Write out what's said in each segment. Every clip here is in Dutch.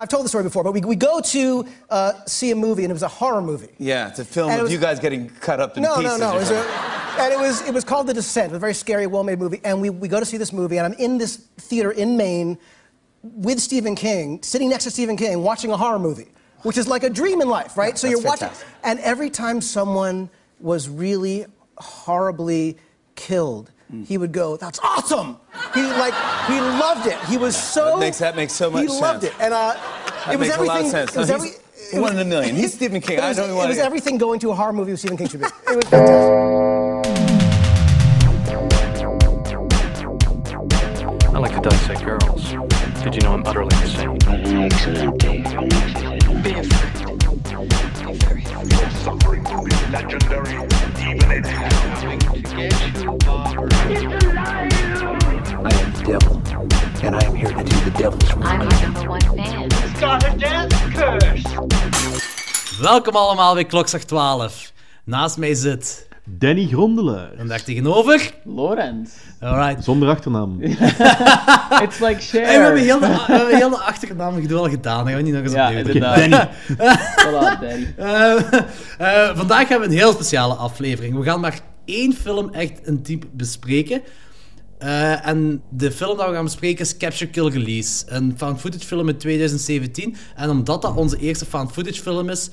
I've told the story before, but we, we go to uh, see a movie, and it was a horror movie. Yeah, it's a film And of was- you guys getting cut up in No, no, pieces. no. or It was something. a, and it was it was called The Descent, a very scary, well-made movie. And we, we go to see this movie, and I'm in this theater in Maine with Stephen King, sitting next to Stephen King, watching a horror movie, which is like a dream in life, right? so you're watching, fantastic. and every time someone was really horribly killed. Mm. He would go, "That's awesome!" He like he loved it. He was so That makes- that makes so much He loved it, and uh, That it was makes a lot of everything. sense. It was No, every. he's it one in a million. He's Stephen King. It I was, don't it wanna was get- everything going to a horror movie with Stephen King should be. It was fantastic. I like to dissect girls. Did you know I'm utterly insane? Excellent day legendary even in hell. I am the devil, and I am here to do the devil's work. I'm your number one fan. Welkom allemaal bij Klokslag 12. Naast mij zit... Danny Grondelaar. En daar tegenover... Lorenz. Alright. Zonder achternaam. It's like Cher. Hey, we hebben heel de, we hebben heel de achternaam gedaan. Dat gaan we niet nog eens Ja, opnieuw. Danny. Voilà, Danny. Eh, eh, vandaag hebben we een heel speciale aflevering. We gaan maar één film echt een diep bespreken. Eh, en de film dat we gaan bespreken is Capture Kill Release. Een found footage film in 2017. En omdat dat onze eerste found footage film is,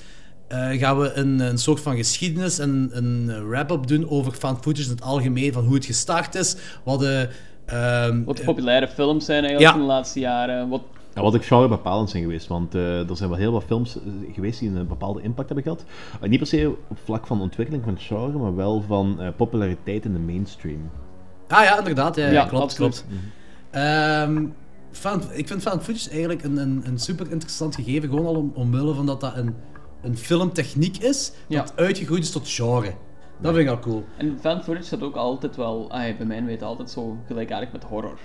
eh, gaan we een, een soort van geschiedenis en een wrap-up doen over found footage in het algemeen. Van hoe het gestart is, wat de... ehm, Wat de populaire films zijn eigenlijk Ja. in de laatste jaren. Wat, Ja, wat ik genre bepalend zijn geweest, want eh, er zijn wel heel wat films eh, geweest die een bepaalde impact hebben gehad. Eh, niet per se op vlak van ontwikkeling van het genre, maar wel van eh, populariteit in de mainstream. Ah ja, inderdaad. Ja, Ja, klopt, absoluut. klopt. Ehm, found- ik vind found footage eigenlijk een, een, een super interessant gegeven. Gewoon al om, omwille van dat dat een, een filmtechniek is Ja. dat uitgegroeid is tot genre. Dat vind ik al cool. en fan footage staat ook altijd wel, bij mij weet altijd zo gelijkaardig met horror.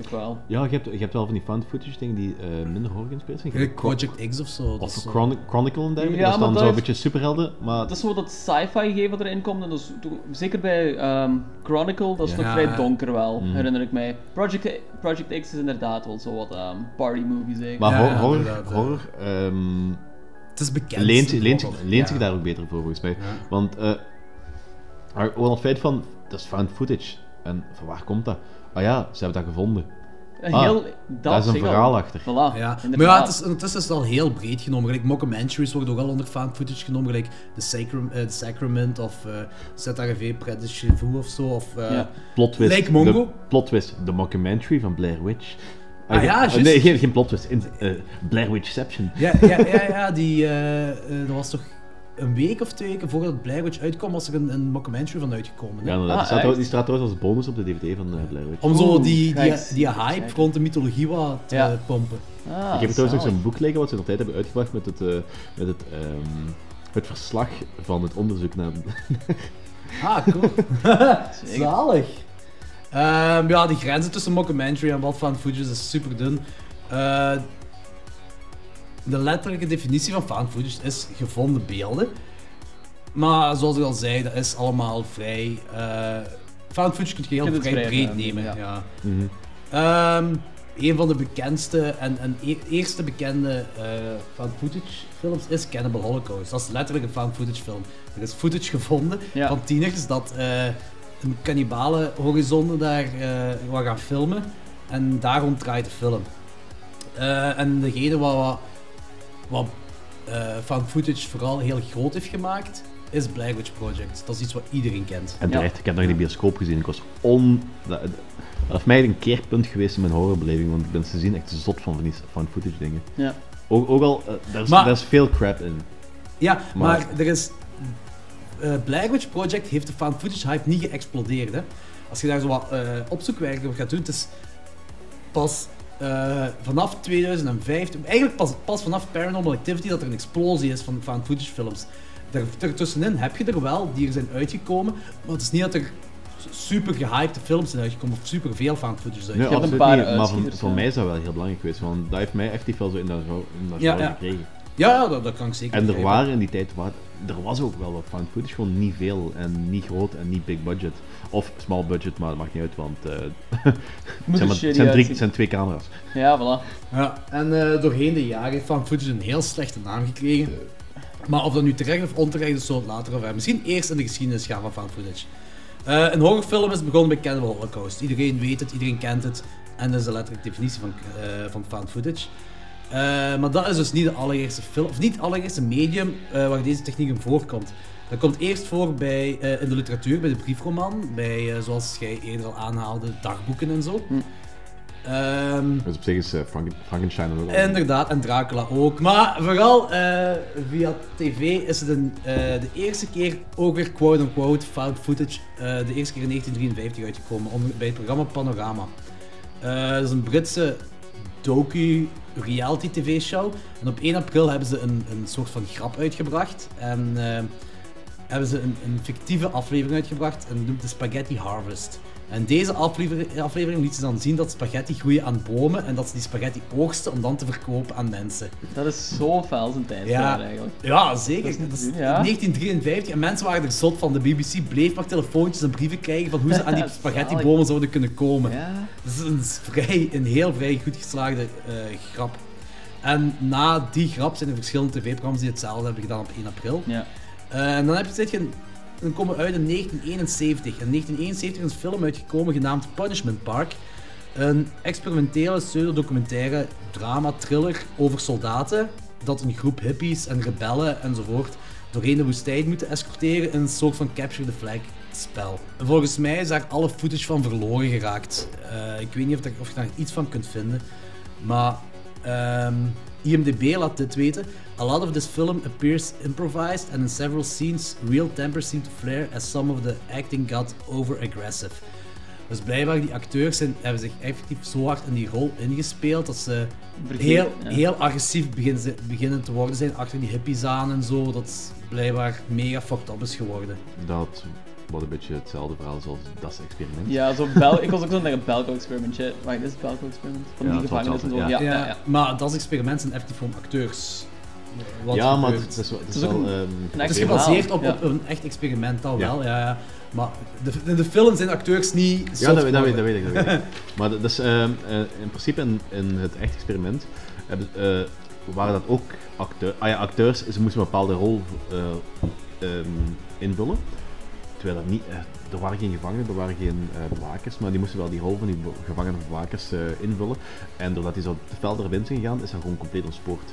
Toch wel. Ja, je hebt, je hebt wel van die found footage dingen die eh, minder horror geïnspireerd zijn. Project X of zo. dat Of is zo- Chron- Chronicle en dergelijke. Ja, dat is maar dan zo'n beetje superhelden, maar... Dat is zo dat sci-fi gegeven erin komt. En dat is, toen- zeker bij ehm, Chronicle, dat is Ja. nog vrij donker wel, Mhm. herinner ik mij. Project, Project X is inderdaad wel zo wat ehm, party movies eigenlijk. Maar Ja, hor- ja, horror, horror ehm, Het is bekend. leent, leent, zich daar ook beter voor, volgens mij. Ja. Want, eh maar gewoon het feit van, dat is found footage. En van waar komt dat? Ah ja, ze hebben dat gevonden. Ah, heel, daar is een al. verhaal achter. Voilà, Ja, maar ja, het is, ondertussen is het al heel breed genomen. Gelijk mockumentaries worden ook al onder found footage genomen. Gelijk The, Sacram- eh, The Sacrament of eh ZRV Prentice Vu of zo. Of, eh, Ja. Plot twist. Lake Mongo? De plot twist, de mockumentary van Blair Witch. Ah, ja, juist. Nee, geen, geen plot twist. In, eh, Blair Witchception. Ja, ja, ja, ja die, eh, eh, dat was toch een week of twee weken voordat Blair Witch uitkwam, was er een, een mockumentary van uitgekomen. hè? Ja, inderdaad. Ah, die, staat, die trouwens als bonus op de DVD van Blair Witch. Om zo Oeh, die, die, die hype rond de mythologie wat te Ja. pompen. Ah, ik heb trouwens nog zalig. zo'n boek liggen wat ze in de tijd hebben uitgebracht met het, eh, met het, ehm, het verslag van het onderzoek naar... Ah, cool. Zalig. Ehm, ja, die grenzen tussen mockumentary en wat found footage is super dun. Eh, de letterlijke definitie van found footage is gevonden beelden. Maar zoals ik al zei, dat is allemaal vrij... eh found footage kun je heel vrij vrij breed nemen. Ja. Mhm. Ehm, een van de bekendste en, en e- eerste bekende eh found footage films is Cannibal Holocaust. Dat is letterlijk een found footage film. Er is footage gevonden Ja. van tieners dat eh, een cannibale horizon daar eh wat gaan filmen. En daarom draait de film. Eh, en degene wat, wat, wat eh, found footage vooral heel groot heeft gemaakt, is Blair Witch Project. Dat is iets wat iedereen kent. En Ja. terecht, ik heb nog in de bioscoop gezien. Ik was on... Dat, is mij een keerpunt geweest in mijn horrorbeleving, want ik ben te zien echt zot van van die found footage dingen. Ja. Ook, ook al, daar, is, Maar- daar is veel crap in. Ja, maar, Maar- er is. Eh Blair Witch Project heeft de found footage hype niet geëxplodeerd. Hè? Als je daar zo wat eh, opzoekwerk op gaat doen, het is pas eh, vanaf 2005, eigenlijk pas, pas vanaf Paranormal Activity, dat er een explosie is van found footage films. Daar, daartussenin heb je er wel die er zijn uitgekomen, maar het is niet dat er super gehypte films zijn uitgekomen of super veel found footage zijn Nee, hebt een absoluut paar niet, maar voor, uitschieters, voor ja. mij is dat wel heel belangrijk geweest, want dat heeft mij effectief wel zo in dat, in dat Ja, ja. gekregen. Ja, ja dat, dat kan ik zeker En er waren in die tijd, waar, er was ook wel wat found footage, gewoon niet veel en niet groot en niet big budget. Of small budget, maar dat maakt niet uit, want eh, het, zijn maar- shitty het zijn drie, het zijn twee camera's. Ja, voilà. Ja, en eh, doorheen de jaren heeft found footage een heel slechte naam gekregen. Maar of dat nu terecht of onterecht is, zullen we het later over hebben. Misschien eerst in de geschiedenis gaan van found footage. Eh, een horrorfilm is begonnen bij Cannibal Holocaust. Iedereen weet het, iedereen kent het. En dat is de letterlijke definitie van, eh, van found footage. Eh, maar dat is dus niet de allereerste film, of niet het allereerste medium eh, waar deze techniek in voorkomt. Dat komt eerst voor bij, eh, in de literatuur, bij de briefroman, bij, zoals jij eerder al aanhaalde, dagboeken en zo. Ehm, Dus op zich is Franken- Frankenstein ook Inderdaad, en Dracula ook. Maar vooral via tv is het een, de eerste keer ook weer quote-unquote found footage. de eerste keer in 1953 uitgekomen onder, bij het programma Panorama. Dat is een Britse docu-reality tv-show. En op 1 april hebben ze een, een soort van grap uitgebracht. En eh, hebben ze een, een fictieve aflevering uitgebracht en noemt de Spaghetti Harvest. En deze aflevering, aflevering liet ze dan zien dat spaghetti groeien aan bomen en dat ze die spaghetti oogsten om dan te verkopen aan mensen. Dat is zo fel zijn tijd Ja, eigenlijk. ja zeker. Dat is niet Dat te is doen, ja. 1953 en mensen waren er zot van. De BBC bleef maar telefoontjes en brieven krijgen van hoe ze aan die spaghettibomen zouden kunnen komen. Ja. Dat is een, vrij, een heel vrij goed geslaagde eh, grap. En na die grap zijn er verschillende tv-programma's die hetzelfde hebben gedaan op 1 april. Ja. Eh, en dan heb je, je, dan komen uit in 1971. In 1971 is een film uitgekomen genaamd Punishment Park. Een experimentele pseudodocumentaire drama-thriller over soldaten dat een groep hippies en rebellen enzovoort doorheen de woestijn moeten escorteren in een soort van capture the flag spel. Volgens mij is daar alle footage van verloren geraakt. Eh, ik weet niet of, daar- of je daar iets van kunt vinden, maar ehm, IMDb laat dit weten. A lot of this film appears improvised and in several scenes real tempers seem to flare as some of the acting got over-aggressive. Dus blijkbaar die acteurs zijn, hebben zich effectief zo hard in die rol ingespeeld dat ze heel, ja. heel agressief beginnen, te worden zijn achter die hippies aan en zo. Dat blijkbaar mega fucked up is geworden. Dat was een beetje hetzelfde verhaal zoals dat experiment. Ja, zo Bel ik was ook zo naar een Belko-experimentje. Wacht, is het Belko-experiment? Van Ja, die het was gevangenis en zo. Ja, ja. ja, ja. Maar dat is experiment zijn effectief gewoon acteurs. Wat Ja, maar het is, wel- het is is wel... een- ehm, een Het is echt gebaseerd op, ja. op een echt experiment, dat wel. Ja, ja. Maar de, in de film zijn acteurs niet. Ja, dat, weet- dat, weet, worden. dat weet ik. Dat weet ik. Maar dat is ehm, eh, in principe in, in het echt experiment eh, waren dat ook acteurs. Ah ja, acteurs, ze moesten een bepaalde rol eh, ehm, invullen. Terwijl er niet, eh, er waren geen gevangenen, er waren geen eh, bewakers, maar die moesten wel die rol van die gevangenen bewakers eh, invullen. En doordat die zo te fel gegaan, is dat gewoon compleet ontspoord.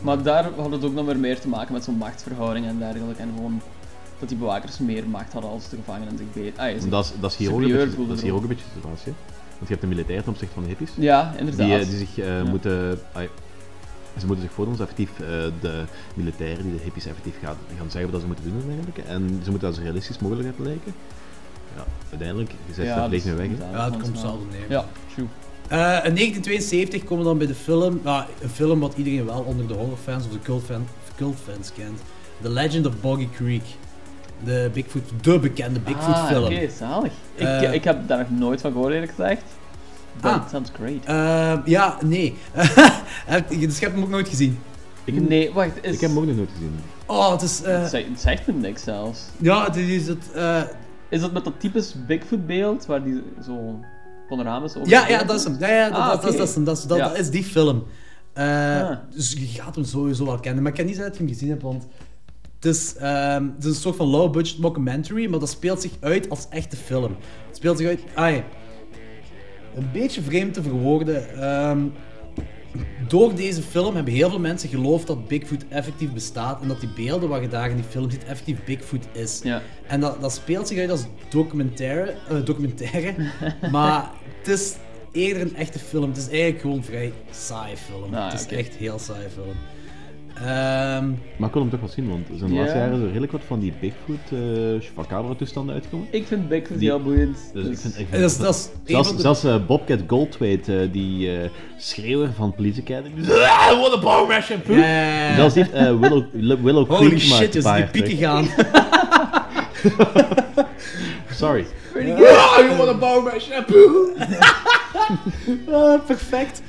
Maar daar had het ook nog meer te maken met zo'n machtsverhouding en dergelijke. En gewoon dat die bewakers meer macht hadden als de gevangenen zich beter. Ah, ja, dat is, dat is hier, ook een beetje, voelden dat is hier ook erop. een beetje de situatie. hè. Want je hebt de militair ten opzichte van de hippies. Ja, inderdaad. Die, die zich Ja. moeten. ai, ze moeten zich voordoen als effectief eh, de militairen die de hippies effectief gaan, gaan zeggen wat ze moeten doen en dergelijke. En ze moeten dat zo realistisch mogelijk laten lijken. Ja, uiteindelijk, je zegt dat bleef dus niet weg. Ja, het dat komt zelden neer. Ja, true. Eh, in 1972 komen we dan bij de film, nou, een film wat iedereen wel onder de horrorfans of de cultfan, cultfans kent. The Legend of Boggy Creek. De, Bigfoot, de bekende Bigfoot ah, film. oké, zalig. Ik, Eh, ik heb daar nog nooit van gehoord eerlijk gezegd. Dat Ah. sounds great. Eh, ja, nee. Heb- dus je hebt hem ook nooit gezien. Ik heb, nee, wacht, is... ik heb hem ook nog nooit gezien. Oh, het is... eh, Het zegt, me niks zelfs. ja, het is het... eh, Is dat met dat typisch Bigfoot beeld, waar die zo panorama's over ja, ja, dat is hem. Ja, ja, dat, Ah, dat, dat, oké. dat is hem. Dat, is- dat, Ja. dat is die film. Eh, Ah. Dus je gaat hem sowieso wel kennen. Maar ik kan niet zeggen dat je hem gezien hebt, want... Het is, ehm, het is een soort van low-budget mockumentary, maar dat speelt zich uit als echte film. Het speelt zich uit... Ai, een beetje vreemd te verwoorden. ehm, door deze film hebben heel veel mensen geloofd dat Bigfoot effectief bestaat en dat die beelden waar je daar in die film ziet effectief Bigfoot is. Ja. En dat, dat speelt zich uit als documentaire, eh, documentaire maar het is eerder een echte film. Het is eigenlijk gewoon een vrij saaie film. Ah, het is echt heel saaie film. Ehm, Maar ik wil hem toch wel zien, want er zijn Ja. laatste jaren zo redelijk wat van die Bigfoot uh, chupacabra toestanden uitgekomen. Ik vind Bigfoot Die- heel boeiend. Dus ik vind, ik vind En dat is- dat is een zelfs, van de- zelfs eh, Bobcat Goldthwait, eh, die eh, schreeuwer van Police Academy. zegt, Ah, what a power mash shampoo! ja, ja, ja. Zelfs eh, Willow, Willow Holy Creek shit, dus een die pieken gaan. Sorry. Ah, you shampoo! Ah, perfect.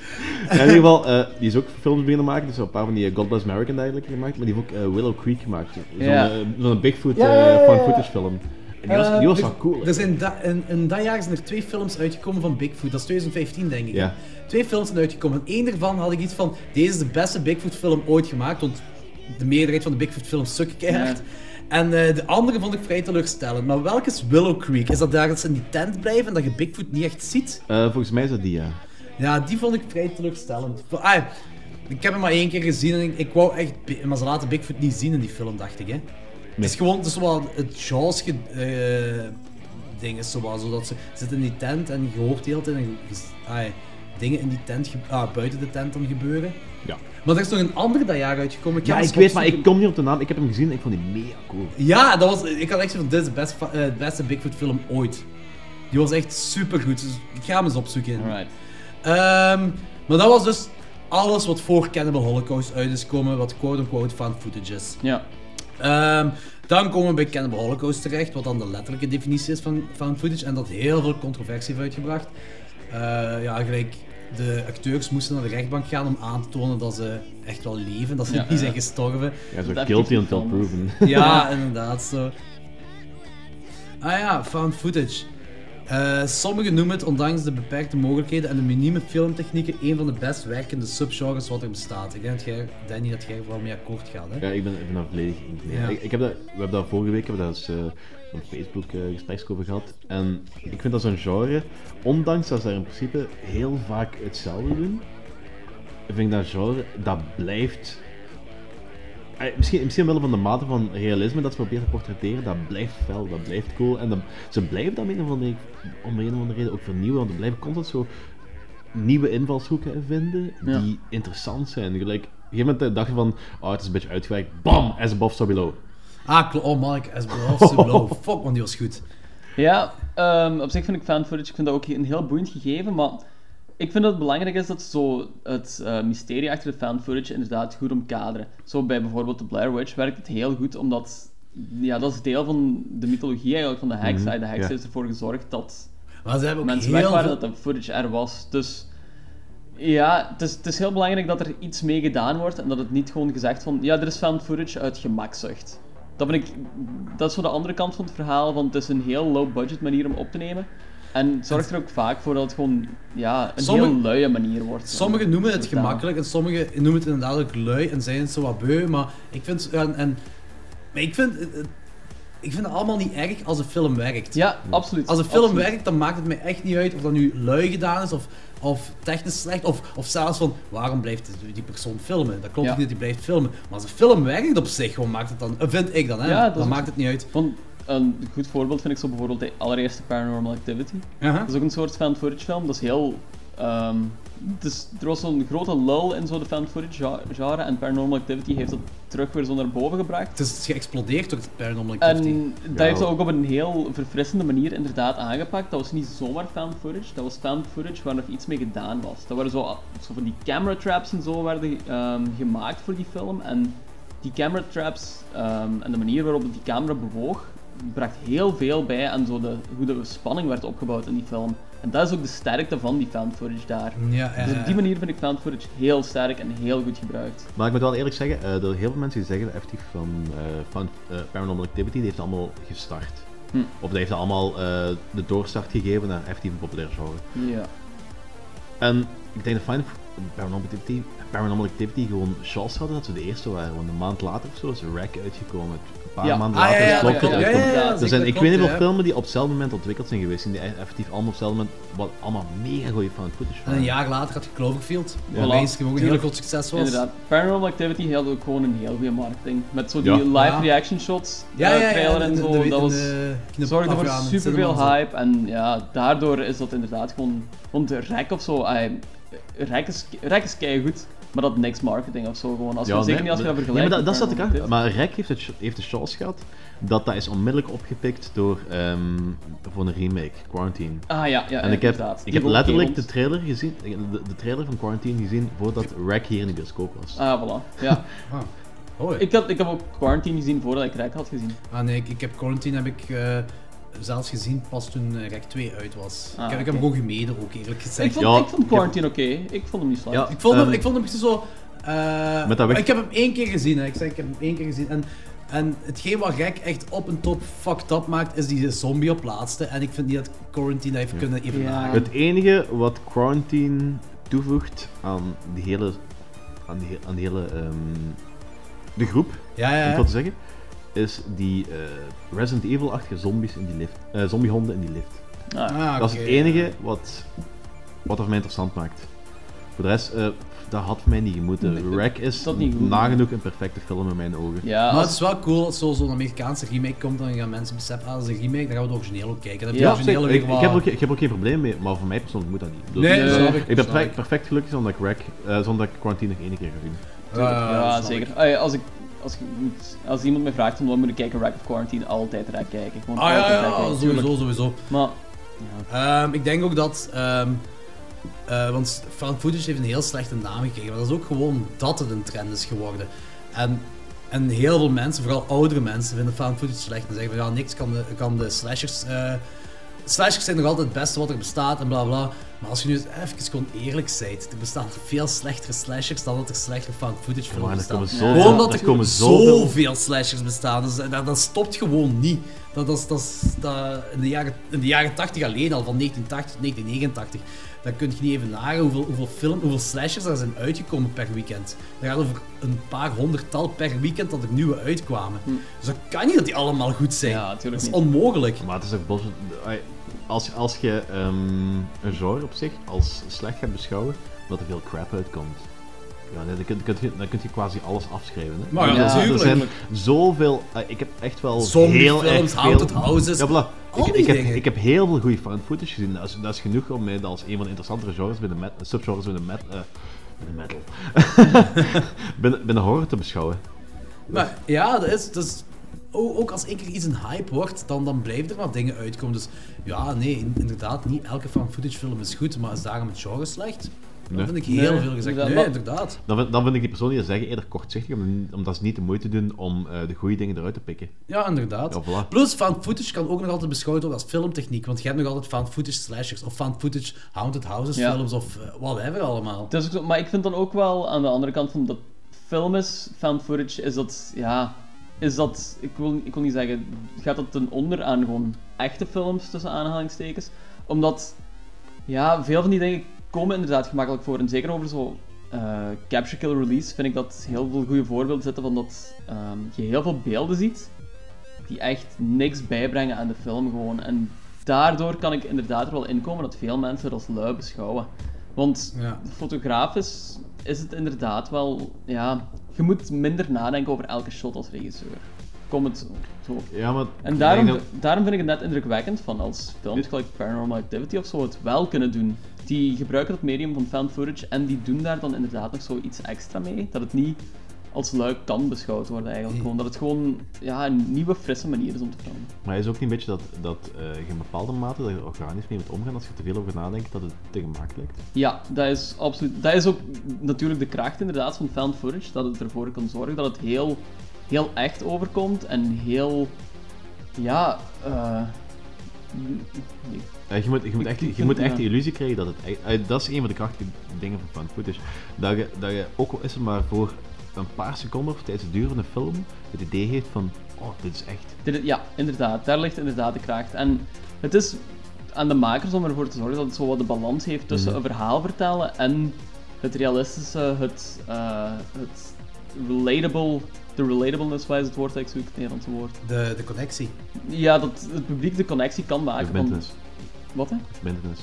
In ieder geval, eh, die is ook films beginnen maken. Dus een paar van die eh, God Bless America en dergelijke gemaakt. Maar die heeft ook eh, Willow Creek gemaakt. Zo'n Ja. eh, zo'n Bigfoot Ja, ja, ja, eh, ja. fan footage film. En die was, die was wel cool. hè. Er da- in, in dat jaar zijn er twee films uitgekomen van Bigfoot. Dat is 2015, denk ik. Ja. Twee films zijn uitgekomen. En één daarvan had ik iets van... Deze is de beste Bigfoot-film ooit gemaakt. Want de meerderheid van de Bigfoot-films sukken keihard. En eh, de andere vond ik vrij teleurstellend. Maar welke is Willow Creek? Is dat daar dat ze in die tent blijven en dat je Bigfoot niet echt ziet? Eh, volgens mij is dat die, ja. Ja, die vond ik vrij teleurstellend. Ah, ik heb hem maar één keer gezien en ik, ik wou echt... Maar ze laten Bigfoot niet zien in die film, dacht ik, hè. Het is gewoon wel het Jaws ge- eh, ding is zo wel, zodat ze zitten in die tent en je hoort de hele tijd en ah, dingen in die tent, ah, buiten de tent dan gebeuren. Ja. Maar er is nog een andere dat jaar uitgekomen. Ja, ga ik weet, maar ik kom niet op de naam. Ik heb hem gezien en ik vond die mega cool. Ja, dat was, ik had echt van, dit is de beste, fa- eh, beste Bigfoot film ooit. Die was echt super goed, dus ik ga hem eens opzoeken. Alright. Ehm, maar dat was dus alles wat voor Cannibal Holocaust uit is gekomen, wat quote-unquote fan footage is. Ja. Ehm, dan komen we bij Cannibal Holocaust terecht, wat dan de letterlijke definitie is van found footage en dat heel veel controversie heeft uitgebracht. Eh, ja, gelijk, de acteurs moesten naar de rechtbank gaan om aan te tonen dat ze echt wel leven, dat ze Ja, niet ja. zijn gestorven. Ja, zo Dat guilty until proven. Ja, inderdaad, zo. Ah ja, found footage. Eh, sommigen noemen het, ondanks de beperkte mogelijkheden en de minieme filmtechnieken, een van de best werkende subgenres wat er bestaat. Ik denk dat jij, Danny, dat jij er wel mee akkoord gaat, hè? Ja, ik ben, ik ben daar volledig. Ja. Ik, ik heb dat, we hebben dat vorige week hebben daar eens, eh, op Facebook eh over gehad. En ik vind dat zo'n genre, ondanks dat ze daar in principe heel vaak hetzelfde doen, vind ik dat genre, dat blijft... eh, Misschien, misschien omwille van de mate van realisme dat ze proberen te portretteren, dat blijft fel, dat blijft cool. En dat, ze blijven dat om een of andere, om een of andere reden ook vernieuwen, want er blijven constant zo nieuwe invalshoeken vinden Ja. die interessant zijn. Gelijk, op een gegeven moment dacht je van, oh, het is een beetje uitgewerkt. Bam! As above, so below. Ah, oh Mike, as below, so below. Fuck man, die was goed. Ja, ehm, op zich vind ik fan footage ik vind dat ook een heel boeiend gegeven, maar ik vind dat het belangrijk is dat ze zo het eh, mysterie achter de fan footage inderdaad goed omkaderen. Zo bij bijvoorbeeld de Blair Witch werkt het heel goed, omdat ja, dat is deel van de mythologie eigenlijk van de heks. Mhm, De heks ja. heeft ervoor gezorgd dat Maar ze hebben ook mensen heel weg waren, veel... dat de footage er was. Dus ja, het is, het is heel belangrijk dat er iets mee gedaan wordt en dat het niet gewoon gezegd van ja, er is fan footage uit gemakzucht. Dat, vind ik, dat is zo de andere kant van het verhaal, van het is een heel low-budget manier om op te nemen. En zorgt er ook vaak voor dat het gewoon ja, een Sommige- heel luie manier wordt. Sommigen noemen het gemakkelijk en sommigen noemen het inderdaad ook lui en zijn het zo wat beu, maar ik vind... En, en, maar ik vind... Ik vind het allemaal niet erg als een film werkt. Ja, absoluut. Als een film absoluut. werkt, dan maakt het mij echt niet uit of dat nu lui gedaan is of, of technisch slecht. Of, of zelfs van waarom blijft die persoon filmen? Dat klopt Ja. niet dat hij blijft filmen. Maar als een film werkt op zich, gewoon maakt het dan. Vind ik dan, hè? Ja, dat dan maakt het niet uit. Want een goed voorbeeld vind ik zo bijvoorbeeld de allereerste Paranormal Activity. Dat is ook een soort fan footage film. Dat is heel. ehm, is, er was zo'n grote lull in zo de fan footage gen- genre en Paranormal Activity heeft dat terug weer zo naar boven gebracht. Het is geëxplodeerd door het Paranormal Activity. En dat heeft dat ook op een heel verfrissende manier inderdaad aangepakt. Dat was niet zomaar fan footage, dat was fan footage waar nog iets mee gedaan was. Dat waren zo, zo van die camera traps en zo werden ehm, gemaakt voor die film. En die camera traps ehm, en de manier waarop die camera bewoog, bracht heel veel bij aan zo de, hoe de spanning werd opgebouwd in die film. En dat is ook de sterkte van die fan footage daar. Ja, ja, Dus op die manier vind ik fan footage heel sterk en heel goed gebruikt. Maar ik moet wel eerlijk zeggen, eh, er zijn heel veel mensen die zeggen dat effectief van, eh, van eh, Paranormal Activity, die heeft allemaal gestart. Hm. Of die heeft allemaal eh, de doorstart gegeven naar effectief een populair genre. Ja. En ik denk dat Final Paranormal Activity, Paranormal Activity gewoon chance hadden dat ze de eerste waren. Want een maand later of zo is Rack uitgekomen. Een paar Ja. maanden Ah, ja, later ja, is ja, ja, ja, uitgekomen. ja, ja, Er zijn, ik weet niet hoeveel ja. filmen die op hetzelfde moment ontwikkeld zijn geweest. Die effectief allemaal op hetzelfde moment, wat allemaal mega goede found footage En een jaar later had je Cloverfield, Ja. wat een heel groot succes was. Inderdaad. Paranormal Activity had ook gewoon een heel goede marketing. Met zo die Ja. live Ja. reaction shots, Ja, eh, ja, ja, trailer en zo. de- de- dat was, zorgde voor superveel hype. En ja, daardoor is dat inderdaad gewoon... Want de rek of zo, rek is, rek is goed, maar dat niks marketing of zo gewoon. Als je, zeker nee, niet als je dat nee, vergelijkt maar dat, zat ik aan. Maar Rek heeft, het, heeft de chance gehad dat dat is onmiddellijk opgepikt door ehm, voor een remake, Quarantine. Ah ja, ja, En ik heb, inderdaad. ik heb letterlijk de trailer gezien, de, de trailer van Quarantine gezien voordat Rek hier in de bioscoop was. Ah, voilà. Ja. Oh, ik, had, ik heb ook Quarantine gezien voordat ik rek had gezien. Ah nee, ik, ik heb Quarantine heb ik eh, zelfs gezien pas toen eh, Rec 2 uit was. Ah, ik, heb, ik heb oké. hem gewoon gemeden ook, eerlijk gezegd. Ik vond, Ja, ik vond ik Quarantine oké. Ik vond hem niet slecht. Ja, Ik vond hem, Ehm, ik vond hem precies zo... eh, Met dat weg- Ik heb hem één keer gezien, hè. ik zeg, ik heb hem één keer gezien. En, en hetgeen wat Rek echt op en top fucked up maakt, is die zombie op laatste. En ik vind niet dat Quarantine dat heeft kunnen evenaren. Ja. Het enige wat Quarantine toevoegt aan die hele, aan he- aan die hele ehm, de groep, Ja, om ja, het ja. zo te zeggen, is die eh, Resident Evil-achtige zombies in die lift. eh, zombiehonden in die lift. Ah, Ah, dat is het enige wat, wat voor mij interessant maakt. Voor de rest, eh, dat had voor mij niet gemoeten. Nee, Wreck is dat niet goed. nagenoeg een perfecte film in mijn ogen. ja, Maar als- het is wel cool als zo- zo'n Amerikaanse remake komt, dan gaan mensen beseffen, ah, dat is een remake, dan gaan we het origineel ook kijken. Dan Ja, ik, ik, heb ook, ik heb ook geen probleem mee, maar voor mij persoonlijk moet dat niet. Dus- Nee, Nee, dat snap ik. ik ben perfect, perfect gelukkig zonder ik, Wreck, eh, zonder ik Quarantine nog één keer ga zien. Ja, dat zeker. ik. Als, ik, als, moet- als iemand me vraagt om wat moet ik kijken, Rack of Quarantine, altijd Rack kijken. Gewoon Ah ja, kijken, sowieso, sowieso. Maar, Ehm, ik denk ook dat. ehm, eh, want found footage heeft een heel slechte naam gekregen. Maar dat is ook gewoon dat het een trend is geworden. En, en heel veel mensen, vooral oudere mensen, vinden found footage slecht. En zeggen van ja, niks kan de, kan de slashers. eh, slashers zijn nog altijd het beste wat er bestaat en bla bla. Maar als je nu eens even gewoon eerlijk bent, er bestaan veel slechtere slashers dan dat er slechtere found footage films er bestaan. Gewoon omdat er er komen zoveel zoveel slashers bestaan. Dus dat, dat stopt gewoon niet. Dat, dat, dat, dat, in, de jaren, in de jaren 80 alleen al, van 1980 tot 1989, dan kun je niet even nagaan hoeveel, hoeveel, film, hoeveel slashers er zijn uitgekomen per weekend. Dat gaat over een paar honderdtal per weekend dat er nieuwe uitkwamen. Dus dat kan niet dat die allemaal goed zijn. Ja, dat is niet. onmogelijk. Maar het is ook bullshit. Als, als je ehm, een genre op zich als slecht gaat beschouwen, dat er veel crap uitkomt. Ja, nee, dan, kun, je, dan kun je quasi alles afschrijven. Hè. Maar ja, Ja, er zijn zoveel... eh, ik heb echt wel heel Zombiefilms, erg veel... houses. Ja, Ik, ik, heb, ik heb heel veel goede found footage gezien. Dat is, dat is genoeg om mij als een van de interessantere genres binnen met, subgenres binnen, met, eh, binnen metal... binnen, binnen horror te beschouwen. Maar ja, dat is, dat is ook als één keer iets een hype wordt, dan, dan blijven er wat dingen uitkomen. Dus ja, nee, in- inderdaad, niet elke fan footage film is goed, maar is daarom het genre slecht? Dan Nee. vind ik heel Nee, veel gezegd. inderdaad, Nee, inderdaad. Dan, vind- dan vind ik die persoon die dat zeggen eerder kortzichtig, om- omdat ze niet de moeite doen om eh, de goede dingen eruit te pikken. Ja, inderdaad. Ja, voilà. Plus, found footage kan ook nog altijd beschouwd worden als filmtechniek, want je hebt nog altijd found footage slashers, of found footage haunted houses Ja. films, of uh, whatever allemaal. Het is ook zo, maar ik vind dan ook wel aan de andere kant van dat film is, found footage, is dat, ja, is dat, ik wil, ik wil niet zeggen, gaat dat ten onder aan gewoon echte films tussen aanhalingstekens? Omdat, ja, veel van die dingen komen inderdaad gemakkelijk voor. En zeker over zo eh, Capture Kill Release vind ik dat heel veel goede voorbeelden zitten van dat ehm, je heel veel beelden ziet die echt niks bijbrengen aan de film gewoon. En daardoor kan ik inderdaad er wel inkomen dat veel mensen het als lui beschouwen. Want Ja. fotografisch is het inderdaad wel, ja, je moet minder nadenken over elke shot als regisseur. Kom het zo. Ja, maar En daarom, dat- daarom vind ik het net indrukwekkend van als films gelijk Paranormal Activity of zo het wel kunnen doen. Die gebruiken het medium van found footage en die doen daar dan inderdaad nog zoiets extra mee. Dat het niet als luik kan beschouwd worden eigenlijk. Gewoon, dat het gewoon ja, een nieuwe, frisse manier is om te filmen. Maar is ook niet een beetje dat, dat eh, je in bepaalde mate dat je organisch mee moet omgaan als je te veel over nadenkt dat het te gemaakt lijkt? Ja, dat is absoluut. Dat is ook natuurlijk de kracht inderdaad van found footage. Dat het ervoor kan zorgen dat het heel, heel echt overkomt en heel. Ja, eh. nee. Ja, je moet, je moet, echt, je moet echt de illusie krijgen dat het eh, dat is een van de krachtige dingen van found footage. Dat je, dat je ook al is het maar voor een paar seconden of tijdens de duur van de film het idee heeft van, oh, dit is echt. Dit ja, inderdaad. Daar ligt inderdaad de kracht. En het is aan de makers om ervoor te zorgen dat het zo wat de balans heeft tussen Mhm. een verhaal vertellen en het realistische, het, eh, het relatable, de relatableness, wat is het woord dat ik zoek, het Nederlandse woord. De, de connectie. Ja, dat het publiek de connectie kan maken. van- Verbintenis. Wat hè? Verbintenis.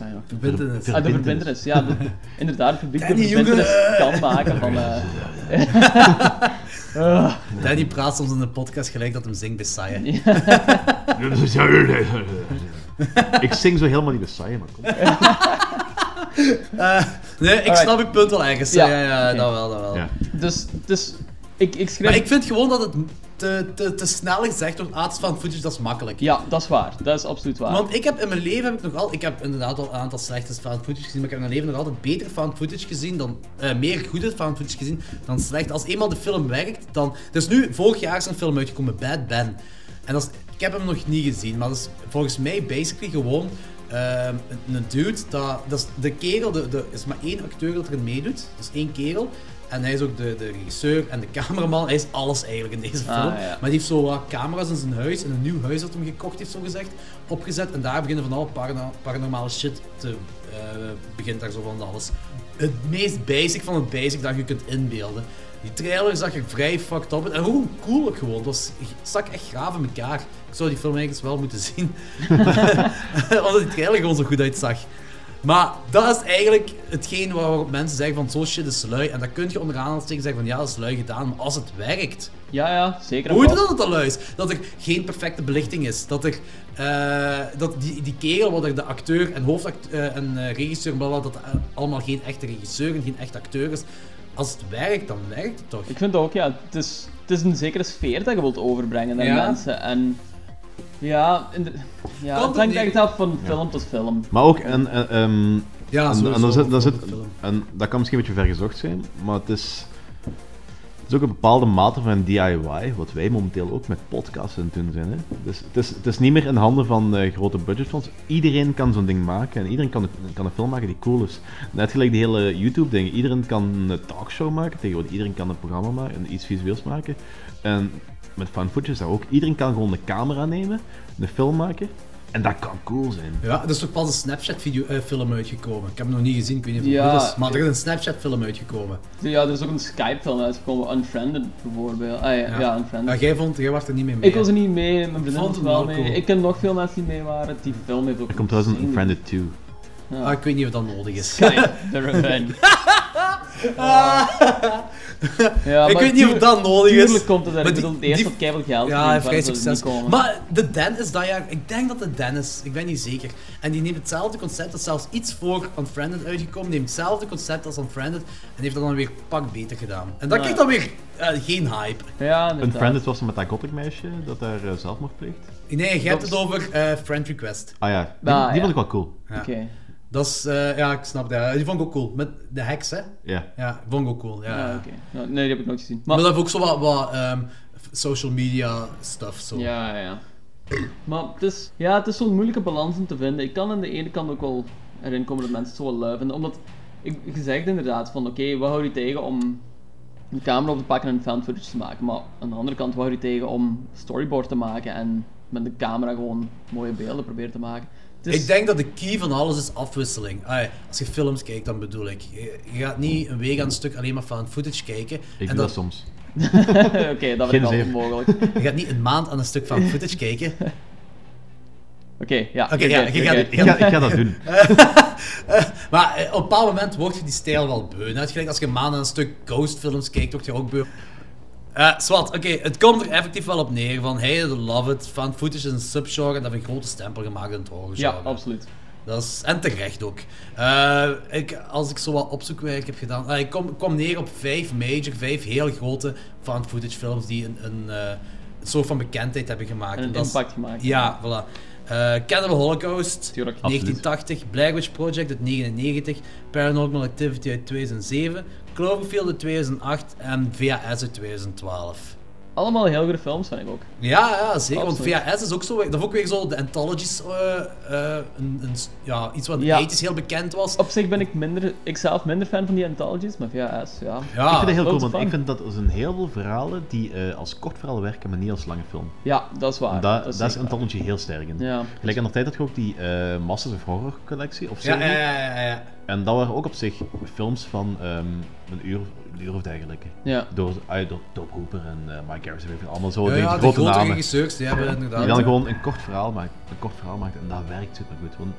Ah, de verbindenis, ja. de- inderdaad, het publiek de Danny, verbindenis jongen! kan maken van... eh, Danny praat soms in de podcast gelijk dat hem zingt bij Saya. ik zing zo helemaal niet saaie, maar kom. Nee, ik Alright. snap je punt wel ergens. Ja, Ja, ja, ja oké. dat wel, dat wel. Ja. dus, dus ik, ik schrijf... Maar ik vind gewoon dat het te, te, te snel gezegd wordt, ah, van footage, dat is makkelijk. Ja, dat is waar. Dat is absoluut waar. Want ik heb in mijn leven heb ik nog al, ik heb inderdaad al een aantal slechte found footage gezien, maar ik heb in mijn leven nog altijd beter found footage gezien dan, eh, meer goede found footage gezien dan slecht. Als eenmaal de film werkt, dan, er is nu vorig jaar is een film uitgekomen, Bad Ben. En dat is, ik heb hem nog niet gezien, maar dat is volgens mij basically gewoon ehm, een, dude. Dat, dat is de kerel, de, de, er is maar één acteur dat erin meedoet. Dat is één kerel. En hij is ook de, de regisseur en de cameraman. Hij is alles eigenlijk in deze Ah, film. ja. Maar die heeft zo wat camera's in zijn huis, in een nieuw huis dat hem gekocht heeft, zo gezegd, opgezet. En daar beginnen van parano- paranormale shit te, eh, begint daar zo van alles. Het meest basic van het basic dat je kunt inbeelden. Die trailer zag er vrij fucked up. En hoe cool ook gewoon. Het stak echt graaf in elkaar. Ik zou die film eigenlijk eens wel moeten zien. Omdat die trailer gewoon zo goed uitzag. Maar dat is eigenlijk hetgeen waarop mensen zeggen van zo shit is lui. En dat kun je onder aanhalingstekens zeggen van ja, dat is lui gedaan. Maar als het werkt, Ja, ja, zeker. hoe dat het al is? Dat er geen perfecte belichting is. Dat er eh, dat die, die kerel, wat er de acteur en hoofdacteur en eh, regisseur, bla, bla, dat eh, allemaal geen echte regisseur en geen echt acteur is. Als het werkt, dan werkt het toch? Ik vind ook, ja, het is, het is een zekere sfeer dat je wilt overbrengen naar Ja. mensen. En ja, in de- ja het hangt echt af van film tot film. Maar ook, en, en, ehm, Ja, en, sowieso en, dan zit, dan zit, en dat kan misschien een beetje vergezocht zijn, maar het is, het is ook een bepaalde mate van DIY, wat wij momenteel ook met podcasts aan het doen zijn. Hè. Dus het, is, het is niet meer in handen van eh, grote budgetfilms. Iedereen kan zo'n ding maken en iedereen kan, een- kan een film maken die cool is. Net gelijk de hele YouTube-dingen. Iedereen kan een talkshow maken, tegenwoordig iedereen kan een programma maken, en iets visueels maken. En met fan footage is dat ook. Iedereen kan gewoon een camera nemen, een film maken, en dat kan cool zijn. Ja, er is toch pas een Snapchat-film uitgekomen. Ik heb hem nog niet gezien, ik weet niet of het Ja. goed is. Maar er is een Snapchat-film uitgekomen. Ja, er is ook een Skype-film uitgekomen, Unfriended bijvoorbeeld. Ah ja, ja. Ja. Unfriended. Ja, jij, vond, jij was er niet mee mee. Ik was er niet mee, mijn vriendin was wel mee. cool. Ik ken nog veel mensen die mee waren. Die film heeft ook... Er komt trouwens een Unfriended 2. Ja. Ah, ik weet niet of dat nodig is. The Revenge. ja, ik maar weet niet of dat nodig is. Tuurlijk komt het er. Ik die- bedoel, het eerste die- had keihard geld Ja, vrij succes. komen? Maar de Dan is dat jaar, ik denk dat de Dan is, ik ben niet zeker. En die neemt hetzelfde concept, dat is zelfs iets voor Unfriended uitgekomen, neemt hetzelfde concept als Unfriended en heeft dat dan weer pak beter gedaan. En dat Ja. krijgt dan weer eh, geen hype. Ja. Unfriended was er met dat gothic meisje dat daar uh, zelfmoord pleegt. Nee, je hebt Dat het over eh, Friend Request. Ah ja, die, Ah, die ja. vond ik wel cool. Ja. Oké. Dat is, eh, ja, ik snap dat. Die vond ik ook cool. Met de heks, hè? Ja. Ja, vond ik ook cool. Ja, Ja, ja. oké. Ja, nee, die heb ik nooit gezien. Maar Maar, dat heeft ook zo wat, wat ehm, social media stuff. Zo. ja, ja, ja. Maar het is, ja, het is zo'n moeilijke balans om te vinden. Ik kan aan de ene kant ook wel erin komen dat mensen het zo wel lui vinden. Omdat, ik, je zegt inderdaad van, oké, wat houdt je tegen om een camera op te pakken en fan footage te maken? Maar aan de andere kant, wat houdt je tegen om storyboard te maken en met de camera gewoon mooie beelden proberen te maken? Is- Ik denk dat de key van alles is afwisseling. Als je films kijkt, dan bedoel ik. Je, je gaat niet een week aan een stuk alleen maar van footage kijken. Ik en doe dat soms. Oké, dat vind ik altijd zeven. mogelijk. Je gaat niet een maand aan een stuk van footage kijken. Oké, ja. Oké, ja. Ik ga, ik ga dat doen. Maar eh, op een bepaald moment word je die stijl wel beu. Net gelijk als je een maand aan een stuk ghostfilms kijkt, word je ook beu. Eh zwart, oké, het komt er effectief wel op neer van hey, I love it, fan footage is een subgenre en dat heeft een grote stempel gemaakt in het horrorgenre. Ja, absoluut. Dat is, en terecht ook. Eh, ik, als ik zo wat opzoekwerk heb gedaan, ah, ik kom, kwam neer op vijf major, vijf heel grote fan footage films die een, een, een soort van bekendheid hebben gemaakt. En een dat is- impact gemaakt. Ja, voilà. Eh Cannibal Holocaust, Tuurlijk. 1980, Blair Witch Project uit 1999, Paranormal Activity uit 2007, Cloverfield uit 2008 en VHS uit 2012. Allemaal heel goede films, vind ik ook. Ja, ja zeker. Want. VHS is ook zo. Dat is ook weer zo de anthologies. eh, eh, een, een, ja, iets wat in de Ja. 80s heel bekend was. Op zich ben ik, minder, ik zelf minder fan van die anthologies, maar VHS, ja. Ja, ik vind het heel cool, want ik vind dat er zijn heel veel verhalen die eh, als kort verhaal werken, maar niet als lange film. Ja, dat is waar. Dat, is zeker waar. Anthology heel sterk in. Ja. Gelijk aan de tijd had je ook die eh Masters of Horror collectie, of ja, serie. ja, ja, ja, ja. En dat waren ook op zich films van ehm, een, uur, of dergelijke. Ja. Door, ah, door Hooper en eh, Mike Harrison, allemaal zo Ja, die ja, grote grote namen. regisseurs die hebben Die dan gewoon een kort verhaal maakt, een kort verhaal maakt en dat werkt super goed. Want,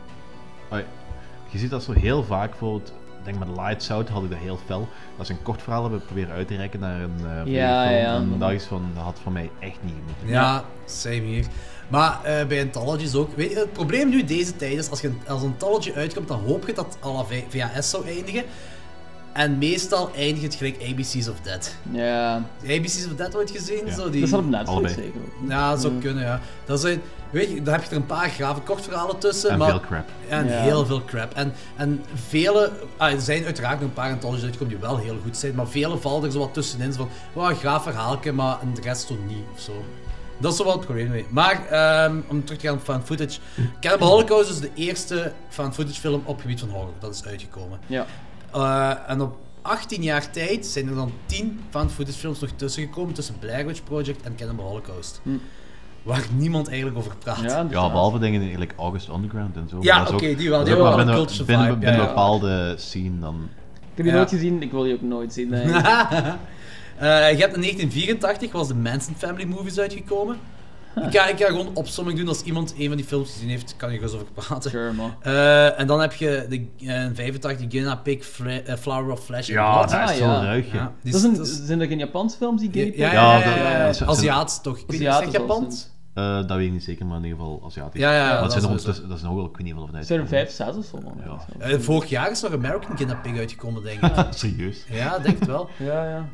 je ziet dat zo heel vaak voor het, ik denk met Lights Out had ik dat heel fel. Dat ze een kort verhaal hebben proberen uit te reiken naar een uh, Ja, film. ja. En dat is van, dat had van mij echt niet moeten. Ja, same hier. Maar eh, bij anthologies ook. Weet je, het probleem nu deze tijd is, als, je, als een anthology uitkomt, dan hoop je dat het à la V- VHS zou eindigen. En meestal eindigt het gelijk ABC's of Dead. Ja, ABC's of Dead ooit gezien? Ja. Zo, die... dat staat op Netflix Allebei. zeker ook. Ja, dat zou kunnen, ja. Dat zijn, weet je, daar heb je er een paar grave kortverhalen tussen. En maar, veel crap. En Ja. heel veel crap. En, en vele... Ah, er zijn uiteraard nog een paar anthologies uitgekomen die wel heel goed zijn, maar vele vallen er zo wat tussenin. Zo van, oh, een graaf verhaaltje, maar de rest zo niet, of zo. Dat is zo wel het probleem mee. Maar ehm, om terug te gaan op fan footage. Cannibal Holocaust is de eerste fan footage film op gebied van horror. Dat is uitgekomen. Ja. Eh, en op 18 jaar tijd zijn er dan 10 fan footage films nog tussen gekomen. Tussen Blair Witch Project en Cannibal Holocaust. Waar niemand eigenlijk over praat. Ja, behalve dingen eigenlijk August Underground en zo. Ja, oké, die wel. Die wel een binnen, culture binnen, vibe, binnen ja, een ja. bepaalde scene dan... Ik heb die Ja. nooit gezien, ik wil die ook nooit zien. Nee. Eh, je hebt in 1984 was de Manson Family Movies uitgekomen. Ik, ga, ik ga gewoon opsomming doen als iemand een van die films gezien heeft, kan je gerust over praten. Sure, man. Eh, en dan heb je de, eh, in 85 Guinea Pig Fla- eh, Flower of Flesh and Ja, dat Ah, is zo ja. ruig, Ja, die Dat is- dat is- zijn er geen Japanse films die ja, gay ja, ja, ja, ja, dat- ja, ja. dat toch? Ik weet het Japans? Eh, dat weet ik niet zeker, maar in ieder geval Aziatisch. Ja, ja, dat het zijn is nog, dat, is- dat nog wel, ik weet niet of vanuit. Zijn er vijf, zes of zo, man. Ja. Vorig jaar is nog American Guinea Pig uitgekomen, denk ik. Serieus? Ja, denk het wel. Ja, ja.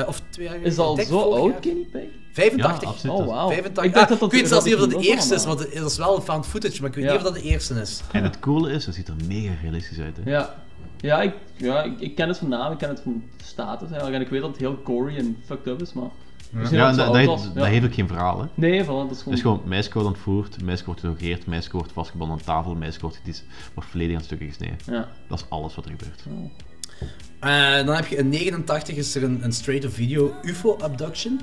Eh, of twee jaar Is dat al zo oud. Guinea Pig? 85. Ja, absoluut. Oh. 85. Ik dacht dat Ah, dat ik weet zelfs niet of dat de eerste is, want het is wel een found footage, maar ik weet Ja. niet of dat de eerste is. En het coole is, het ziet er mega realistisch uit. Hè. Ja. Ja, ik, ja ik, ik ken het van naam, ik ken het van status eigenlijk. En ik weet dat het heel gory en fucked up is, maar... Ja, dat en dat, dat, dat heeft ook geen verhaal. Hè. Nee, van, dat is gewoon... Het is gewoon, meisje wordt ontvoerd, meisje wordt gedrogeerd, meisje wordt vastgebonden aan tafel, meisje wordt, wordt volledig aan stukken gesneden. Ja. Dat is alles wat er gebeurt. Eh, dan heb je in 89 is er een, een straight-to-video UFO abduction.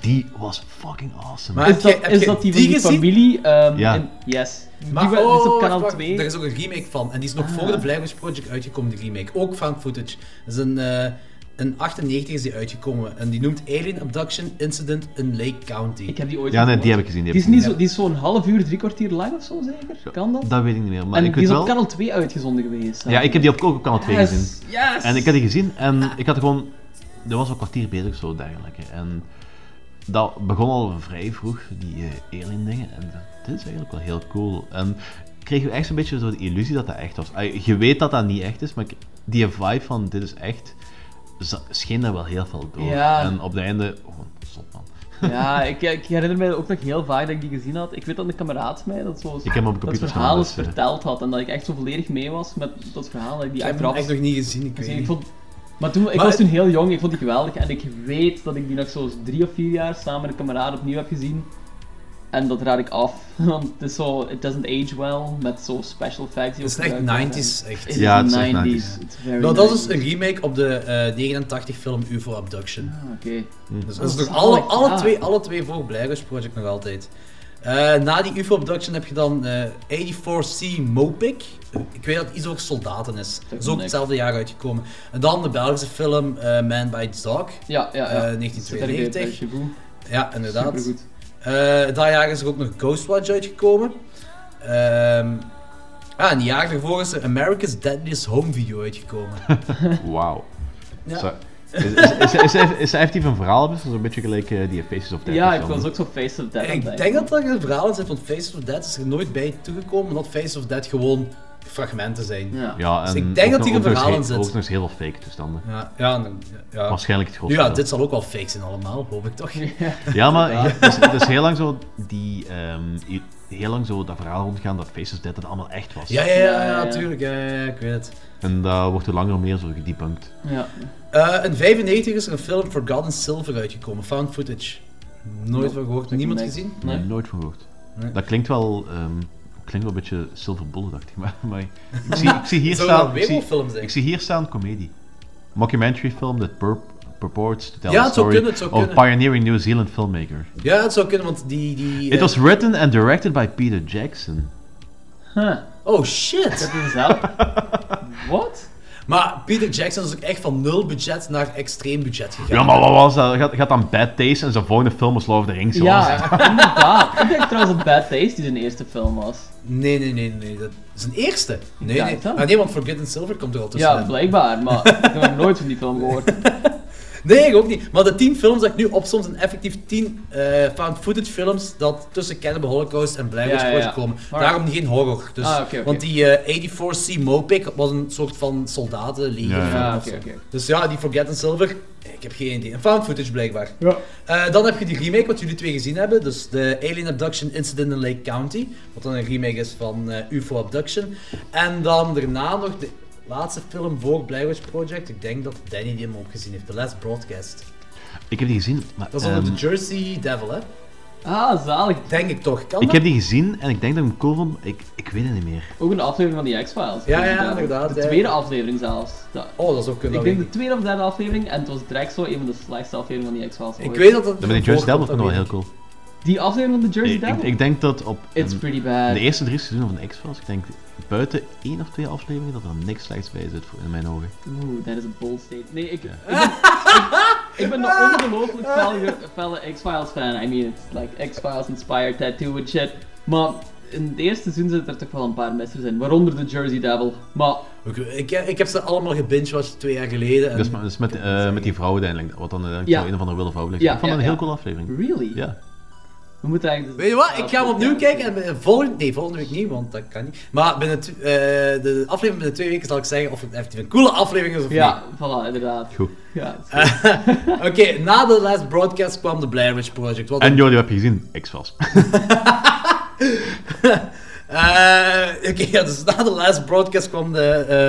Die was fucking awesome. Maar Is heb dat, is dat die van die gezien? familie? ehm, Ja. in- yes. Maar die, die is op oh, kanaal wacht, 2. Er is ook een remake van. En die is nog Ah. voor de Blair Witch Project uitgekomen, die remake. Ook found footage. Dat is een, eh in 98 is die uitgekomen. En die noemt Alien Abduction Incident in Lake County. Ik heb die ooit Ja, nee, die heb ik gezien. Die Die is, niet zo, die is zo'n half uur, drie kwartier lang of zo, zeker? Kan dat? Dat weet ik niet meer, maar en ik die is op wel... kanaal 2 uitgezonden geweest. Ja, ik heb die op, ook op kanaal 2 yes. gezien. Yes! En ik had die gezien en ik had gewoon... Er was een kwartier bezig zo, dergelijke. En dat begon al vrij vroeg, die eh, alien dingen. En dat- dit is eigenlijk wel heel cool. En kregen we echt zo'n beetje zo de illusie dat dat echt was. Je weet dat dat niet echt is, maar die vibe van dit is echt... scheen daar wel heel veel door. Ja. En op het einde... Oh, zot man. Ja, ik, ik herinner mij ook nog heel vaak dat ik die gezien had. Ik weet dat een kameraad mij dat, zo, Ik heb hem op dat verhaal eens dus, eh. verteld had. En dat ik echt zo volledig mee was met dat verhaal. Dat ik die ik heb hem echt nog niet gezien, ik weet ik niet. vond, maar toen, ik Maar was toen heel jong, ik vond die geweldig. En ik weet dat ik die nog zo drie of vier jaar samen met een kameraad opnieuw heb gezien. En dat raad ik af, want het is zo, it doesn't age well, met zo special effects Het is echt gebruikt worden. 90s, echt. Ja, het is echt 90s. 90s. It's very Nou, dat is 90s. een remake op de eh 89 film UFO Abduction. Ah, Oké. Dus dat is nog alle, ja. twee, alle twee Project nog altijd. Eh, na die UFO Abduction heb je dan eh 84C Mopic. Eh, Ik weet dat het iets over soldaten is. Dat is ook hetzelfde jaar uitgekomen. En dan de Belgische film eh, Man Bites Dog. Ja, ja, ja. Eh, 1992. Super Ja, inderdaad. Eh, dat jaar is er ook nog Ghostwatch uitgekomen. Ehm ah, en een jaar daarvoor is er America's Deadliest Home Video uitgekomen. Wauw. Ja. Zo- Is, is, is, is, is, is hij een verhaal? Of is dat zo'n beetje gelijk eh, die Faces of Death? Ja, ik was ook zo Face of Death het Ik denk dat er een verhaal in zit, want Faces of Dead is er nooit bij toegekomen, omdat Faces of Dead gewoon fragmenten zijn. Ja. Ja, en Dus ik denk dat hier een verhaal in zit. Ook nog eens heel veel fake toestanden. Ja, ja, en- ja. Waarschijnlijk het Nu grootste ja, dit zal ook wel fake zijn allemaal, hoop ik toch. Ja, maar het, is, het is heel lang zo die... ehm, heel lang zo dat verhaal rondgaan dat Faces Death het allemaal echt was. Ja, ja, ja, Ja, ja, ja. tuurlijk, ja, ja, ja, ik weet het. En dat wordt hoe langer meer zo gedebunked. Ja. Eh, in 95 is er een film Forgotten Silver uitgekomen, found footage. Nooit van gehoord, niemand gezien? Nee. Nooit van gehoord. Nee. Dat klinkt wel... ehm, klinkt wel een beetje Silver Bullet, dacht ik. Maar, maar ik, zie, ik zie hier staan... een Ik zie, ik hier staan comedie. Mockumentary film that pur- purports to tell Ja, zou story kunnen, het zou of kunnen. pioneering New Zealand filmmaker. Ja, het zou kunnen, want die... die It eh, was written and directed by Peter Jackson. Huh. Oh shit! Dat is zelf. Wat? Maar Peter Jackson is ook echt van nul budget naar extreem budget gegaan. Ja, maar wat was dat? Gaat, gaat dan Bad Taste en zijn volgende film is Lord of the Rings? Ja, inderdaad. Ik denk trouwens dat Bad Taste die zijn eerste film was. Nee, nee, nee, nee. Dat is een eerste. Nee, Ja, nee. Ah, nee, want Forgotten Silver komt er al tussen. Ja, blijkbaar, maar ik heb nog nooit van die film gehoord. Nee, ik ook niet. Maar de 10 films dat ik nu opsom zijn effectief 10 eh found footage films dat tussen Cannibal Holocaust en Blair Witch Ja, ja, ja. Project komen. Daarom geen horror. Dus, Ah. Want die eh, 84C Mopic was een soort van soldatenleger. Ja, oké. Dus ja, die Forgotten Silver, ik heb geen idee. Een found footage blijkbaar. Ja. Eh, dan heb je die remake wat jullie twee gezien hebben. Dus de Alien Abduction Incident in Lake County. Wat dan een remake is van eh, UFO Abduction. En dan daarna nog de laatste film voor Blair Witch Project. Ik denk dat Danny die hem ook gezien heeft. The Last Broadcast. Ik heb die gezien, maar... Dat is onder ehm, de Jersey Devil, hè? Ah, zalig. Denk ik toch. Kan Ik dat? heb die gezien en ik denk dat ik hem cool vond. Ik, ik weet het niet meer. Ook een aflevering van die X-Files. Ja, ja, inderdaad, De ja. tweede aflevering zelfs. Dat- Oh, dat is ook kunnen. ik denk de tweede of derde aflevering en het was direct zo een van de slechtste afleveringen van die X-Files. Ik weet dat het. Dat die Jersey Devil vond ik wel heel cool. Die aflevering van de Jersey Ik, ik, Devil? ik denk dat op It's een- pretty bad. de eerste drie seizoenen van X-Files, ik denk buiten één of twee afleveringen, dat er niks slechts bij zit voor- in mijn ogen. Oeh, dat is een bold state. Nee, ik, ik, ben, ik, ik ben een ongelooflijk felle, felle X-Files fan. I mean, it's like X-Files inspired tattoo and shit. Maar in het eerste seizoen zitten er toch wel een paar missers in. Waaronder de Jersey Devil. Maar Ik, ik, ik heb ze allemaal gebingewatcht twee jaar geleden. En Dus, met- dus met, eh, met die vrouw uiteindelijk, wat dan uiteindelijk Ja. een of andere wilde vrouw ligt. Ja, ik vond ja, dat een heel cool aflevering. really? Ja. We moeten eigenlijk... Weet je wat? Ik ga hem opnieuw kijken en volgende, nee, volgende week niet, want dat kan niet. Maar binnen eh, de aflevering binnen twee weken zal ik zeggen of het een coole aflevering is of Ja, voilà, inderdaad. Goed. Ja, niet. Oké, na de last broadcast kwam de Blair Witch Project. Wat En Jordi, heb je gezien? X-Files. Eh, Oké, ja, dus na de last broadcast kwam de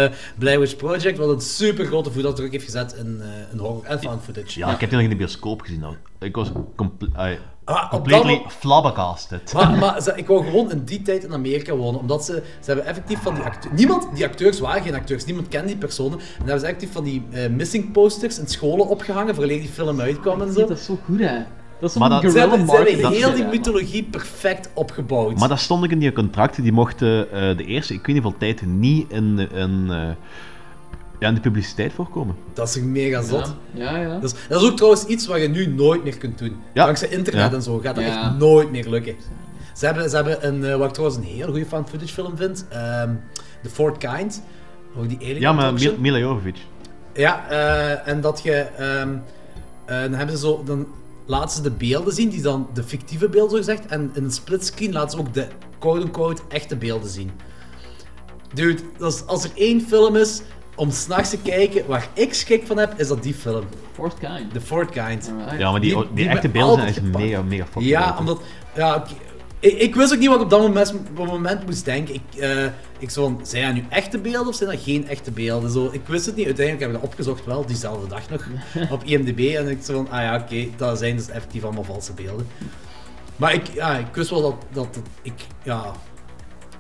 eh Blair Witch Project, wat een super grote voetafdruk heeft gezet in, eh in horror en found footage. Ja, ik heb die nog in de bioscoop gezien. nou. Ik was comple ai, Ah, op completely dat flabbergasted. Maar, maar ze- ik wou gewoon in die tijd in Amerika wonen, omdat ze, ze hebben effectief van die acteurs... Niemand, die acteurs waren geen acteurs, niemand kende die personen. En dan hebben ze effectief van die eh, missing posters in scholen opgehangen, voordat die film uitkwam en zo. Dat is zo goed, hè. Dat is Maar dat- Ze guerrilla hebben, ze hebben marketing. heel die mythologie perfect opgebouwd. Maar dat stond ook in die contracten, die mochten eh, de eerste, ik weet niet hoeveel tijd, niet in, in, eh, ja, in de publiciteit voorkomen. Dat is mega zot. Ja, ja. Dat, is, dat is ook trouwens iets wat je nu nooit meer kunt doen. Ja. Dankzij internet Ja. en zo gaat dat Ja. echt nooit meer lukken. Ze hebben, ze hebben een, eh, wat ik trouwens een heel goede fan footage film vind, ehm The Fourth Kind. Over die alien Ja, maar Mila Jovovich. Ja, eh, en dat je. ehm, eh, dan hebben ze zo. Dan laten ze de beelden zien, die dan de fictieve beelden zo gezegd. En in een splitscreen laten ze ook de quote-unquote echte beelden zien. Dude, als er één film is om s'nachts te kijken waar ik schik van heb, is dat die film. Fourth kind. The Fourth Kind. Alright. Ja, maar die, Die- die, die echte beelden zijn echt mega, mega fucking Ja, leuk. omdat... Ja. Ik, ik wist ook niet wat ik op dat moment, op dat moment moest denken. Ik, eh, ik zo van, zijn dat nu echte beelden of zijn dat geen echte beelden? Zo, ik wist het niet. Uiteindelijk heb ik dat opgezocht wel, diezelfde dag nog, op IMDb. En ik zo van, ah ja, oké, dat zijn dus effectief allemaal valse beelden. Maar ik, ja, ik wist wel dat, dat het- ik, ja...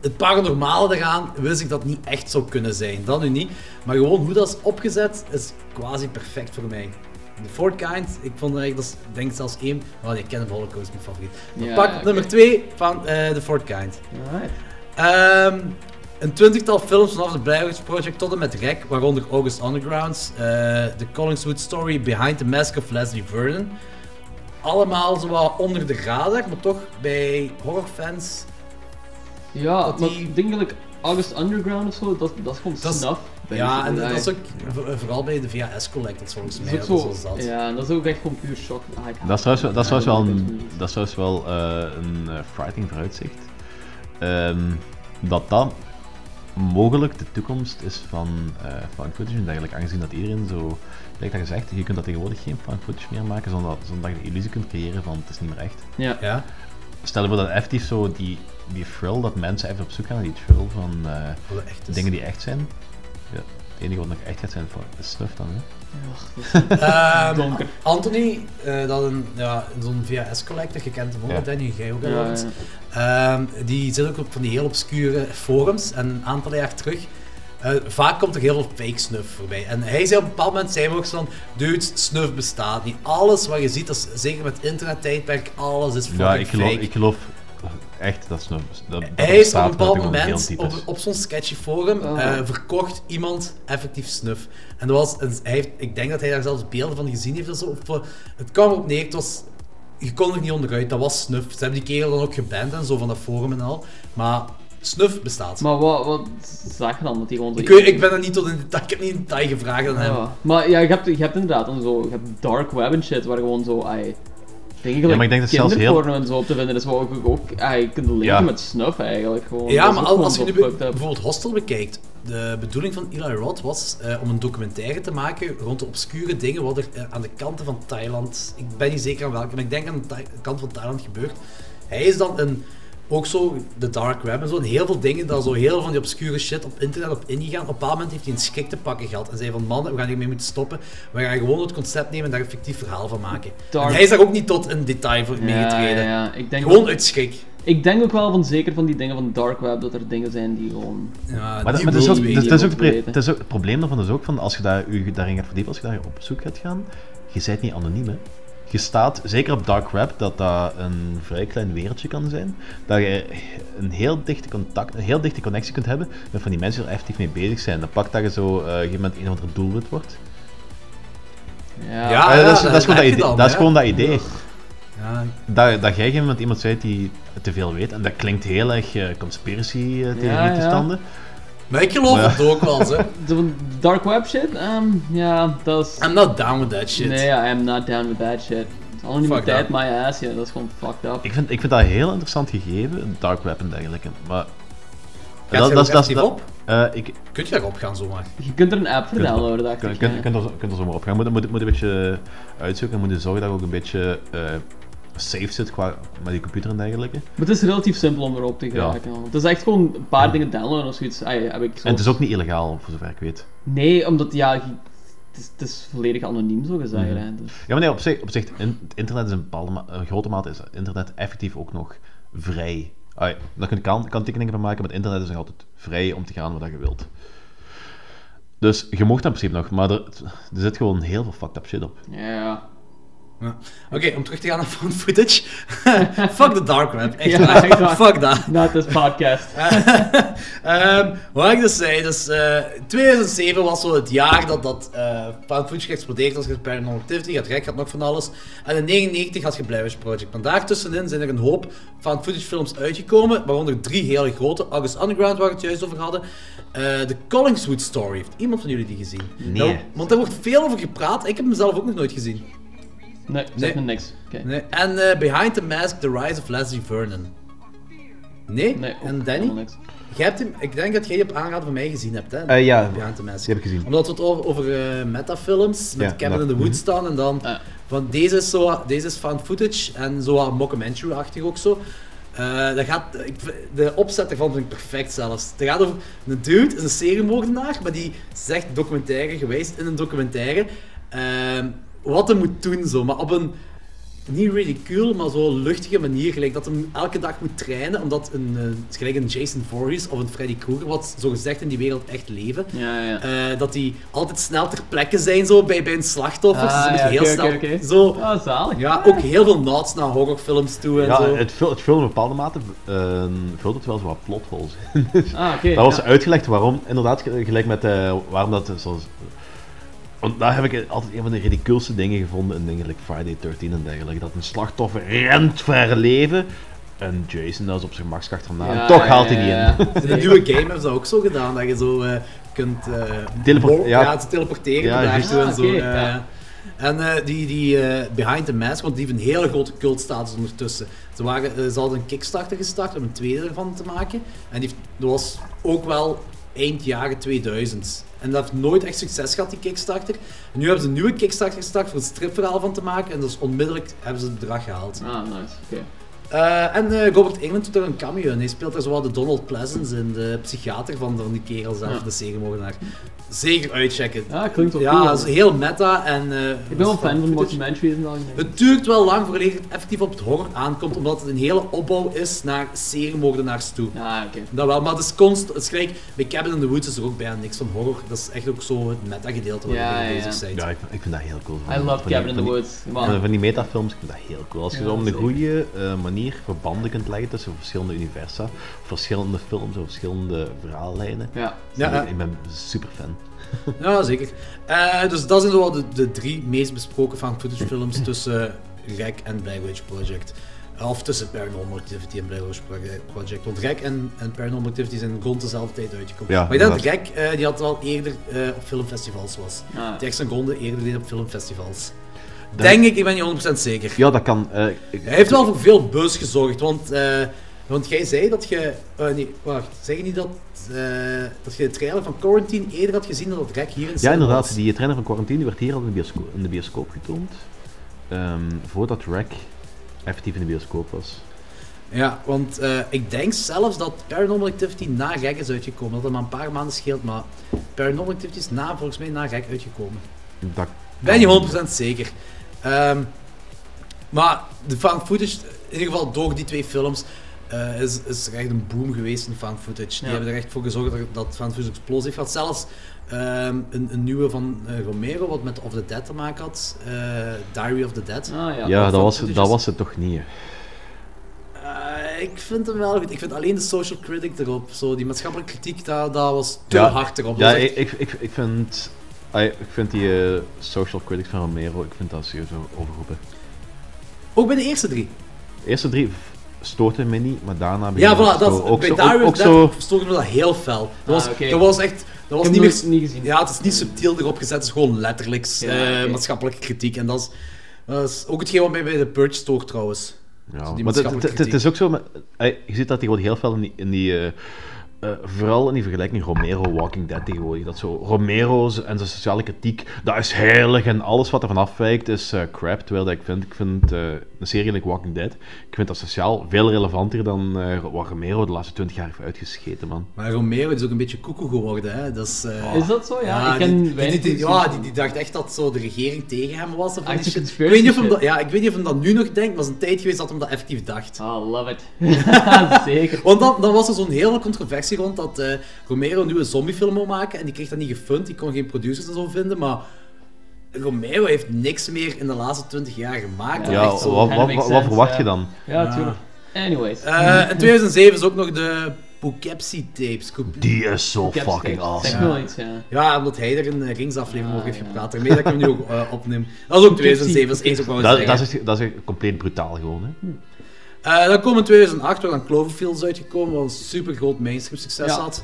Het paranormale eraan wist ik dat niet echt zou kunnen zijn. Dat nu niet. Maar gewoon hoe dat is opgezet, is quasi perfect voor mij. The Fourth Kind, ik vond eigenlijk, dat is, ik denk zelfs één... Oh nee, Cannibal Holocaust is mijn favoriet. Maar Ja, pak nummer twee van eh The Kind. Alright. Ehm, een twintigtal films vanaf de Blair Project tot en met Rec, waaronder August Underground, eh The Collingswood Story Behind the Mask of Leslie Vernon. Allemaal zo wat onder de radar, maar toch bij horrorfans. Ja, Dat maar die- ik denk dat ik August Underground of zo, dat, dat is gewoon Dat. Ja, en dat is ook vo- vooral bij de VHS Collectors volgens Dat is mij. ook Dat zo, ja, en dat is ook echt gewoon puur shock. Ah, Dat is trouwens, wel- wel Ja, een, dat is wel eh, een eh, frightening vooruitzicht. Ehm, dat dat mogelijk de toekomst is van eh found footage en dergelijke, aangezien dat iedereen zo, like dat gezegd, je kunt dat tegenwoordig geen found footage meer maken zonder, dat- zonder dat je de illusie kunt creëren van het is niet meer echt. Ja. Ja. Stel je voor dat effectief zo die, die thrill, dat mensen even op zoek gaan naar die thrill van eh, dingen die echt zijn. Ja, het enige wat nog echt gaat zijn, is stuff dan. Hè. Ehm, Donker. Anthony, eh, dat een, ja, zo'n VHS Collector, je kent hem ook, Ja. Danny, jij ook al Ja, wel eens. ja. Ehm, die zit ook op van die heel obscure forums en een aantal jaar terug. eh, vaak komt er heel veel fake snuff voorbij. En hij zei op een bepaald moment, zei ook zo van, dude, snuff bestaat niet. Alles wat je ziet, dat is, zeker met internettijdperk, alles is fucking Ja, ik geloof, fake. ik geloof echt dat snuff. Dat, dat Hij is op een bepaald moment op, op zo'n sketchy forum Oh. eh, verkocht iemand effectief snuff. En dat was, een- hij heeft, ik denk dat hij daar zelfs beelden van gezien heeft. of zo. Of, eh, het kwam erop neer, het was, je kon er niet onderuit, dat was snuff. Ze hebben die kerel dan ook geband en zo van dat forum en al. Maar snuff bestaat. Maar wat, wat zag je dan? Dat die gewoon ik, weet, ik ben er niet tot in detail, ik heb niet in detail gevraagd aan hem. Ja. Maar ja, je hebt, je hebt inderdaad dan zo, je hebt dark web en shit, waar gewoon zo, ai, ik, maar ik denk dat zelfs heel- en zo op te vinden is, wat ook, ook ai, kunt leven Ja. met snuff eigenlijk. Gewoon. Ja, maar als, gewoon als je nu bijvoorbeeld Hostel bekijkt, de bedoeling van Eli Roth was eh, om een documentaire te maken rond de obscure dingen wat er eh, aan de kanten van Thailand, ik ben niet zeker aan welke, maar ik denk aan de kant van Thailand gebeurt. Hij is dan een ook zo de dark web en zo. En heel veel dingen, dat zo heel veel van die obscure shit op internet op ingegaan. Op een bepaald moment heeft hij een schik te pakken gehad. En zei van, man, we gaan hiermee moeten stoppen. We gaan gewoon het concept nemen en daar een fictief verhaal van maken. Dark- En hij is daar ook niet tot een detail voor Ja, meegetreden. ja, ja. Ik denk Gewoon ook- uit schrik. Ik denk ook wel van zeker van die dingen van Dark Web dat er dingen zijn die gewoon. Ja, Maar, die dat, dat is dat, dat dat ook, het probleem daarvan is ook van als je daar, je daarin gaat verdiepen, als je daar op zoek gaat gaan, je bent niet anoniem. Hè. Je staat, zeker op dark web, dat dat een vrij klein wereldje kan zijn. Dat je een heel dichte contact, een heel dichte connectie kunt hebben met van die mensen die er effectief mee bezig zijn. Dan pak dat je zo eh, op een gegeven moment een of ander doelwit wordt. Ja, Ja, Eh, dat is, dat is gewoon, dat idee, dan, dat is gewoon dat idee. Ja, Dat, dat jij iemand iemand zei die te veel weet. En dat klinkt heel erg eh conspiracy eh, maar ik geloof het ook wel, hè. De dark web shit? Ehm, ja, dat is. I'm not down with that shit. Nee, I am not down with that shit. Anonimiteit, my ass, ja, dat is gewoon fucked up. Ik vind, ik vind dat een heel interessant gegeven, dark web en dergelijke. Maar... je er ook effectief op? eh, ik, Kun je daarop gaan zomaar? Je kunt er een app voor downloaden, dacht Kun, ik. kun, ja. kunt, er, kunt er zomaar op gaan. Moet, moet, moet een beetje uitzoeken en moet zorgen dat je ook een beetje eh, safe zit qua met die computer en dergelijke. Maar het is relatief simpel om erop te geraken. want Het is echt gewoon een paar dingen downloaden of zoiets. Heb ik En het is ook niet illegaal, voor zover ik weet. Nee, omdat ja, je- het is, het is volledig anoniem zo gezegd. Mhm. dus- Ja, maar nee, op zich, op zich in, het internet is een bepaalde ma- een grote mate is internet effectief ook nog vrij. Ja, daar kun je kan, kanttekeningen van maken, maar het internet is nog altijd vrij om te gaan waar je wilt. Dus je mocht dat in principe nog, maar er, er zit gewoon heel veel fucked up shit op. Ja. Ja. Oké, om terug te gaan naar found footage. Fuck de dark web. Echt Ja, waar. echt waar. Fuck dat. Not this podcast. Ehm, wat ik dus zei, dus, eh 2007 was zo het jaar dat, dat eh found footage geëxplodeerd was. Je had Paranormal Activity, had Rek, had nog van alles. En in 1999 had je Blair Witch Project. Maar daartussenin zijn er een hoop found footage films uitgekomen, waaronder drie hele grote. August Underground, waar we het juist over hadden. Eh de Collingswood Story. Heeft iemand van jullie die gezien? Nee. Nou, want daar wordt veel over gepraat. Ik heb hem zelf ook nog nooit gezien. Nee, zeg Nee. me niks. Oké. Nee. En eh, Behind the Mask, The Rise of Leslie Vernon. Nee? Nee, en Danny? niks. Jij hebt hem, ik denk dat jij die op aanraden van mij gezien hebt, hè? Eh, ja, Behind the Mask. die heb ik gezien. Omdat we het over, over eh, metafilms met Ja, ja. in the Woods Mhm. staan en dan van deze is, zo, deze is found footage en zo wat mockumentary-achtig ook zo. Eh, dat gaat, ik, de opzet ervan vind ik perfect zelfs. Het gaat over een dude, is een seriemoordenaar, maar die zegt documentaire geweest in een documentaire ehm, wat hij moet doen zo, maar op een niet ridicule, maar zo luchtige manier, gelijk dat hij elke dag moet trainen, omdat een, eh, het is gelijk een Jason Voorhees of een Freddy Krueger, wat zo gezegd in die wereld echt leven, Ja, ja. eh, dat die altijd snel ter plekke zijn zo bij, bij een slachtoffer. Ah, ja, heel snel zo. Ah, zalig. Ja, ook heel veel nods naar horrorfilms toe en Ja, zo. het, vult, het vult in een bepaalde mate eh, vult het wel zo wat plotholes. Ah, oké. dat was ja. uitgelegd waarom, inderdaad, ge- gelijk met eh, waarom dat zoals. Want daar heb ik altijd een van de ridiculste dingen gevonden in dingen like Friday 13 en dergelijke. Dat een slachtoffer rent voor haar leven. En Jason dat is op zijn. Ja, en toch ja, haalt hij ja, die ja. in. In de nieuwe game hebben ze dat ook zo gedaan, dat je zo eh, kunt eh, Teleport- ja. ja, te teleporteren Ja, en Ah, zo. eh. ja. En eh, die, die eh, Behind the Mask, want die heeft een hele grote cultstatus ondertussen. Ze, waren, ze hadden een Kickstarter gestart om een tweede ervan te maken. En die, heeft- dat was ook wel eind jaren 2000. En dat heeft nooit echt succes gehad, die Kickstarter. En nu hebben ze een nieuwe Kickstarter gestart voor een stripverhaal van te maken. En is onmiddellijk hebben ze het bedrag gehaald. Ah, nice. Oké. Eh, en eh, Robert Englund doet er een cameo in. Hij speelt daar zowel de Donald Pleasance in, de psychiater van, van die kerel zelf, Ja. de seriemoordenaar. Zeker uitchecken. Ja, klinkt wel Ja, cool. is heel meta en... eh, Ik ben wel fan van footage. documentaries en. Het duurt wel lang voordat het effectief op het horror aankomt, omdat het een hele opbouw is naar seriemoordenaars toe. Ja, oké. Dat wel, maar het is const, het is gelijk, bij Cabin in the Woods is er ook bijna niks van horror. Dat is echt ook zo het meta-gedeelte waar Ja, je mee ja, bezig ja. bent. Ja, ik, ik vind dat heel cool. I love Van die- Cabin in the die- Woods. Van, Man. van die metafilms, ik vind dat heel cool. Als je Ja, zo een zeker. goede eh, manier verbanden kunt leggen tussen verschillende universa, verschillende films of verschillende verhaallijnen. Ja. Ja, ja. Ik ben super fan. Ja, zeker. Eh, dus dat zijn zo wel de, de drie meest besproken found footage films tussen Rek en Blair Witch Project. Of tussen Paranormal Activity en Blair Witch Project. Want Rek en, en Paranormal Activity zijn rond dezelfde tijd uitgekomen. Ja, maar ik denk dat. Rek eh, die had al eerder eh, op filmfestivals was. Ah, Die echt zijn ronde eerder deed op filmfestivals. Denk ik, ik ben niet 100% zeker. Ja, dat kan. eh, ik- Hij heeft wel voor veel buzz gezorgd, want, eh, want jij zei dat je... eh, nee, wacht. Zeg je niet dat, dat je de trailer van Quarantine eerder had gezien dan dat Rek hier in Ja, inderdaad. was? Die trainer van Quarantine die werd hier al in de bioscoop, in de bioscoop getoond. Ehm, voordat Rack effectief in de bioscoop was. Ja, want ik denk zelfs dat Paranormal Activity na Gek is uitgekomen. Dat het maar een paar maanden scheelt, maar Paranormal Activity is na, volgens mij na Gek uitgekomen. Dat Ben je 100% zeker. Ehm, maar de found footage, in ieder geval door die twee films, eh, is, is er echt een boom geweest in found footage. Die Ja. hebben er echt voor gezorgd dat, dat found footage explosie heeft gehad. Zelfs ehm, een, een nieuwe van eh, Romero, wat met Of the Dead te maken had. eh, Diary of the Dead. Ah ja. Ja, dat van was, footage dat was het toch niet. hè. Eh, ik vind hem wel goed. Ik vind alleen de social critic erop, zo, die maatschappelijke kritiek, dat, dat was te Ja. hard erop. Ja, echt- ik, ik, ik vind... ai, Ik vind die eh, social critics van Romero, ik vind dat sowieso overroepen. Ook bij de eerste drie. De eerste drie stoorten me niet, maar daarna... Ja, beginnen voilà, dat, zo- is- ook bij zo- Diary ook- ook zo... Dead stoorde me dat heel fel. Dat was, Ah, dat was echt... Dat was Ik niet heb meer... niet gezien. Ja, het is niet subtiel erop gezet, het is gewoon letterlijk Ja, eh, maatschappelijke kritiek. En dat is, dat is ook hetgeen wat mij bij de Purge stoort trouwens. Ja, maar het- is ook zo... ai, je ziet dat hij gewoon heel veel in die... In die eh, eh, vooral in die vergelijking Romero Walking Dead tegenwoordig. Dat zo Romero's en zijn sociale kritiek, dat is heilig en alles wat er van afwijkt is eh, crap. Terwijl dat ik vind, ik vind eh, een serie like Walking Dead, ik vind dat sociaal veel relevanter dan eh, wat Romero de laatste 20 jaar heeft uitgescheten, man. Maar Romero is ook een beetje koekoe geworden. Hè? Dat is, eh, Is dat zo? Ja, ik ken die, ja, die, die dacht echt dat zo de regering tegen hem was. Of Ah, shit. ik, weet niet of hem dat, ja, ik weet niet of hem dat nu nog denkt, maar het is een tijd geweest dat hem dat effectief dacht. Ah, love it. Zeker. Want dan, dan was er zo'n hele controversie rond dat eh, Romero een nieuwe zombiefilm wil maken en die kreeg dat niet gefund, die kon geen producers en zo vinden, maar Romero heeft niks meer in de laatste 20 jaar gemaakt. Ja, Echt zo. wat, wat, wat, verwacht ja. je dan? Ja, tuurlijk. Anyways. Eh, in 2007 is ook nog de Poughkeepsie tapes. Die is zo heb fucking awesome. Wel iets, ja. Ja, omdat hij er een eh, Rings-aflevering Ah, over heeft ja. gepraat. Daarmee dat ik hem nu ook eh, opneem. Dat is ook 2007, dat is eens ook wel eens Dat, is, dat is compleet brutaal gewoon, hè. Eh, dan komen in 2008, waar dan Cloverfield is uitgekomen, wat een super groot mainstream succes Ja, had.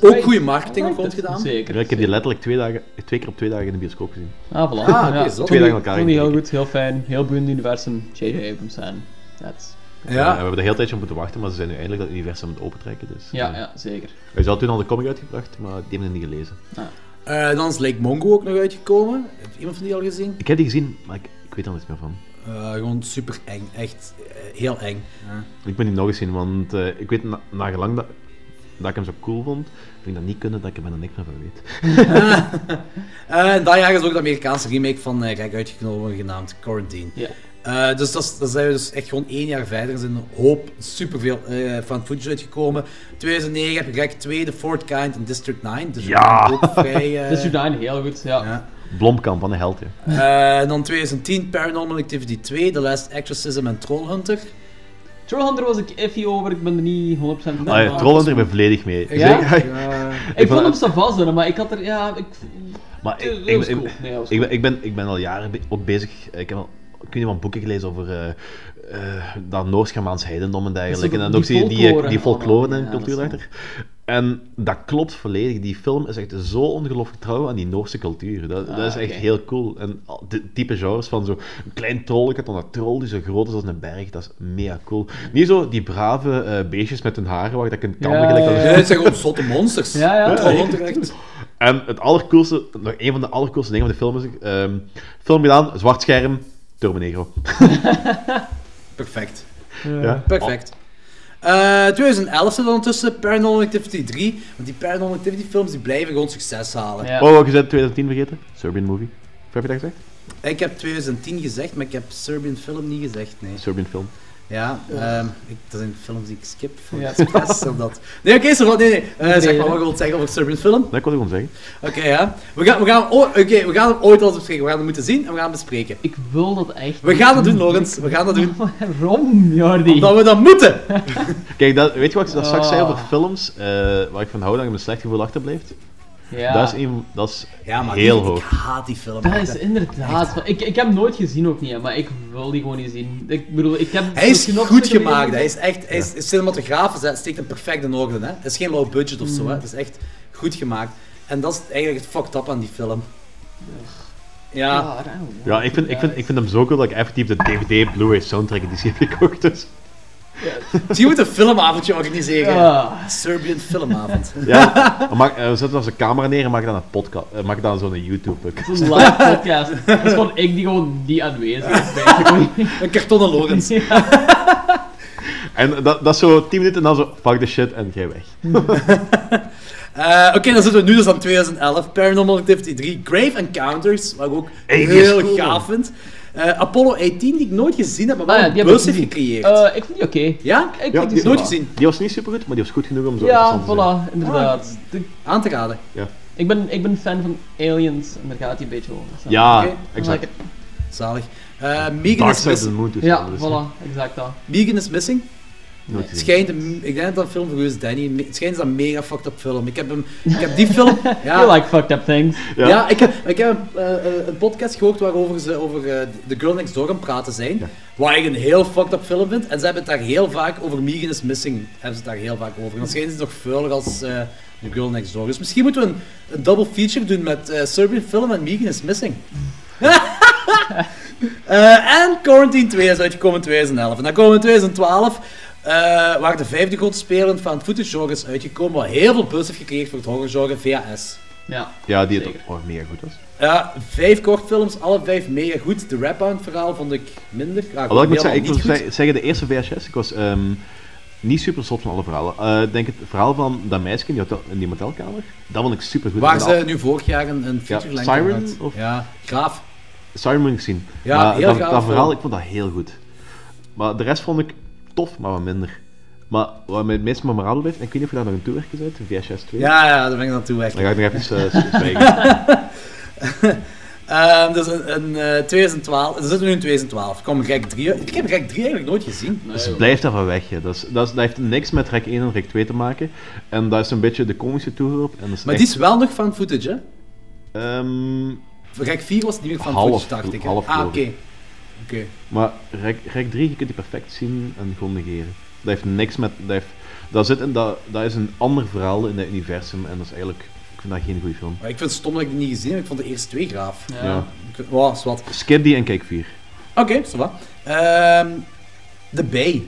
Ook goede marketing liked it. rondgedaan. Zeker. Ja, ik heb die letterlijk twee, dagen, twee keer op twee dagen in de bioscoop gezien. Ah, voilà. Ah, oké, ja, zo. vond Twee dagen elkaar Vond die heel goed, heel fijn, heel boeiend universum. J.J. Abrams en that's... Ja. Ja. we hebben de hele tijd op moeten wachten, maar ze zijn nu eindelijk dat universum aan het opentrekken. Dus, Ja, eh, ja, zeker. Hij had toen al de comic uitgebracht, maar die hebben we niet gelezen. Eh, dan is Lake Mongo ook nog uitgekomen. Heeft iemand van die al gezien? Ik heb die gezien, maar ik, ik weet er niks meer van. Eh, gewoon super eng. Echt eh, heel eng. Ik ben die nog eens zien, want eh, ik weet na, nagelang dat, dat ik hem zo cool vond, vind ik dat niet kunnen dat ik er bijna niks meer van weet. Eh, en dat jaar is ook de Amerikaanse remake van Rek uitgenomen, genaamd Quarantine. Ja. Eh, dus dat, zijn we dus echt gewoon één jaar verder. Er zijn een hoop, superveel eh van footage uitgekomen. 2009 heb ik Rek 2, The Fourth Kind en District 9. Dus Ja. ook vrij... Dus Jordan, heel goed, ja. ja. Blomkamp, van een held, ja. Eh, en dan 2010 Paranormal Activity 2, The Last Exorcism en Trollhunter. Trollhunter was ik iffy over, ik ben er niet 100% mee. Ah, ja, maar- Trollhunter, ik ben volledig mee. Ja? Ik vond hem savas, maar ik had er, ja, ik... Maar ik, ik, ik, ik, ben, ik, ben, ik ben al jaren be- ook bezig. Ik heb al, ik weet niet wat boeken gelezen over eh eh, dat Noors-Germaans heidendom en dergelijke. Zo En die ook die, die, folklore die en folklore en Ja, cultuur daarachter. En dat klopt volledig. Die film is echt zo ongelooflijk trouw aan die Noorse cultuur. Dat, dat is Ah, echt heel cool. En de type genres van zo'n klein trolletje tot een troll die zo groot is als een berg, dat is mega cool. Niet zo die brave eh, beestjes met hun haren waar ik een kan Ja, gelijk ja, het zijn gewoon zotte monsters. Ja, ja. En het allercoolste, nog een van de allercoolste dingen van de film is, ehm, film gedaan, zwart scherm, Turbo Negro. Perfect. Ja. Perfect. Eh 2011 zit er ondertussen Paranormal Activity 3. Want die Paranormal Activity films die blijven gewoon succes halen. Ja. Oh, wat je zei 2010 vergeten? Serbian movie. Of heb je dat gezegd? Ik heb 2010 gezegd, maar ik heb Serbian film niet gezegd, nee. Serbian film. Ja, ehm, ik, dat zijn films die ik skip voor Ja. expres, of dat. Nee, oké, wat, nee, nee. Eh, zeg Nee, maar hè? wat je wilt zeggen over Serbian film. Dat kon ik gewoon zeggen. Oké, ja. We gaan, we, gaan, oh, oké, we gaan hem ooit al bespreken. We gaan hem moeten zien en we gaan hem bespreken. Ik wil dat echt. We gaan dat doen, Lorenz. We gaan dat doen. Waarom, Jordi? Omdat we dat moeten. Kijk, dat, weet je wat ik dat straks zei over films, eh, waar ik van hou dat je een slecht gevoel achterblijft? Ja. Dat is, een, dat is Ja, maar heel ik, hoog. ik haat die film. Dat is inderdaad. Ik, ik heb hem nooit gezien ook niet, hè, maar ik wil die gewoon niet zien. Ik bedoel, ik heb. Hij is goed gemaakt. Hij is echt, hij is cinematografisch, hij steekt hem perfect in orde. Hè. Het is geen low budget of zo, hè. het is echt goed gemaakt. En dat is eigenlijk het fucked up aan die film. Ja, Ja, Ja, ik vind, ik, vind, ik vind hem zo cool dat ik effectief de DVD Blu-ray soundtrack editie heb gekocht. Dus. dus je moet een filmavondje organiseren. Ja. Serbian filmavond. Ja, maak, eh, we zetten als een camera neer en maak dan een podcast, eh, maak dan zo'n YouTube. Zo'n live podcast. Dat is gewoon ik die gewoon niet aanwezig is. Een kartonnen Lorenz. En dat, dat is zo 10 minuten en dan zo, fuck the shit, en jij weg. Eh, Oké, dan zitten we nu dus aan 2011. Paranormal Activity 3, Grave Encounters, wat ik ook Hey, heel cool, gaaf vind. Eh, Apollo 18, die ik nooit gezien heb, maar wel Ah, ja, een die heb heeft gezien. gecreëerd. Eh, ik vind die oké. ja? Ik Ja, vind die- die Nooit gezien. Die was niet super goed, maar die was goed genoeg om zo Ja, interessant te zijn. voilà, inderdaad. De- Aan te raden. ik, ben, ik ben fan van Aliens en daar gaat hij een beetje over. Zo. Ja, Oké. exact. Zalig. Eh Megan Dark is Side of the Missing. Moon dus Ja, dus, voilà, exact dat. Megan is Missing. Nooit Het schijnt, ik denk dat dat een film voor is, Danny. Het schijnt dat een mega fucked up film. Ik heb, hem, ik heb die film... Ja, You like fucked up things. Ja. Ja, ik heb, ik heb een, eh, eh, een podcast gehoord waarover ze over eh, The Girl Next Door aan het praten zijn. Waar ik een heel fucked up film vind. En ze hebben het daar heel vaak over Megan is Missing. Hebben ze het daar heel vaak over. En dan schijnen ze nog vuiler als eh, The Girl Next Door. Dus misschien moeten we een, een double feature doen met Serbian Film en Megan is Missing. En Quarantine 2 is uitgekomen in 2011. En dan komen we in 2012, eh, waar de vijfde grote speler van het is uitgekomen, wat heel veel buzz heeft gekregen voor het horrorgenre, VHS. Ja. Ja, die het oh, mega goed was. Ja, vijf kortfilms, alle vijf mega goed. De Rap verhaal vond ik minder. Ja, Alhoewel, ik moet zeggen, ik moet zeggen, de eerste VHS, ik was ehm, niet super zot van alle verhalen. Eh, Ik denk het verhaal van dat meisje in die, hotel, in die motelkamer, dat vond ik super goed. Waar ze nu vorig jaar een, een feature length Siren, of- Ja, Graaf. Siren moet ik zien. Ja, maar heel dat, verhaal, ik vond dat heel goed. Maar de rest vond ik tof, maar wat minder. Maar wat mij het meest memorabel blijft, en ik weet niet of je daar nog een toewerken bent, VHS 2. Ja, ja, daar ben ik naartoe weg. Dan ga ik nog even uh. Ehm dus in, in eh, 2012, we zitten nu in 2012, kwam Rek 3 uit. Ik heb Rek 3 eigenlijk nooit gezien. Dus blijf daarvan weg. hè. Dat, is, dat, is, dat heeft niks met Rek 1 en Rek 2 te maken. En dat is een beetje de komische. En is Maar echt, die is wel nog van footage, hè? ehm, Rek 4 was niet meer van Half, footage, dacht ik. half, ah, oké. ik. Oké. maar Rek, Rek 3, je kunt die perfect zien en gewoon negeren. Dat heeft niks met... Dat, heeft, dat, zit in, dat, dat is een ander verhaal in het universum. En dat is eigenlijk... Ik vind dat geen goede film. Maar ik vind het stom dat ik die niet gezien heb. Ik vond de eerste twee graaf. Ja. Ja. Wow, is wat. Skip die en kijk 4. Oké, zo wat. Ehm, de Bay.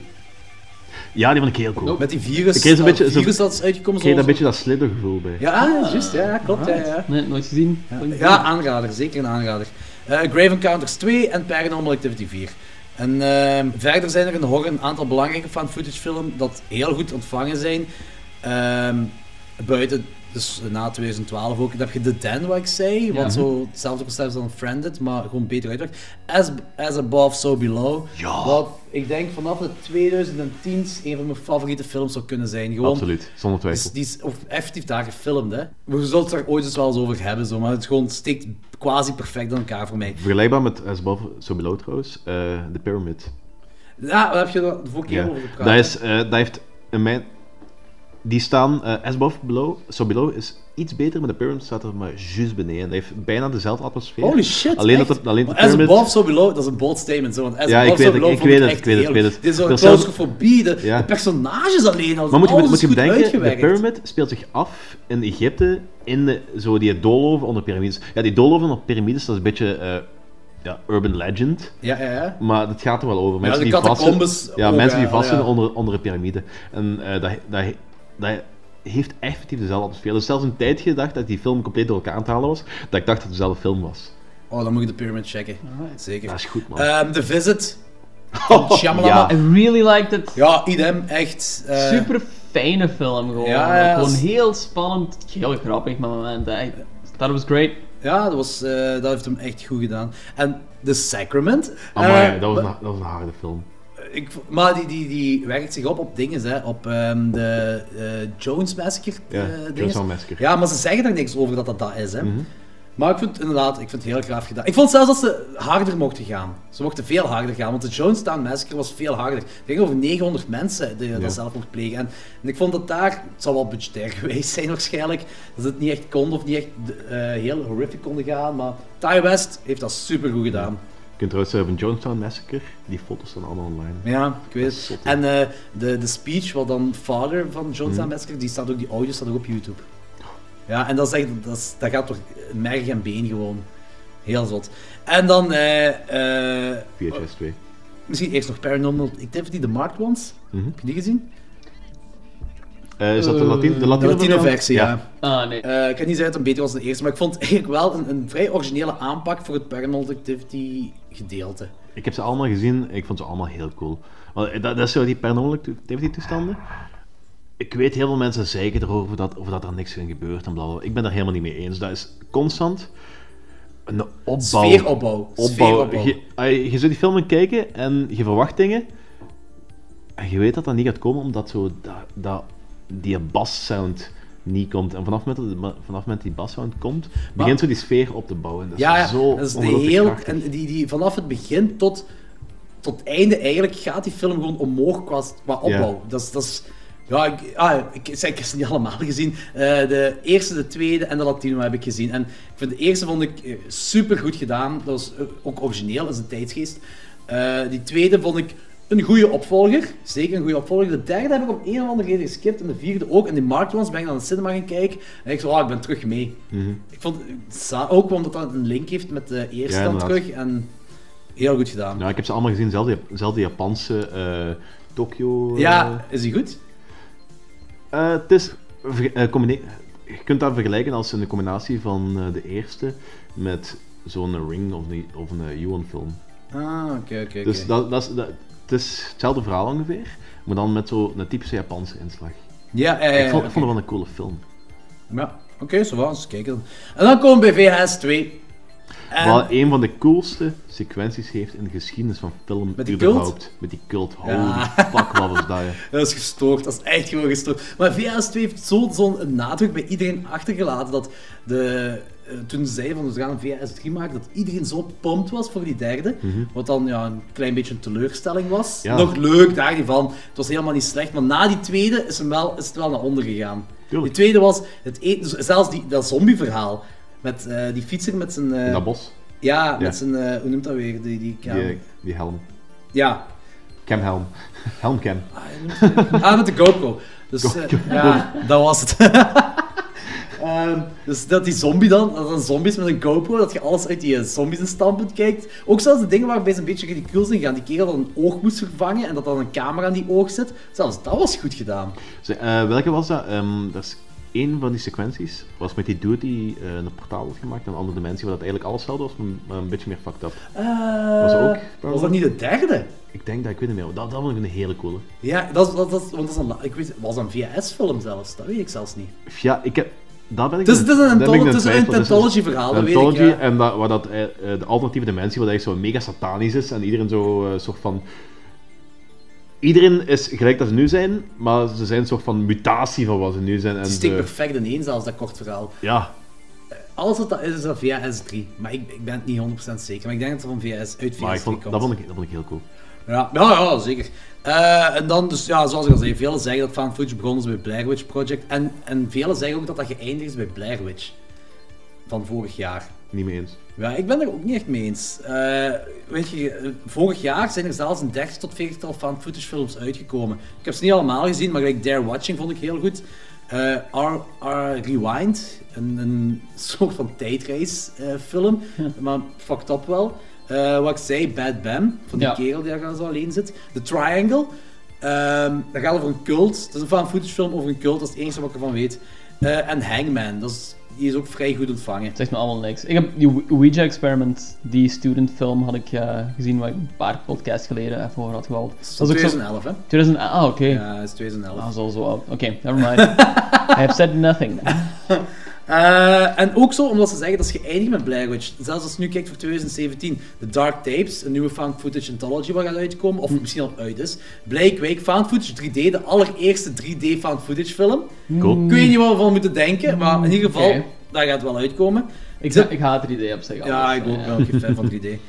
Ja, die vond ik heel cool. Met die virus. Ik kreeg zo'n dat beetje- zo- virus dat is uitgekomen. Ik kreeg een beetje dat slithergevoel bij. Ja, ah, juist. Ja, ja, klopt. Ja, ja. Nee, nooit gezien. Ja, aanrader, zeker een aanrader. Eh, Grave Encounters 2 en Paranormal Activity 4. En ehm, verder zijn er in een aantal belangrijke fan footage films dat heel goed ontvangen zijn. Ehm, buiten, dus na 2012 ook, dan heb je The Den, wat ik zei, wat Ja. zo hetzelfde concept is dan Friended, maar gewoon beter uitwerkt. As, as Above, So Below. Ja. Wat ik denk vanaf de 2010's een van mijn favoriete films zou kunnen zijn. Gewoon, Absoluut, zonder dus twijfel. die is ook effectief daar gefilmd, hè. We zullen het er ooit eens wel eens over hebben, zo, maar het gewoon steekt quasi perfect in elkaar voor mij. Vergelijkbaar met As Above, So Below trouwens, eh The Pyramid. Ja, daar heb je de vorige keer Ja. over gepraat. Dat, is, eh, dat heeft in mijn... Die staan, eh As Above, Below, So Below is iets beter, maar de Pyramid staat er maar juist beneden. Dat heeft bijna dezelfde atmosfeer. Holy shit, Alleen echt? dat het- alleen de Maar As Pyramid- Above, So Below, dat is een bold statement, zo, want As Ja, ik weet So het, Below ik weet het, ik weet het, heel- ik weet het. Dit is zo'n claustrofobie, de, Ja. de personages alleen al, Maar moet je, moet je bedenken, de. Pyramid speelt zich af in Egypte, in de, zo die doolhoven onder piramides. Ja, die doolhoven onder piramides, dat is een beetje eh, ja, urban legend. Ja, ja, ja. Maar dat gaat er wel over. Mensen de die vast catacombes zitten, ja, ook, mensen die ja, vast ja. zitten onder, onder een piramide. En eh, dat, dat, dat heeft effectief dezelfde atmosfeer. Dus zelfs een tijd gedacht dat die film compleet door elkaar aan het halen was, dat ik dacht dat het dezelfde film was. Oh, dan moet je de Pyramid checken. Zeker. Dat is goed, man. Ehm, The Visit. Ja. I really liked it. Ja, idem, echt. eh, Super fijne film gewoon. Ja, ja, gewoon heel spannend, heel grappig. I thought it was great. Ja, dat, was, eh, dat heeft hem echt goed gedaan. En The Sacrament. Amai, eh, dat, was een, maar- dat was een harde film. Ik, maar die, die, die werkt zich op op dingen, hè, op ehm, de eh, Jones Massacre. Ja, eh, Massacre. Ja, maar ze zeggen daar niks over dat dat dat is. Hè. Mhm. Maar ik vind het inderdaad, ik vind het heel graag gedaan. Ik vond zelfs dat ze harder mochten gaan. Ze mochten veel harder gaan, want de Jonestown Massacre was veel harder. Ik denk over 900 mensen die dat zelf mochten plegen. En, en ik vond dat daar, het zal wel budgetair geweest zijn waarschijnlijk, dat het niet echt kon of niet echt eh, heel horrific konden gaan. Maar Ty West heeft dat super goed gedaan. Kunt trouwens van Jonestown Massacre, die foto's staan allemaal online. Ja, ik weet het. En eh, de, de speech, wat dan Father van Jonestown Mhm. Massacre, die staat ook, die audio staat ook op YouTube. Ja, en dat, is echt, dat, is, dat gaat door merg en been gewoon. Heel zot. En dan, eh, eh, VHS 2. misschien eerst nog Paranormal Activity, The Marked Ones. Mhm. Heb je die gezien? Eh, is dat de, Latino, de De Latino, versie, ja. Ah, nee. Eh, ik kan niet zeggen dat het beter was dan de eerste, maar ik vond eigenlijk wel een, een vrij originele aanpak voor het Paranormal Activity gedeelte. Ik heb ze allemaal gezien ik vond ze allemaal heel cool. Want dat, dat is zo die paranormal activity toestanden. Ik weet heel veel mensen zeggen erover dat, over dat er niks in gebeurt en blablabla. Ik ben daar helemaal niet mee eens. Dat is constant een opbouw. Sfeeropbouw. opbouw. Sfeeropbouw. Je, ah, je zou die film gaan kijken en je verwacht dingen. En je weet dat dat niet gaat komen omdat zo dat, dat, die bassound niet komt. En vanaf dat, vanaf die bassound komt, begint zo die sfeer op te bouwen. Dat is Ja, zo dat is de heel, en die, die, vanaf het begin tot, tot het einde eigenlijk gaat die film gewoon omhoog qua, qua opbouw. Dat is, dat is, ja, ik, ah, ik, ik, ik heb ze niet allemaal gezien. Eh, de eerste, de tweede en de Latino heb ik gezien. En ik vind de eerste vond ik eh, super goed gedaan. Dat was eh, ook origineel, dat is een tijdsgeest. Die tweede vond ik een goede opvolger. Zeker een goede opvolger. De derde heb ik op een of andere reden geskipt. En de vierde ook. En die Marked Ones ben ik naar de cinema gaan kijken. En ik zo, ah, ik ben terug mee. Ik vond ook omdat dat een link heeft met de eerste Ja, dan terug. En heel goed gedaan. Ja, ik heb ze allemaal gezien, zelfs die Japanse eh, Tokyo. eh, Ja, is die goed? eh, het is. je kunt dat vergelijken als een combinatie van de eerste met zo'n Ring of een, of een Yuan-film. Ah, oké, oké. Dus dat, dat, het is hetzelfde verhaal ongeveer, maar dan met zo'n typische Japanse inslag. Ja, ik, vond, oké. ik vond het wel een coole film. Ja, oké, zo was. kijken. En dan komen we bij VHS 2. En Wat een van de coolste sequenties heeft in de geschiedenis van film Met die überhaupt. Met die cult. Holy Ja. fuck, wat was dat, ja. dat is gestoord, dat is echt gewoon gestoord. Maar VHS 2 heeft zo'n zo nadruk bij iedereen achtergelaten dat de, toen ze zeiden van we gaan een VHS 3 maken, dat iedereen zo pompt was voor die derde. Wat dan ja, een klein beetje een teleurstelling was. Ja. Nog leuk, daar niet van. Het was helemaal niet slecht, maar na die tweede is, hem wel, is het wel naar onder gegaan. Tuurlijk. Die tweede was het e- dus zelfs die, dat zombieverhaal. Met eh, die fietser met zijn... eh, dat bos, Ja, met Ja. zijn... eh, hoe noemt dat weer? Die, die cam. die, die helm. Ja. Camhelm. Helmcam. Ah, met de GoPro. Dus eh, ja, dat was het. Ehm, dus dat die zombie dan, dat zijn zombies met een GoPro, dat je alles uit die eh, zombies in standpunt kijkt. Ook zelfs de dingen waarbij ze een beetje ridicuul zijn gaan. Die kerel dat een oog moest vervangen en dat dan een camera aan die oog zit. Zelfs dat was goed gedaan. Eh, welke was dat? Ehm, dat is één van die sequenties. Was met die dude die eh, een portaal had gemaakt naar een andere dimensie, waar dat eigenlijk alles hetzelfde was, maar- een beetje meer fucked up. was, dat ook? Was dat niet de derde? Ik denk dat, ik weet niet meer, dat, dat vond ik een hele coole. Ja, dat, dat, dat, want dat is een, ik weet, was een VHS-film zelfs? Dat weet ik zelfs niet. Ja, ik heb... Ben ik Het is, het is een, is een twijfel. Het is anthology-verhaal, dat weet ik. Ja. en dat, waar dat, eh, eh, de alternatieve dimensie, wat eigenlijk zo mega satanisch is, en iedereen zo eh, soort van... Iedereen is gelijk dat ze nu zijn, maar ze zijn een soort van mutatie van wat ze nu zijn. En Het steekt ze- perfect in één, zelfs dat kort verhaal. ja, Alles wat dat is, is dat VHS 3. Maar ik, ik ben het niet 100% zeker. Maar ik denk dat het van VHS uit VHS maar 3 ik vond, komt. dat, vond ik, dat vond ik heel cool. Ja, ja, ja zeker. Eh, en dan, dus ja, zoals ik al zei, velen zeggen dat Found Footage begonnen is bij Blair Witch Project. En, en velen zeggen ook dat dat geëindigd is bij Blair Witch. Van vorig jaar. Niet mee eens. Ja, ik ben er ook niet echt mee eens. Eh, weet je, vorig jaar zijn er zelfs een 30 tot 40 tal found footage films uitgekomen. Ik heb ze niet allemaal gezien, maar gelijk Dare Watching vond ik heel goed. Eh R, R Rewind, een, een soort van tijdreisfilm, maar fucked up wel. Eh, wat ik zei, Bad Bam, van die Ja. kerel die daar zo alleen zit. The Triangle, ehm dat gaat over een cult. Dat is een found footage film over een cult, dat is het enige wat ik ervan weet. Eh, en Hangman, dat is, die is ook vrij goed ontvangen. Het zegt me allemaal niks. Ik heb die Ou- Ouija Experiment, die student film, had ik eh, gezien waar ik een paar podcasts geleden even over had gehaald. Dat is ook zo- 2011, hè? 2000, ah, oké. Ja, dat is 2011. Ah, zo, zo oud. Oké, never mind. I have said nothing. Eh, en ook zo, omdat ze zeggen dat is geëindigd met Blair Witch. Zelfs als je nu kijkt voor 2017, The Dark Tapes, een nieuwe found footage anthology wat gaat uitkomen, of misschien al uit is. Blijkweek, found footage 3D, de allereerste 3D found footage film. Cool. Ik weet niet wat we van moeten denken, maar in ieder geval, Oké. daar gaat het wel uitkomen. Ik, zit, ik haat 3D op zich. Ja, anders, ik ook eh, ben ook geen fan van 3D.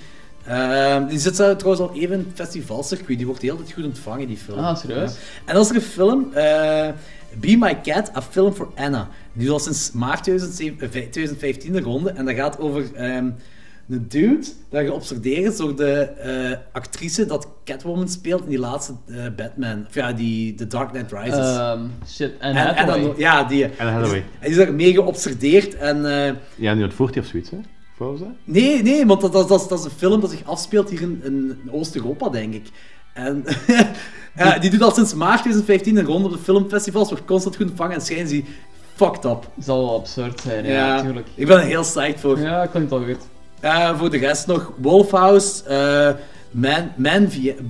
Ehm, die zit zo trouwens al even in het festivalcircuit. Die wordt tijd goed ontvangen, die film. Ah, serieus? Ja. En is er een film, eh, Be My Cat, a film for Anna. Die is al sinds maart 2007 eh, 2015 de ronde. En dat gaat over ehm, een dude dat geobsedeerd is door de eh, actrice dat Catwoman speelt in die laatste eh, Batman. Of ja, die The Dark Knight Rises. Ehm, shit, en, en, en dan, ja, die. Anne Hathaway. En die is daar mee geobsedeerd en... eh, Ja, nu ontvoert hij of zoiets, hè? Was? Nee, nee, want dat, dat, dat, is- dat is een film dat zich afspeelt hier in, in Oost-Europa, denk ik. En ja, die doet al sinds maart 2015 een ronde op de filmfestivals, wordt constant goed ontvangen en schijnen ze fucked up. zal wel absurd zijn, ja, natuurlijk. Ik ben er heel psyched voor. Ja, klinkt wel goed. Eh, voor de rest nog Wolfhouse, eh, Man,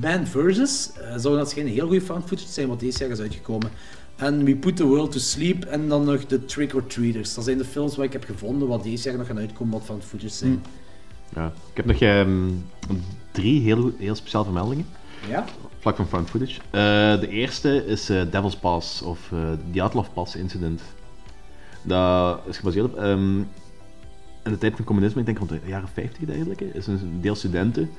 Man, Versus eh, zou dat geen heel goede found footage zijn wat deze jaar is uitgekomen. En We Put the World to Sleep en dan nog The Trick or Treaters. Dat zijn de films wat ik heb gevonden wat deze jaar nog gaan uitkomen wat found footage zijn. Ja. Ik heb nog ehm, drie heel, heel speciale vermeldingen. Ja? Vlak van found footage. Eh, de eerste is eh, Devil's Pass, of eh Dyatlov Pass Incident. Dat is gebaseerd op... ehm, in de tijd van communisme, ik denk rond de jaren 50 dergelijke, is een deel studenten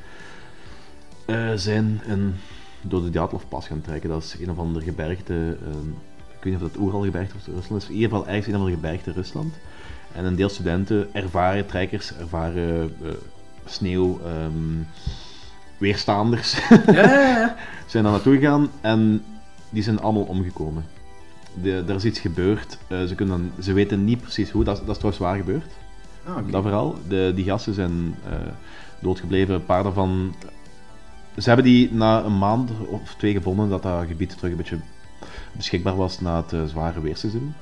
zijn een, door de Dyatlov Pass gaan trekken. Dat is een of ander gebergte, ehm, ik weet niet of dat Oeralgebergte of Rusland is, in ieder geval ergens een of ander gebergte Rusland. En een deel studenten, ervaren trekkers, ervaren sneeuw, ehm, weerstaanders, Ja, ja, ja. zijn daar naartoe gegaan en die zijn allemaal omgekomen. De, er is iets gebeurd, eh, ze, kunnen dan, ze weten niet precies hoe, dat, is- dat is trouwens waar gebeurd. Ah. Dat verhaal. De, die gasten zijn eh, doodgebleven, een paar daarvan... Ze hebben die na een maand of twee gevonden dat dat gebied terug een beetje beschikbaar was na het eh, zware weerseizoen.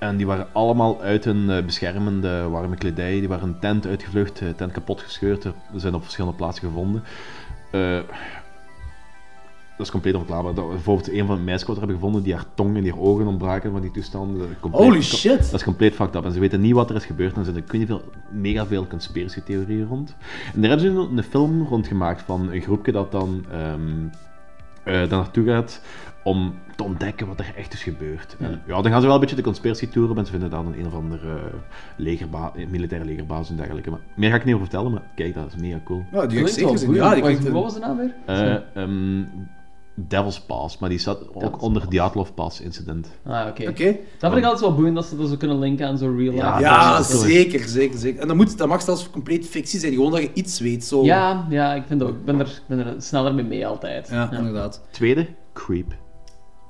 En die waren allemaal uit hun eh, beschermende warme kledij. Die waren een tent uitgevlucht, eh, tent kapot gescheurd. Er zijn op verschillende plaatsen gevonden. Eh, dat is compleet onverklaarbaar. Dat bijvoorbeeld een van de meisjes hebben gevonden die haar tong en haar ogen ontbraken van die toestanden. Compleet- Holy shit. Dat is compleet fucked up. En ze weten niet wat er is gebeurd. En er zijn weet niet veel, mega veel conspiracy-theorieën rond. En daar hebben ze een, film rond gemaakt van een groepje dat dan eh, daar naartoe gaat om te ontdekken wat er echt is gebeurd. En ja, dan gaan ze wel een beetje de conspiracy toeren, en ze vinden dan een, een of andere uh, legerba militaire legerbasis en dergelijke. Maar meer ga ik niet over vertellen, maar kijk, dat is mega cool. Ja, die Klinkt zeker wel zien. goed. Ja, die Wat- klinkt... Wat was de naam weer? Eh, ehm, Devil's Pass, maar die zat ook Devil's onder Dyatlov Pass incident. Ah, oké. Oké. Dat vind ik altijd wel boeiend, dat ze dat zo kunnen linken aan zo'n real life. Ja, Ja, zeker, zeker, zeker. En dat, moet, dat mag zelfs compleet fictie zijn, gewoon dat je iets weet. Zo. Ja, ja, ik vind ook. Ik ben er, ik ben er sneller mee mee altijd. Ja, inderdaad. Tweede, Creep.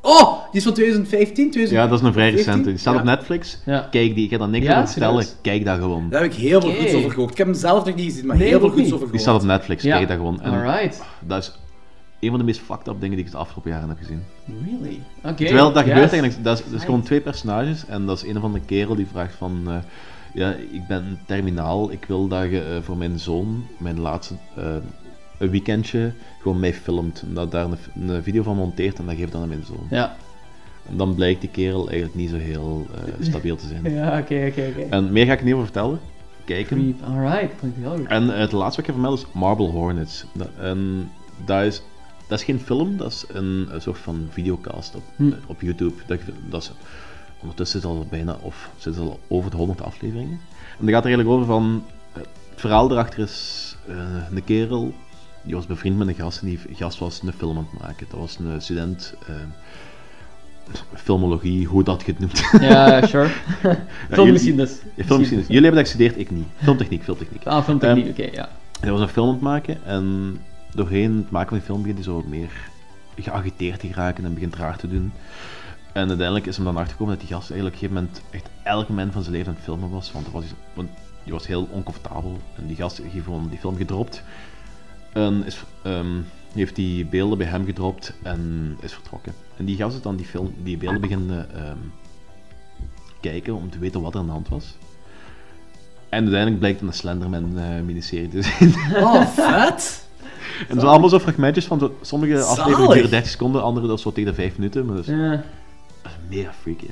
Oh, die is van 2015, 2000... Ja, dat is een vrij 14? recente. Die staat Ja. op Netflix. Ja. Kijk die, ik ga daar niks Ja, over vertellen. serieus? Kijk dat gewoon. Daar heb ik heel veel Oké. goeds over gehoord. Ik heb hem zelf nog niet gezien, maar Nee, heel veel goeds niet. over Die gehoord. staat op Netflix, Ja. kijk dat gewoon. En Alright. dat is een van de meest fucked up dingen die ik de afgelopen jaren heb gezien. Really? Oké. Terwijl dat yes. gebeurt eigenlijk, dat is, dat is gewoon twee personages en dat is een of andere kerel die vraagt van, eh, ja, ik ben terminaal, ik wil dat je eh, voor mijn zoon, mijn laatste, eh, een weekendje, gewoon mij filmt. En dat daar een, een video van monteert en dat geeft dan aan mijn zoon. Ja. En dan blijkt die kerel eigenlijk niet zo heel eh, stabiel te zijn. Ja, oké, oké, oké. En meer ga ik niet over vertellen. Kijken. Creep. Alright, klinkt heel goed. En het laatste wat ik heb vermeld is Marble Hornets. Dat, en dat is, dat is geen film, dat is een, een soort van videocast op, Hm. op YouTube. Dat, dat is, ondertussen zit het al bijna, of zit al over de 100 afleveringen. En dat gaat er eigenlijk over van, eh, het verhaal erachter is eh, een kerel, die was bevriend met een gast en die gast was een film aan het maken. Dat was een student, eh, filmologie, hoe dat je het noemt. Ja, sure. Filmgeschiedenis. Ja, filmgeschiedenis. Jullie hebben dat gestudeerd, ik niet. Filmtechniek, filmtechniek. Ah, filmtechniek, Ehm, oké, ja. Hij was een film aan het maken en doorheen het maken van die film begint hij zo meer geagiteerd te geraken en begint raar te doen. En uiteindelijk is hem dan achtergekomen dat die gast eigenlijk op een gegeven moment echt elk moment van zijn leven aan het filmen was. Want, er was, want die was heel oncomfortabel en die gast heeft gewoon die film gedropt. En is, ehm, heeft die beelden bij hem gedropt en is vertrokken. En die gast is dan die, film, die beelden beginnen ehm, kijken om te weten wat er aan de hand was. En uiteindelijk blijkt het een Slenderman-miniserie te zijn. Oh, vet! En het zijn allemaal zo fragmentjes van zo, sommige afleveringen duren 30 seconden, andere dat zo tegen de 5 minuten. Maar dat is, Ja. dat is mega freaky.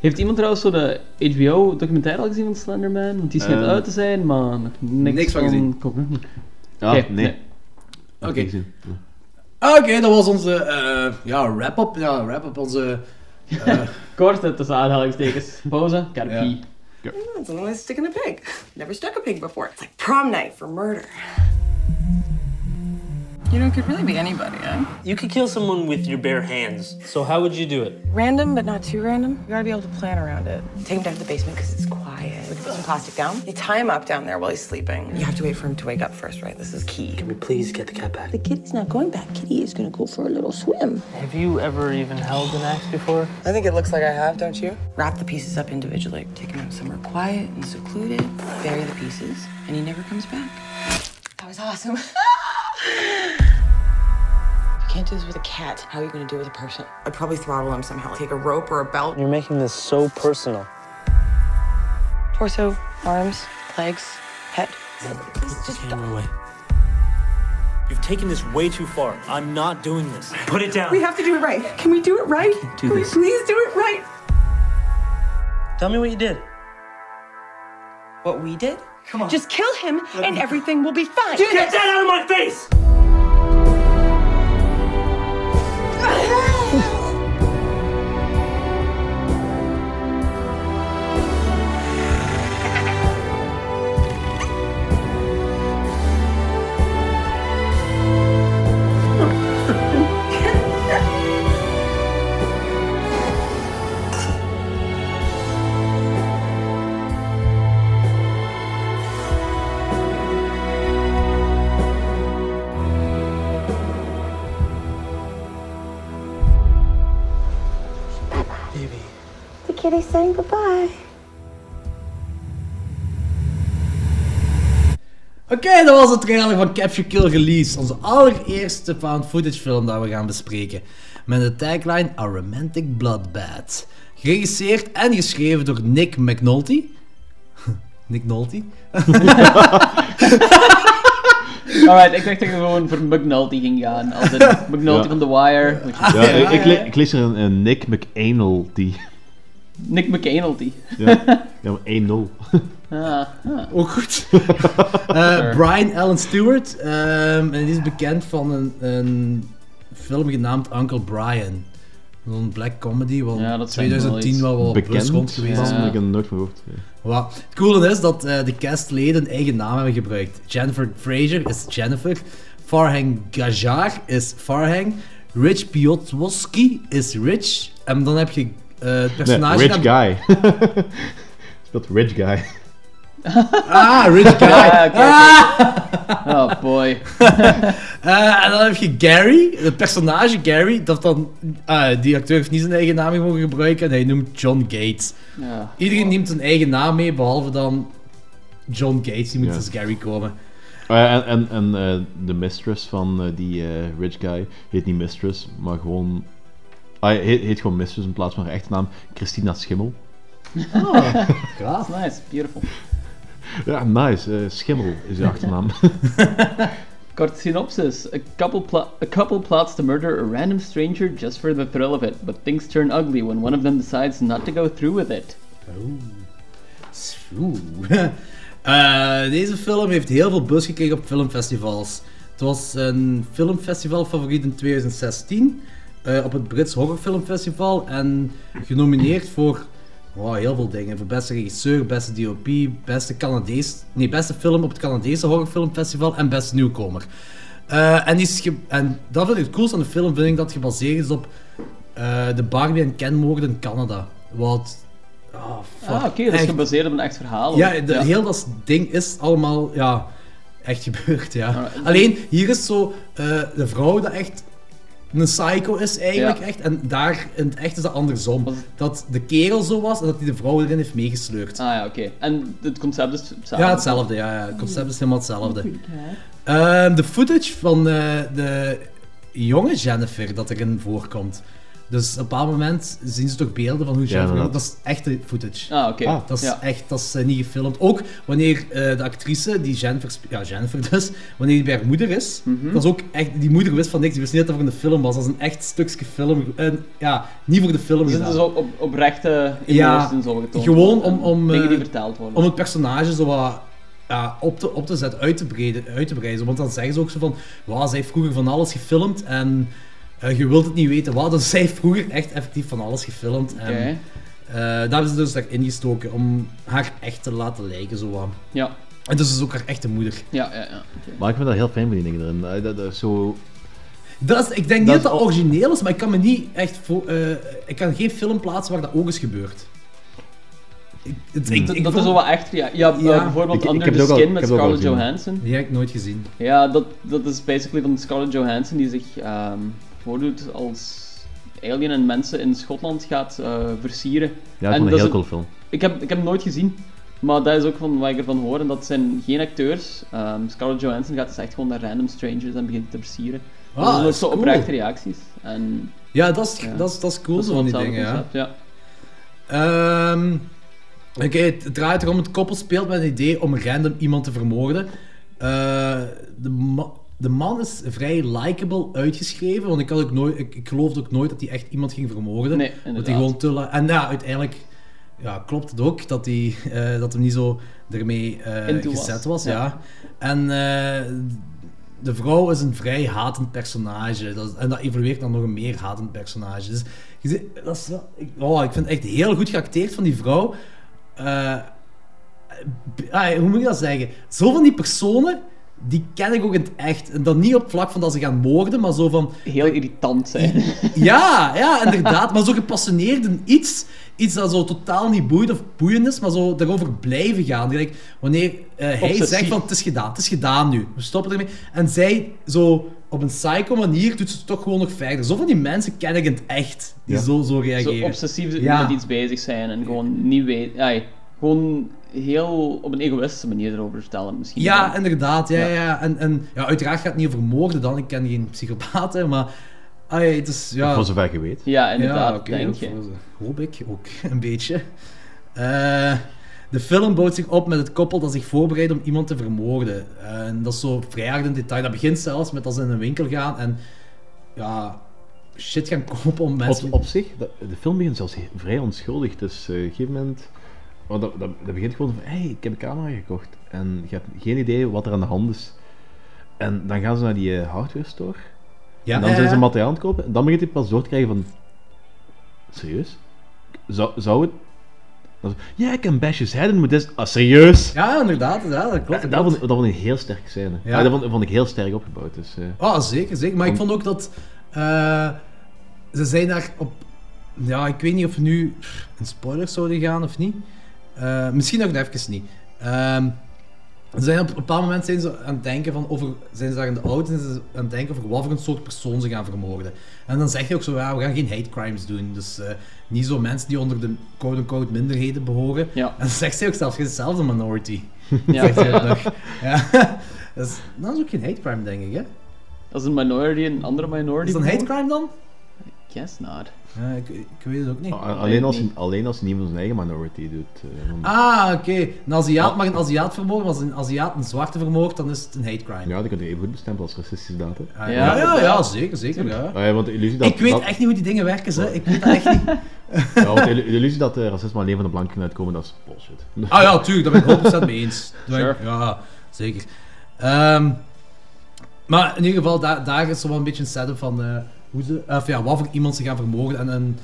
Heeft iemand trouwens zo de HBO-documentaire al gezien van Slenderman? Want die schijnt Eh, uit te zijn, maar nog niks, niks van gezien. Ja, nee. Oké. gezien. Oké, dat was onze eh, ja, wrap-up. Ja, wrap-up. Onze... eh, Kort, tussen aanhalingstekens. Pauze, gotta Ja. pee. It's only sticking a pig. Never stuck a pig before. It's like prom night for murder. You know, it could really be anybody, eh? You could kill someone with your bare hands. So how would you do it? Random, but not too random. You gotta be able to plan around it. Take him down to the basement because it's quiet. We can put some plastic down. You tie him up down there while he's sleeping. You have to wait for him to wake up first, right? This is key. Can we please get the cat back? The kitty's not going back. Kitty is gonna go for a little swim. Have you ever even held an axe before? I think it looks like I have, don't you? Wrap the pieces up individually. Take him out somewhere quiet and secluded. Bury the pieces, and he never comes back. That was awesome. you can't do this with a cat. How are you gonna do it with a person? I'd probably throttle him somehow. Take a rope or a belt. You're making this so personal. Torso, arms, legs, head. It's just Camera away. You've taken this way too far. I'm not doing this. Put it down. We have to do it right. Can we do it right? do Can we please do it right? Tell me what you did. What we did? Come on. Just kill him and everything will be fine. Get that out of my face! Kitty's saying goodbye. Oké, dat was de trailer van Capture Kill Release, onze allereerste found footage film dat we gaan bespreken. Met de tagline A Romantic Bloodbath. Geregisseerd en geschreven door Nick McNulty. Nick Nolte? Alright, ik dacht dat je gewoon voor McNulty ging gaan. Als in McNulty Ja. van The Wire. Ja, ik, ik, le- ik lees er een, een Nick McAnulty. Nick McAnulty. Ja, ja maar 1-0. Ah, ah. Ook goed. Eh, Brian Allen Stewart. ehm, en die is bekend van een, een film genaamd Uncle Brian. Een black comedy, wat Ja, in dat zijn 2010 wel wat Bekend? rond geweest Dat is. heb ik er nooit gehoord. Ja. Wat. Het coole is dat eh, de castleden een eigen naam hebben gebruikt. Jennifer Fraser is Jennifer. Farhang Gajar is Farhang. Rich Piotrowski is Rich. En dan heb je eh, het Nee, personage... rich guy. Speelt rich guy. Ah, Rich Guy. Oké. Oh boy. Eh, en dan heb je Gary, het personage Gary, dat dan, ah, die acteur heeft niet zijn eigen naam mogen gebruiken en hij noemt John Gates. Ja. Iedereen neemt zijn eigen naam mee, behalve dan John Gates, die moet Ja. als Gary komen. Ja, en en, en eh, de mistress van die eh, rich guy heet niet mistress, maar gewoon... Ah, hij heet, heet gewoon mistress in plaats van haar echte naam, Christina Schimmel. Ah, That's nice, beautiful. Ja, nice. eh, Schimmel is de achternaam. Kort synopsis. A couple, pla- a couple plots to murder a random stranger just for the thrill of it, but things turn ugly when one of them decides not to go through with it. Oeh. Eh, deze film heeft heel veel buzz gekregen op filmfestivals. Het was een filmfestival favoriet in 2016 eh, op het Brits Horrorfilmfestival en genomineerd voor wow, heel veel dingen. Voor beste regisseur, beste DOP, beste, Canadees, nee, beste film op het Canadese Horrorfilmfestival en beste nieuwkomer. Eh, en, die is ge- en dat vind ik het coolste aan de film, vind ik dat gebaseerd is op eh, de Barbie en Ken moorden in Canada. Wat... ah, fuck, Ah, oké, dat is echt- gebaseerd op een echt verhaal. ja, de, heel dat ding is allemaal ja, echt gebeurd, ja. Alright. Alleen, hier is zo de vrouw dat echt een psycho is eigenlijk, Ja. echt. En daar, in het echt is dat andersom. Dat de kerel zo was en dat hij de vrouw erin heeft meegesleurd. Ah ja, oké. En het concept is hetzelfde? Ja, hetzelfde, ja, ja. Het concept is helemaal hetzelfde. Ehm, de footage van eh, de jonge Jennifer dat erin voorkomt. Dus op een bepaald moment zien ze toch beelden van hoe Jennifer... inderdaad. dat is echte footage. Ah, oké. Dat is Ja. echt, dat is eh, niet gefilmd. Ook wanneer eh, de actrice, die Jennifer, ja Jennifer dus, wanneer die bij haar moeder is, Mhm. dat is ook echt, die moeder wist van niks, die wist niet dat het voor een film was. Dat is een echt stukje film. En, ja, niet voor de film Dus gedaan. is ook op, oprechte Ja, emoties en zo getoond. gewoon om- om, Dingen die eh, verteld worden. Om het personage zo wat ja, op, te, op te zetten, uit te, breiden, uit te breiden. Want dan zeggen ze ook zo van, "Wauw, zij heeft vroeger van alles gefilmd en eh, je wilt het niet weten wat. Dus zij heeft vroeger echt effectief van alles gefilmd. Oké. En, eh, daar hebben ze dus daarin gestoken om haar echt te laten lijken. Zo wat. Ja. En dus is ook haar echte moeder. Ja, ja, ja. oké. Maar ik vind dat heel fijn die dingen erin. Eh, Dat, dat is zo... Dat is, ik denk niet Dat dat is dat al- origineel is, maar ik kan me niet echt voor, eh, ik kan geen film plaatsen waar dat ook is gebeurd. Ik, het- ik- Dat, ik dat vond- is zo wat echt, ja. Ja, Ja. bijvoorbeeld Under the al- Skin met Scarlett. Johansson. Die heb ik nooit gezien. Ja, dat, dat is basically van Scarlett Johansson die zich ehm, voordoet als alien en mensen in Schotland gaat eh, versieren. Ja, En ik vond dat een is heel cool film. Ik heb, ik heb hem nooit gezien, maar dat is ook van wat ik ervan hoor. En dat zijn geen acteurs. Ehm, Scarlett Johansson gaat dus echt gewoon naar random strangers en begint te versieren. Ah, dat zijn dat is zo cool. oprechte reacties. En Ja, dat is, Ja. dat is, dat is cool dat is zo van die dingen, ja. concept, ja. Ehm, Oké, het draait erom, het koppel speelt met het idee om random iemand te vermoorden. Eh, de, de man is vrij likable uitgeschreven, want ik, had ook nooit, ik, ik geloofde ook nooit dat hij echt iemand ging vermoorden. Nee, dat hij gewoon te En ja, uiteindelijk ja, klopt het ook dat hij eh, dat hem niet zo ermee eh, was. gezet was. ja. Ja. En eh, de vrouw is een vrij hatend personage. Dat, is- en dat evolueert naar nog een meer hatend personage. Dus je ziet- dat is, wel- ik, oh, ik vind het echt heel goed geacteerd van die vrouw. Ah, hoe moet ik dat zeggen? Zo van die personen, die ken ik ook in het echt. En dan niet op vlak van dat ze gaan moorden, maar zo van... Heel irritant zijn. Ja, ja, inderdaad. Maar zo gepassioneerd in iets. Iets dat zo totaal niet boeit of boeiend is, maar zo daarover blijven gaan. Gelijk, wanneer eh, hij Obsessief. zegt van het is gedaan, het is gedaan nu. We stoppen ermee. En zij zo op een psycho manier doet ze het toch gewoon nog verder. Zo van die mensen ken ik in het echt. Die Ja. zo, zo reageren. Zo obsessief Ja. met iets bezig zijn en gewoon niet weten. gewoon heel op een egoïstische manier erover vertellen misschien. Ja, inderdaad. Ja, Ja. ja. En, en ja, uiteraard gaat het niet over moorden dan. Ik ken geen psychopaat, hè, maar... ai, het is, ja... Voor zover je weet. Ja, inderdaad, Ja, denk je. voor- Hoop ik ook, een beetje. Eh, de film bouwt zich op met het koppel dat zich voorbereidt om iemand te vermoorden. Eh, en dat is zo vrij hard in detail. Dat begint zelfs met als ze in een winkel gaan en... Ja, shit gaan kopen om mensen... Op, op zich, dat- de film begint zelfs vrij onschuldig. Dus eh, op een gegeven moment... want dat, dat, dat begint gewoon van, hé, hey, ik heb een camera gekocht. En je hebt geen idee wat er aan de hand is. En dan gaan ze naar die eh, hardware store. Ja, en dan ja, zijn ze ja. materiaal aan het kopen. En dan begint hij pas door te krijgen van... Serieus? Zou, zou het... Ja, ik kan besjes hè, maar dit is... Ah, serieus? Ja, inderdaad. Ja, dat klopt. Ja, dat, vond, dat vond ik een heel sterke scène. Ja. Ah, dat vond, vond ik heel sterk opgebouwd. Dus, eh. Ah, zeker, zeker. Maar ik vond ook dat... eh, ze zijn daar op... Ja, ik weet niet of we nu in spoilers zouden gaan of niet. Eh, misschien nog even niet. Ze zijn op een bepaald moment zijn ze aan het denken van over, zijn ze daar in de auto en zijn ze aan het denken over wat voor een soort persoon ze gaan vermoorden. En dan zeg je ook zo, ja, we gaan geen hate crimes doen. Dus eh, niet zo mensen die onder de quote-unquote minderheden behoren. Ja. En dan zegt zij ook zelfs, je zelf een minority. Ja. Zegt nog. Ja. Dat, is, dat is ook geen hate crime, denk ik, hè? Als een minority een andere minority. Is dat een hate crime dan? Guess not. Ja, ik, ik weet het ook niet. A- alleen, als, alleen als niemand zijn eigen minority doet. eh, Ah, oké. Een Aziat mag een Aziat vermoorden, maar als een Aziat een zwarte vermoordt, dan is het een hate crime. Ja, die kun je even goed bestempelen als racistische daad. hè. Ah, ja, ja, ja, zeker, zeker. Ja. Ah, ja, want de illusie dat, ik weet dat, echt niet hoe die dingen werken, ze. Ik weet dat echt niet. ja, want de illu- de illusie dat eh, racisme alleen van de blanken kan uitkomen, dat is bullshit. Ah ja, tuurlijk, daar ben ik 100% mee eens. Sure. Ja, zeker. Ehm, maar in ieder geval, daar, daar is zo wel een beetje een setup van eh, hoe ze, ja, wat voor iemand ze gaan vermoorden. En,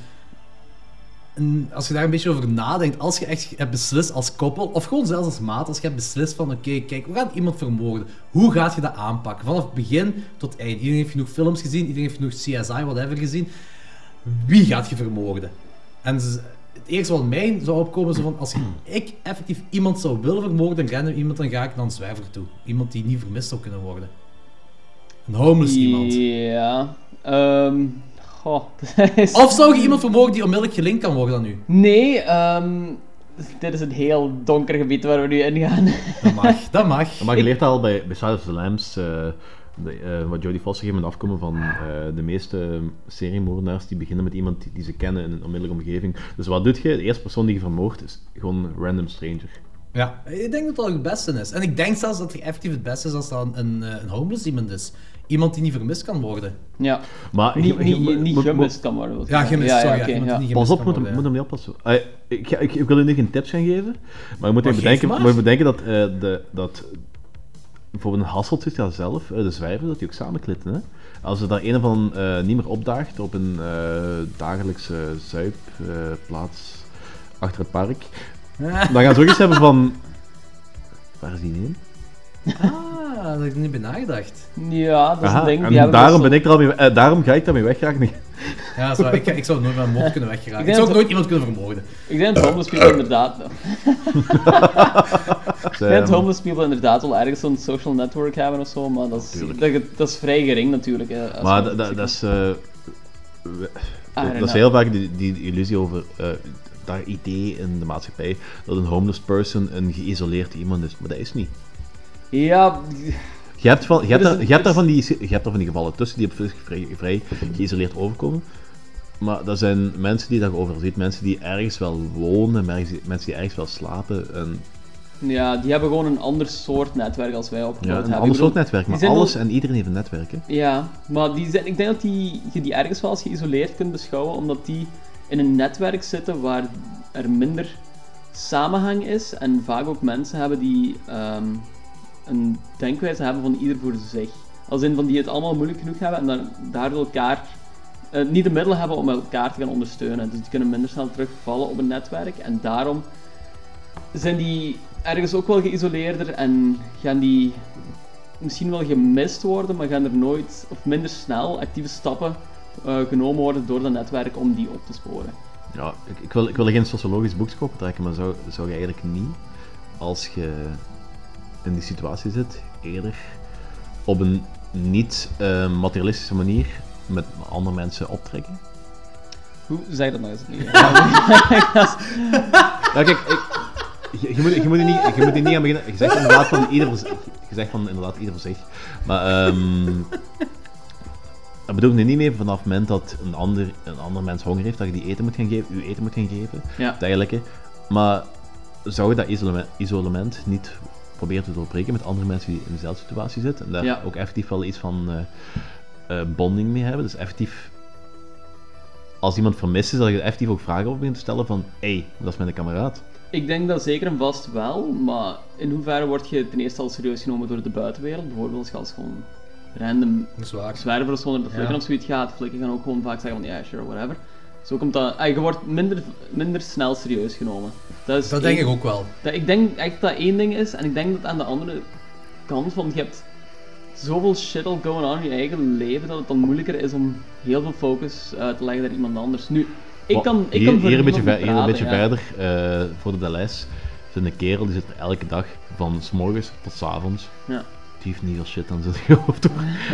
en, als je daar een beetje over nadenkt, als je echt hebt beslist als koppel, of gewoon zelfs als maat, als je hebt beslist van oké, kijk, we gaan iemand vermoorden. Hoe gaat je dat aanpakken? Vanaf begin tot eind. Iedereen heeft genoeg films gezien, iedereen heeft genoeg CSI, whatever gezien. Wie gaat je vermoorden? En het eerste wat mij zou opkomen is van, als ik effectief iemand zou willen vermoorden, random iemand, dan ga ik naar een zwerver toe. Iemand die niet vermist zou kunnen worden. Een homeless iemand. Ja. ehm goh, dat is... Of zou je iemand vermoorden die onmiddellijk gelinkt kan worden aan u? Nee, ehm dit is een heel donker gebied waar we nu in gaan. Dat mag, dat mag. Maar je leert al bij, bij of the Lambs, eh, de, eh, wat Jodie Foster gegeven moment afkomen van eh, de meeste seriemoordenaars die beginnen met iemand die, die ze kennen in een onmiddellijke omgeving. Dus wat doe je? De eerste persoon die je vermoordt is gewoon een random stranger. Ja, ik denk dat dat het beste is. En ik denk zelfs dat het effectief het beste is als dat een, een, een homeless iemand is. Iemand die niet vermist kan worden. Ja. Maar Niet, niet, niet gemist kan worden. Ja, gemist, sorry. ja, ja. die niet Pas op, kan moet, hem- moet hem niet oppassen. Ah, ik, ik, ik wil u nu geen tips gaan geven, maar je moet Maar even bedenken, maar. moet je bedenken dat, eh, de, dat bijvoorbeeld een Hasselt zit ja zelf, eh, de zwijver, dat die ook samenklitten. Hè? Als er daar een van eh, niet meer opdaagt op een eh, dagelijkse zuipplaats achter het park, dan gaan ze ook eens hebben van... Waar is die heen? Ah, daar heb ik niet bij nagedacht. Ja, dat is Aha, een ding. en die daarom, ben ik er al mee, eh, daarom ga ik daarmee weggeraken. Ja, zo, ik, ik zou nooit met een mop kunnen weggeraken. Ik zou ook dat- nooit iemand kunnen vermoorden. Ik denk dat homeless people inderdaad... Ik denk dat homeless people inderdaad wel ergens zo'n social network hebben of zo, maar dat is, dat, dat is vrij gering natuurlijk. hè, Maar dat, dat, dat is... eh, we- don't dat is know. heel vaak die, die illusie over eh, dat idee in de maatschappij dat een homeless person een geïsoleerd iemand is, maar dat is niet. Ja, Je hebt, van, je hebt, daar, je hebt, daar van die, je hebt daar van die gevallen tussen die op zich vrij, vrij geïsoleerd overkomen. Maar dat zijn mensen die overal ziet. Mensen die ergens wel wonen, mensen die, ergens wel slapen. En Ja, die hebben gewoon een ander soort netwerk als wij opgebouwd Ja, hebben. een ander soort netwerk, maar alles en iedereen heeft een netwerk. Hè. Ja, maar die zijn, ik denk dat die, je die ergens wel als geïsoleerd kunt beschouwen, omdat die in een netwerk zitten waar er minder samenhang is en vaak ook mensen hebben die ehm, een denkwijze hebben van ieder voor zich. Als in van die het allemaal moeilijk genoeg hebben en dan daardoor elkaar eh, niet de middelen hebben om elkaar te gaan ondersteunen. Dus die kunnen minder snel terugvallen op een netwerk en daarom zijn die ergens ook wel geïsoleerder en gaan die misschien wel gemist worden, maar gaan er nooit of minder snel actieve stappen eh, genomen worden door dat netwerk om die op te sporen. Ja, ik, ik, wil, ik wil geen sociologisch boekje trekken, maar zou, zou je eigenlijk niet, als je in die situatie zit, eerder op een niet-materialistische manier met andere mensen optrekken? Hoe je dat nou eens? Ja, kijk, ik, je, je moet, je, moet er niet, je moet er niet aan beginnen. Je zegt inderdaad van ieder voor zich. Je zegt van inderdaad ieder voor zich. Maar ehm dat bedoel ik nu niet meer vanaf het moment dat een ander, een ander mens honger heeft, dat je die eten moet gaan geven, u eten moet gaan geven, Ja. dergelijke. Maar zou je dat isolement, isolement niet proberen te doorbreken met andere mensen die in dezelfde situatie zitten? En daar Ja. ook effectief wel iets van eh, eh, bonding mee hebben. Dus effectief, als iemand vermist is, dat je effectief ook vragen over begint te stellen van, hé, hey, dat is mijn kameraad. Ik denk dat zeker en vast wel, maar in hoeverre word je ten eerste al serieus genomen door de buitenwereld? Bijvoorbeeld als je als gewoon random zwervers zonder te flikken Ja. of zoiets gaat. Flikken gaan ook gewoon vaak zeggen van ja, sure, whatever. Zo komt dat... ah, je wordt minder, minder snel serieus genomen. Dat, is Dat denk ik ook wel. Dat, ik denk echt dat één ding is, en ik denk dat aan de andere kant van, je hebt zoveel shit al going on in je eigen leven, dat het dan moeilijker is om heel veel focus eh, te leggen naar iemand anders. Nu, ik kan, ik hier, kan hier een beetje, hier een verder, eh, voor de lijst, zit een kerel die zit er elke dag van s morgens tot s avonds. Ja. Die heeft niet veel shit aan zijn hoofd.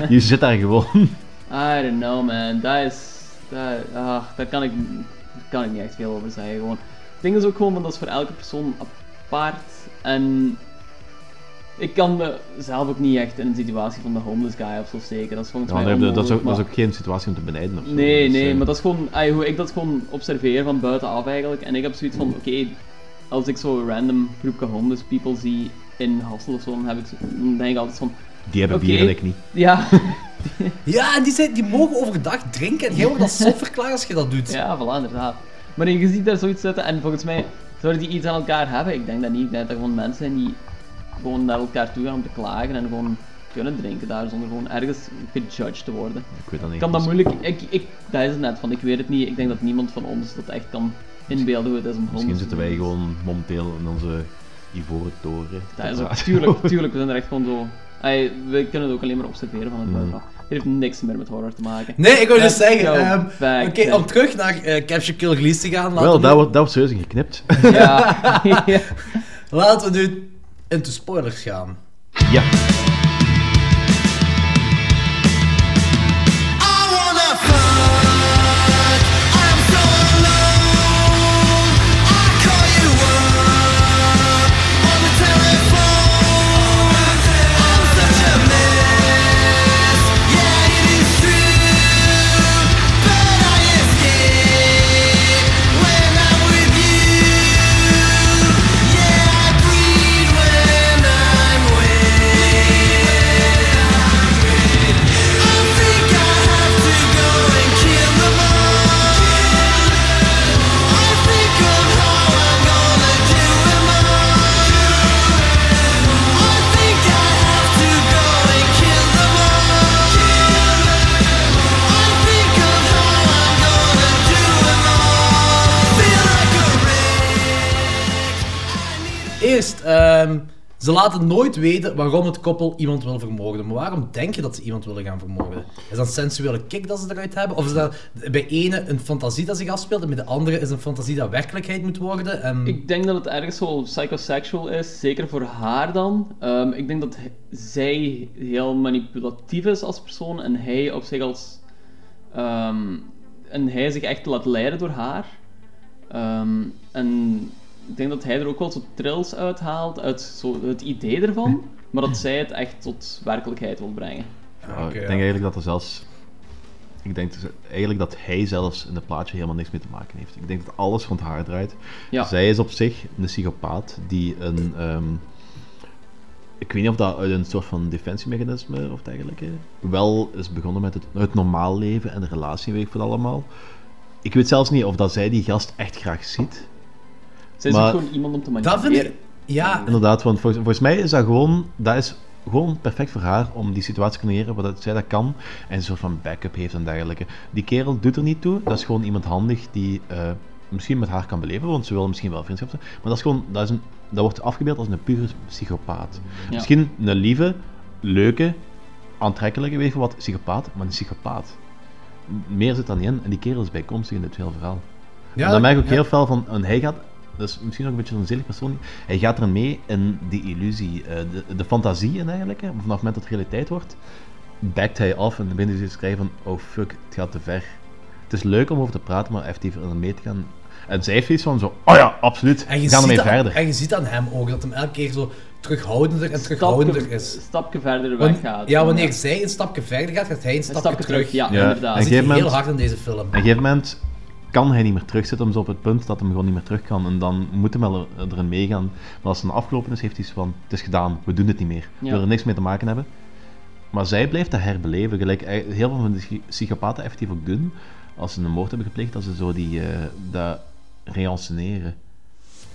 Die zit daar gewoon. I don't know man, dat is... Dat, ah, daar kan ik, daar kan ik niet echt veel over zeggen gewoon. Het ding is ook gewoon, dat is voor elke persoon apart en... Ik kan mezelf ook niet echt in een situatie van de homeless guy of zo steken, dat is volgens Ja, mij nee, dat, is ook, onmogelijk, dat is maar- ook geen situatie om te benijden of zo. Nee, nee, eh, maar dat is gewoon ay, hoe ik dat gewoon observeer van buitenaf eigenlijk. En ik heb zoiets van, oké, als ik zo random groepje homeless people zie in Hassel of zo, dan, heb ik, dan denk ik altijd van... Die hebben oké, bier en ik niet. Ja. Ja, en die, zijn, die mogen overdag drinken en jij wordt als zot verklaard als je dat doet. Ja, voilà, inderdaad. Maar je ziet daar zoiets zitten en volgens mij zouden die iets aan elkaar hebben. Ik denk dat niet. Ik denk dat er gewoon mensen zijn die gewoon naar elkaar toe gaan om te klagen en gewoon kunnen drinken daar zonder gewoon ergens gejudged te worden. Ik weet dat niet. kan dat moeilijk... Ik, ik, dat is het net van, ik weet het niet. Ik denk dat niemand van ons dat echt kan inbeelden hoe het is om Misschien zitten te wij gewoon momenteel in onze ivoren toren. Dat is ook, tuurlijk, tuurlijk, we zijn er echt gewoon zo... Ay, we kunnen het ook alleen maar observeren van het Mm. buitenaf. Heeft niks meer met horror te maken. Nee, ik wou dus zeggen, ehm, oké, om terug naar eh, Capture Kill Release te gaan. laten Wel, nu- wordt, daar wordt serieus geknipt. Ja. ja. Laten we nu into spoilers gaan. ja. Eerst, ehm, ze laten nooit weten waarom het koppel iemand wil vermoorden. Maar waarom denk je dat ze iemand willen gaan vermoorden? Is dat een sensuele kick dat ze eruit hebben? Of is dat bij ene een fantasie dat zich afspeelt en bij de andere is een fantasie dat werkelijkheid moet worden? En... Ik denk dat het ergens zo psychosexual is, zeker voor haar dan. Ehm, ik denk dat zij heel manipulatief is als persoon en hij op zich als. ehm, en hij zich echt laat leiden door haar. En ik denk dat hij er ook wel zo trills uithaalt uit zo het idee ervan, maar dat zij het echt tot werkelijkheid wil brengen. Ja, ik denk eigenlijk dat er zelfs Ik denk dus eigenlijk dat hij zelfs in het plaatje helemaal niks mee te maken heeft. Ik denk dat alles rond haar draait. Ja. Zij is op zich een psychopaat die een... ehm, ik weet niet of dat uit een soort van defensiemechanisme of dergelijke wel is begonnen met het, het normaal leven en de relatie, weet ik veel allemaal. Ik weet zelfs niet of dat zij die gast echt graag ziet. Zij is Maar- gewoon iemand om te Dat manipuleren. vind ik... Ja, Inderdaad, want volgens, volgens mij is dat gewoon, dat is gewoon perfect voor haar om die situatie te creëren waar zij dat kan en een soort van backup heeft en dergelijke. Die kerel doet er niet toe, dat is gewoon iemand handig die eh, misschien met haar kan beleven, want ze wil misschien wel vriendschap zijn, maar dat is gewoon, dat, is een, dat wordt afgebeeld als een pure psychopaat. Ja. Misschien een lieve, leuke, aantrekkelijke, weet je wat, psychopaat, maar een psychopaat. Meer zit dan niet in en die kerel is bijkomstig in dit hele verhaal. Ja, en dan merk ik ook ja. heel veel van, en hij gaat, dat is misschien ook een beetje een zielig persoon, hij gaat er mee in die illusie, eh, de, de fantasie en dergelijke, vanaf het moment dat het realiteit wordt, backt hij af en dan begint hij te schrijven van, oh fuck, het gaat te ver. Het is leuk om over te praten, maar effectief er mee te gaan. En zij heeft iets van zo, oh ja, absoluut, En je, we gaan ermee verder. en je ziet aan hem ook dat hem elke keer zo terughoudender en terughoudender Stapje, is. stapje verder Wan- weggaat. ja, wanneer zij een stapje verder gaat, gaat hij een stapje, stapje terug, ja, Ja, inderdaad. Dat een zit heel hard in deze film. Op een gegeven moment kan hij niet meer terugzitten, om zo op het punt dat hij gewoon niet meer terug kan. En dan moet hij wel er- erin meegaan. Maar als het dan afgelopen is, heeft hij iets van: het is gedaan, we doen dit niet meer. We willen er niks mee te maken hebben. Maar zij blijft dat herbeleven. Gelijk eh, heel veel van de psy- psychopaten effectief ook doen. Als ze een moord hebben gepleegd, dat ze zo die, eh dat reanceneren.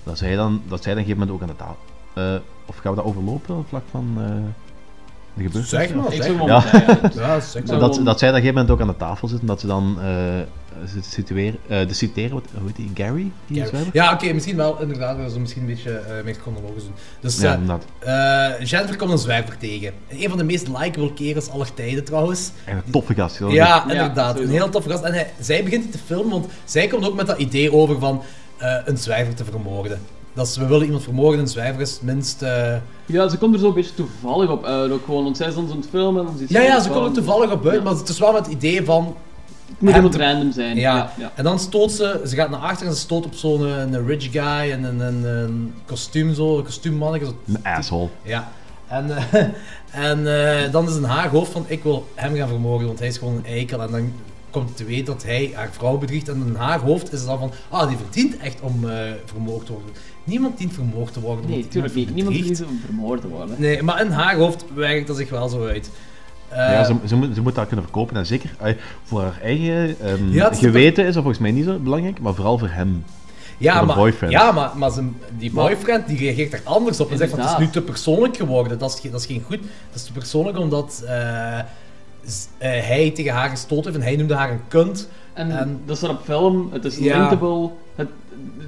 Dat zij, dan, dat zij dan op een gegeven moment ook aan de tafel. eh, of gaan we dat overlopen op vlak van eh de gebeurtenis? Zeg maar, Ik zeg maar. Ja. gewoon zeggen, Ja, zeg maar. Dat, dat zij op een gegeven moment ook aan de tafel zitten, dat ze dan eh situeren, eh, de citeren, wat, hoe heet die, Gary? Die Ja? Ja, oké, misschien wel, inderdaad. Dat is misschien een beetje eh meer chronologisch doen. Dus Ja, eh, eh, Jennifer komt een zwerver tegen. Een van de meest likable kerels aller tijden trouwens. En een toffe gast. Ja, goed. inderdaad. een heel toffe gast. En hij, zij begint die te filmen, want zij komt ook met dat idee over van eh, een zwijver te vermoorden. Dat is, we willen iemand vermoorden, een zwijver is minst... eh, Ja, ze komt er zo een beetje toevallig op uit. Ook gewoon, want zij is dan zo aan het filmen. En dan ziet Ja, ja, ze van- komen er toevallig op uit, Ja. maar het is wel met het idee van... Het moet random zijn. Ja. Ja, ja. en dan stoot ze, ze gaat naar achter en ze stoot op zo'n eh, een rich guy en een, een, een kostuum zo, een kostuummannetje. Zo, Een asshole. Ja. En, eh, en eh, dan is in haar hoofd van, ik wil hem gaan vermoorden, want hij is gewoon een eikel. En dan komt te weten dat hij haar vrouw bedriegt. En in haar hoofd is het dan van, ah, die verdient echt om eh, vermoord te worden. Niemand dient vermoord te worden. Nee, omdat tuurlijk niet. iemand Niemand verdient om vermoord te worden. Nee, maar in haar hoofd werkt dat zich wel zo uit. Ja, ze, ze, moet, ze moet dat kunnen verkopen. En zeker voor haar eigen ehm, Ja, het is geweten is dat volgens mij niet zo belangrijk, maar vooral voor hem. Ja, Voor de maar, boyfriend. ja, maar, maar zijn, die boyfriend die reageert daar anders op en zegt van het is nu te persoonlijk geworden. Dat is, geen- dat is geen goed. Dat is te persoonlijk omdat eh, eh, hij tegen haar gestoten heeft en hij noemde haar een kunt. En, En- dat is er op film, het is Ja. linkable. Het,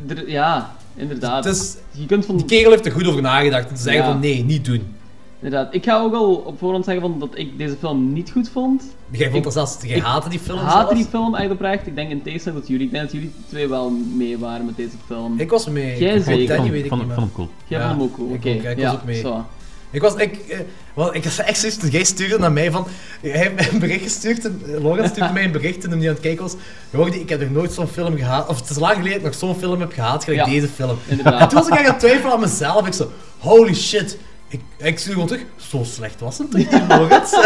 er- ja, inderdaad. Het is, je kunt van... die kerel heeft er goed over nagedacht en te zeggen Ja. van nee, niet doen. Inderdaad. Ik ga ook al op voorhand zeggen van dat ik deze film niet goed vond. Jij vond Ik- dat zelfs, jij ik haatte die film haatte zelfs? die film echt oprecht. Ik denk in tegenstelling tot jullie. Ik denk dat jullie twee wel mee waren met deze film. Ik was mee. Jij Ik vond zeker. Danny weet ik van, niet meer. hem cool. Jij Ja, vond hem ook cool. ik Oké, ook, ja, ik was ja, ook mee. zo. Ik was, ik, eh, wel, ik was echt zoiets, jij stuurde naar mij van, hij heeft mij een bericht gestuurd, en, eh, Logan stuurde mij een bericht toen hij niet aan het kijken was. Jordi, ik heb nog nooit zo'n film gehaat, of het is lang geleden dat ik nog zo'n film heb gehaat, gelijk Ja, deze film. inderdaad. En toen was ik echt aan het twijfelen aan mezelf, ik zo, holy shit. Ik, ik stuur gewoon terug, zo slecht was het toch niet, Logans?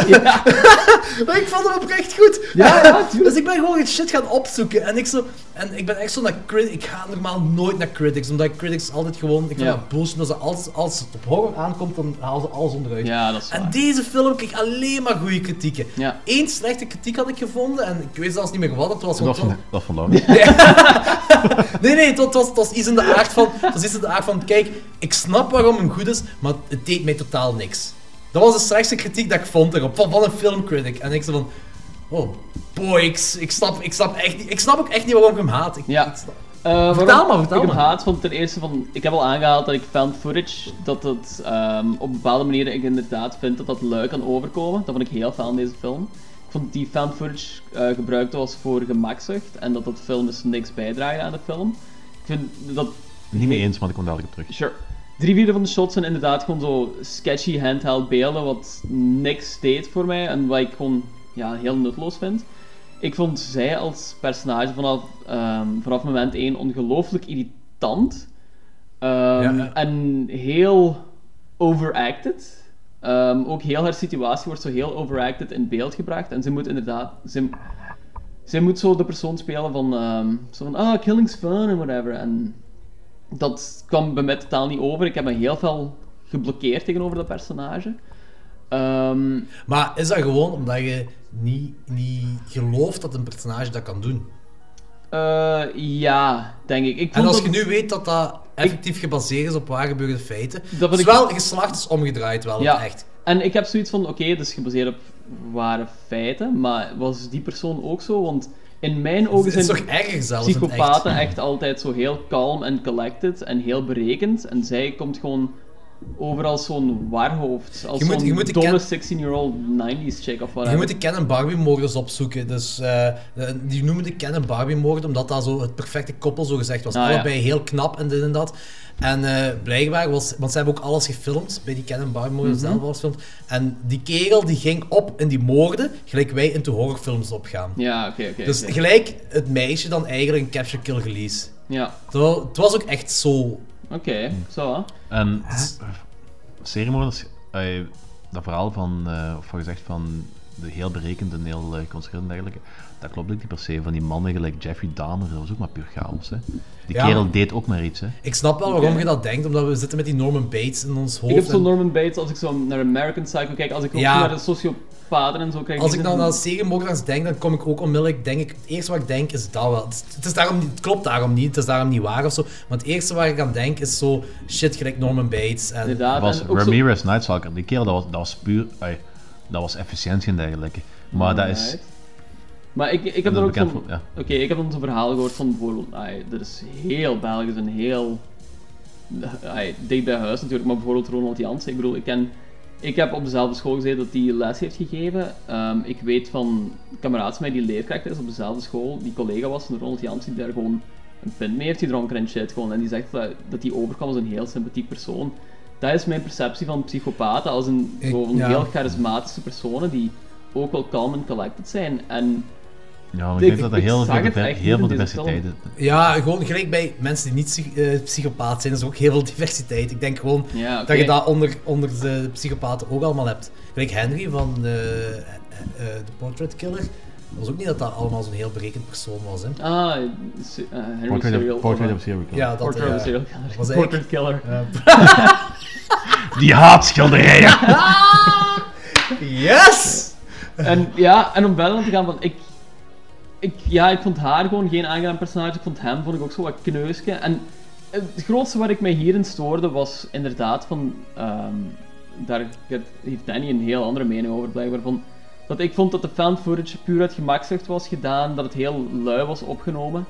maar ik vond hem oprecht goed. Ja. Dus ik ben gewoon het shit gaan opzoeken. En ik, zo, en ik ben echt zo naar critics. Ik ga normaal nooit naar critics. Omdat ik critics altijd gewoon. Ik vind Ja. dat bullshit. Als, ze- als, als het op horror aankomt, dan halen ze alles onderuit. Ja, dat is En waar. deze film kreeg alleen maar goede kritieken. Ja. Eén slechte kritiek had ik gevonden. En ik weet zelfs niet meer wat het was. Dat van, het dat van Laurens. Nee, nee, het was, het was, het was iets in de aard van... Het was iets in de aard van, kijk, ik snap waarom hem goed is, maar het deed mij totaal niks. Dat was de slechtste kritiek dat ik vond erop, van, van een filmcritic. En ik zei van... Oh, boy, ik, ik, snap, ik, snap echt niet, ik snap ook echt niet waarom ik hem haat. Ik, Ja. ik Eh, Vertel maar, vertel ik hem maar. haat, want ten eerste van, ik heb al aangehaald dat ik found footage, dat het ehm, op bepaalde manieren ik inderdaad vind dat dat lui kan overkomen. Dat vond ik heel fijn aan deze film. Ik vond die found footage eh, gebruikt was voor gemakzucht en dat dat film dus niks bijdraagt aan de film. Ik vind dat Niet mee eens, maar ik kom dadelijk op terug. Sure. Drie vierde van de shots zijn inderdaad gewoon zo sketchy handheld beelden, wat niks deed voor mij en wat ik gewoon ja, heel nutteloos vind. Ik vond zij als personage vanaf, ehm, vanaf moment 1 ongelooflijk irritant. Ehm, Ja. En heel overacted. Ehm, ook heel haar situatie wordt zo heel overacted in beeld gebracht. En ze moet inderdaad... Ze, zij moet zo de persoon spelen van, zo van ah, killing's fun en whatever. En dat kwam bij mij totaal niet over. Ik heb me heel veel geblokkeerd tegenover dat personage. Ehm, Maar is dat gewoon omdat je niet, niet gelooft dat een personage dat kan doen? eh, ja, denk ik. ik En als je nu weet dat dat effectief gebaseerd is op waar gebeurde feiten, Dat ik- wel geslacht is omgedraaid wel Ja, echt. en ik heb zoiets van, oké, het is gebaseerd op ware feiten, maar was die persoon ook zo? Want in mijn ogen zijn toch psychopaten echt. altijd zo heel calm en collected en heel berekend. En zij komt gewoon over als zo'n waarhoofd. Als Je moet- zo'n je domme ken- 16-year-old 90s chick of Je whatever. moet de Ken en Barbie moorders opzoeken. Dus, eh, die noemen de Ken en Barbie moord omdat dat zo het perfecte koppel zo gezegd was. Ah, ja. Allebei heel knap en dit en dat. En eh, blijkbaar was, want ze hebben ook alles gefilmd bij die Ken en Barbie moorden Mhm. zelf alles gefilmd. En die kerel die ging op in die moorden, gelijk wij in de horrorfilms opgaan. Ja, oké, oké. Dus gelijk het meisje dan eigenlijk een capture kill release. Ja, Terwijl, het was ook echt zo. Oké, zo. En seriemoorders, eh, dat verhaal van, eh, of gezegd van de heel berekend en heel uh, en dergelijke, dat klopt ook niet per se. Van die mannen gelijk Jeffrey Dahmer, dat was ook maar puur chaos. Hè. Die Ja. kerel deed ook maar iets. Hè. Ik snap wel waarom je dat denkt, omdat we zitten met die Norman Bates in ons hoofd. Ik heb zo en- Norman Bates, als ik zo naar American Psycho kijk, als ik ook Ja. naar de sociopaten en zo kijk. Als ik dan aan seriemoordenaars denk, dan kom ik ook onmiddellijk, denk ik, het eerste wat ik denk is dat wel. Het, is- daarom, niet- het klopt daarom niet, het is daarom niet waar of zo. Maar het eerste waar ik aan denk is zo, shit, gelijk Norman Bates. En, Inderdaad. Dat was en ook zo- Ramirez Nightstalker. Die kerel, dat was, dat was puur... dat was efficiëntie en dergelijke. Maar dat is... Maar ik, ik heb er ook bekend van... ja. Oké, ik heb dan zo'n verhaal gehoord van bijvoorbeeld... ai, dit is heel Belgisch en heel... ai, dicht bij huis natuurlijk, maar bijvoorbeeld Ronald Jansen. Ik bedoel, ik ken... Ik heb op dezelfde school gezeten dat hij les heeft gegeven. Ehm, ik weet van een kameraad van mij die leerkracht is op dezelfde school, die collega was van Ronald Jansen, die daar gewoon een pint mee heeft gedronken en shit. Gewoon. En die zegt dat, dat hij overkwam als een heel sympathiek persoon. Dat is mijn perceptie van psychopaten, als een, Ik- zo'n ja. heel charismatische personen die ook wel calm en collected zijn. En Ja, maar Ik- ik denk dat er heel, veel, het heel veel deze diversiteit is. Ja, gewoon gelijk bij mensen die niet psych- eh, psychopaat zijn, is er ook heel veel diversiteit. Ik denk gewoon Ja, dat je dat onder, onder de psychopaten ook allemaal hebt. Gelijk Henry van eh, eh, eh, The Portrait Killer. Dat was ook niet dat dat allemaal zo'n heel berekend persoon was. Hè. Ah, Henry Portrait Serial. of, portrait of, serial killer. Ja, dat Portrait ja. of Serial Killer. Was Portrait eigenlijk- Killer. Die haatschilderijen! Yes! En ja, en om verder te gaan van... Ik, ik, ja, ik vond haar gewoon geen aangenaam personage. Ik vond hem vond ik ook zo wat kneusje. En het grootste waar ik mij hierin stoorde was inderdaad van... ehm, daar heeft Danny een heel andere mening over blijkbaar van... Dat ik vond dat de fan footage puur uit gemakzucht was gedaan. Dat het heel lui was opgenomen.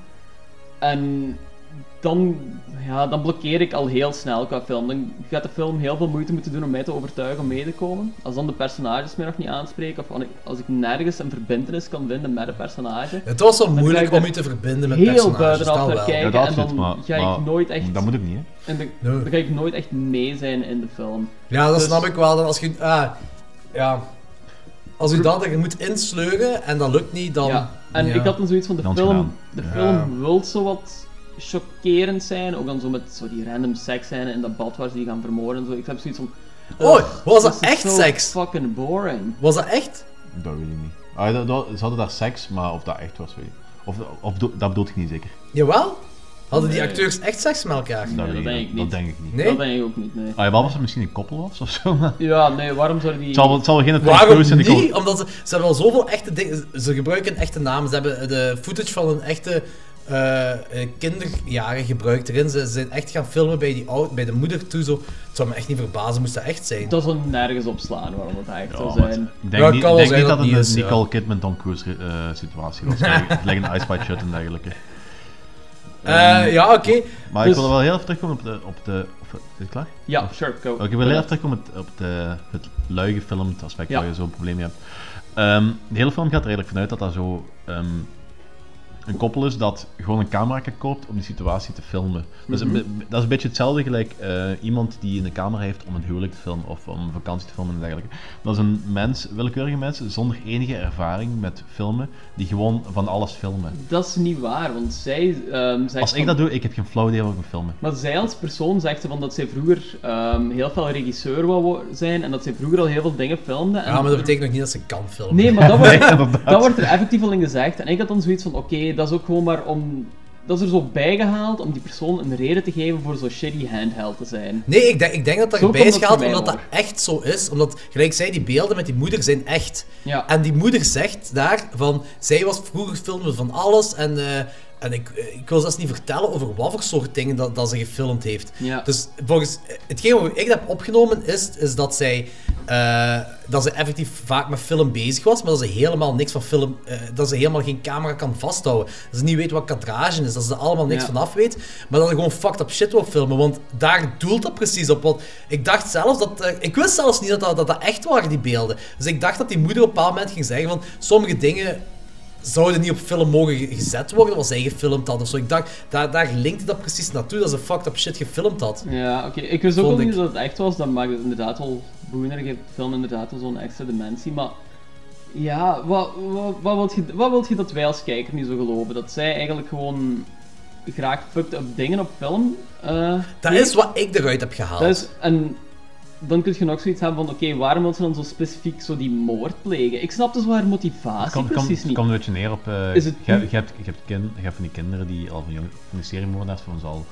En dan, ja, dan blokkeer ik al heel snel qua film. Dan gaat de film heel veel moeite moeten doen om mij te overtuigen om mee te komen. Als dan de personages mij nog niet aanspreken, of als ik, als ik nergens een verbindenis kan vinden met een personage. Het was zo Dan moeilijk ik om je te verbinden met heel personages, buitenaf dat naar wel. kijken. Ja, dat en dan maar, ga ik maar nooit echt- dat moet ook niet, hè. En dan, Nee. dan ga ik nooit echt mee zijn in de film. Ja, dat Dus- snap ik wel. Dan als je, ah, ja. Als u dat je moet insleuren en dat lukt niet, dan... Ja. En ja. ik had dan zoiets van, de film, gedaan. de Ja. film wil zo wat chockerend zijn. Ook dan zo met zo die random seks zijn in dat bad waar ze die gaan vermoorden en zo. Ik heb zoiets van... Oh, ugh, was dat echt so seks? fucking boring. Was dat echt? Dat weet ik niet. Ah, dat, dat- ze hadden daar seks, maar of dat echt was, weet ik. Of, of dat bedoel ik niet zeker. Jawel? Hadden die Nee. acteurs echt seks met elkaar? Dat, dat weet denk ik dat niet. denk ik niet. Nee? Dat denk ik ook niet, nee. Ah, ja, wat was het misschien een koppel was of zo? maar- Ja, nee, waarom zouden die... Het zal, wel- het zal wel geen Waarom die niet? kon- Omdat ze, ze hebben al zoveel echte dingen... Ze gebruiken een echte naam. Ze hebben de footage van een echte eh, eh, kinderjaren gebruikt erin. Ze zijn echt gaan filmen bij, die oud, bij de moeder toe. Zo. Het zou me echt niet verbazen, moest dat echt zijn. Dat zou nergens op slaan waarom het echt Ja, zou zijn. Ik denk Ja, niet, denk zijn niet dat dat het een is, ja. Nicole Kidman Tom Cruise eh, situatie was. Like een Ice Shut en dergelijke. Eh, ja, oké. Maar Dus- ik wil wel heel even terugkomen op de... Op de of, is het klaar? Ja, sure, go. Oké, ik wil heel even terugkomen op, op de, het lui gefilmd aspect Ja. waar je zo'n probleem mee hebt. Ehm, de hele film gaat er eigenlijk vanuit dat dat zo... ehm, een koppel is dat gewoon een camera koopt om die situatie te filmen. dat, is een, Mhm. be- dat is een beetje hetzelfde gelijk eh, iemand die een camera heeft om een huwelijk te filmen of om een vakantie te filmen en dergelijke. Dat is een mens, willekeurige mensen zonder enige ervaring met filmen, die gewoon van alles filmen. Dat is niet waar, want zij ehm zegt Als ik van- dat doe, ik heb geen flauw idee wat ik moet filmen. Maar zij als persoon zegt ze van dat zij vroeger ehm, heel veel regisseur wou wo- zijn en dat zij vroeger al heel veel dingen filmde. En Ja, maar dat betekent nog niet dat ze kan filmen. Nee, maar dat wordt, Nee, dat wordt er effectief al in gezegd. En ik had dan zoiets van, oké, dat is ook gewoon maar om... Dat is er zo bijgehaald om die persoon een reden te geven voor zo shitty handheld te zijn. Nee, ik denk, ik denk dat dat erbij is gehaald omdat dat echt zo is. Omdat, gelijk zei, die beelden met die moeder zijn echt. Ja. En die moeder zegt daar van, zij was vroeger filmde van alles en, eh, en ik, eh, ik wil zelfs niet vertellen over wat voor soort dingen dat, dat ze gefilmd heeft. Ja. Dus volgens eh, hetgeen wat ik heb opgenomen is, is dat zij eh, dat ze effectief vaak met film bezig was, maar dat ze helemaal niks van film, dat ze helemaal geen camera kan vasthouden. Dat ze niet weet wat kadrage is, dat ze er allemaal niks Ja. van af weet, maar dat ze gewoon fucked up shit wil filmen, want daar doelt dat precies op. Want ik dacht zelfs dat, ik wist zelfs niet dat dat, dat dat echt waren, die beelden. Dus ik dacht dat die moeder op een bepaald moment ging zeggen van, sommige dingen zouden niet op film mogen ge- gezet worden, wat zij gefilmd had of zo. Ik dacht, daar, daar linkte dat precies naartoe, dat ze fucked up shit gefilmd had. Ja, oké. Ik wist ook al ik. niet dat het echt was. Dat maakt het inderdaad wel boeiender. Geeft film inderdaad wel zo'n extra dimensie. Maar ja, wat, wat, wat, wilt je, wat wilt je dat wij als kijker nu zo geloven? Dat zij eigenlijk gewoon graag fucked up dingen op film eh, Dat is wat ik eruit heb gehaald. Dat is, en dan kun je nog zoiets hebben van, oké, waarom wil ze dan zo specifiek zo die moord plegen? Ik snap dus wel haar motivatie komt, precies het niet. komt een beetje neer op... eh, Is het- je, hebt- je, hebt, je, hebt kin, je hebt van die kinderen die al van, jong, van die seriemoordenaars van ons al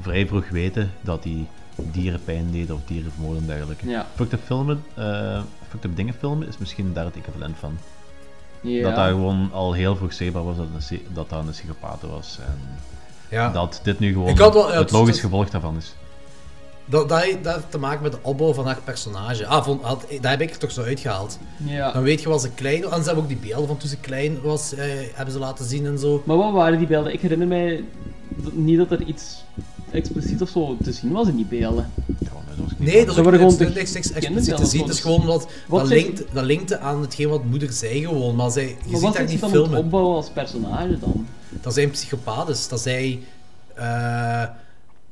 vrij vroeg weten dat die dieren pijn deden of dieren vermoorden en dergelijke. Ja. Fucked up filmen, eh fucked up dingen filmen is misschien daar het equivalent van. Ja. Dat dat gewoon al heel vroeg zichtbaar was dat, een, dat dat een psychopaat was. En Ja. dat dit nu gewoon Ik had wel- ja, het het- logisch het- gevolg daarvan is. Dat, dat, heeft- dat heeft te maken met de opbouw van haar personage. Ah, vond, had, dat heb ik er toch zo uitgehaald. Ja. Dan weet je wat ze klein was. En ze hebben ook die beelden van toen ze klein was, eh, hebben ze laten zien en zo. Maar wat waren die beelden? Ik herinner mij dat- niet dat er iets expliciet of zo te zien was in die beelden. Nee, dat is ook gewoon niks, expliciet te zien. Het is gewoon dat, zeg- linkt, dat linkte aan hetgeen wat moeder zei gewoon. Maar zij, je ziet haar niet filmen. opbouwen als personage dan? Dat zij een psychopaat is. Dat zij... eh,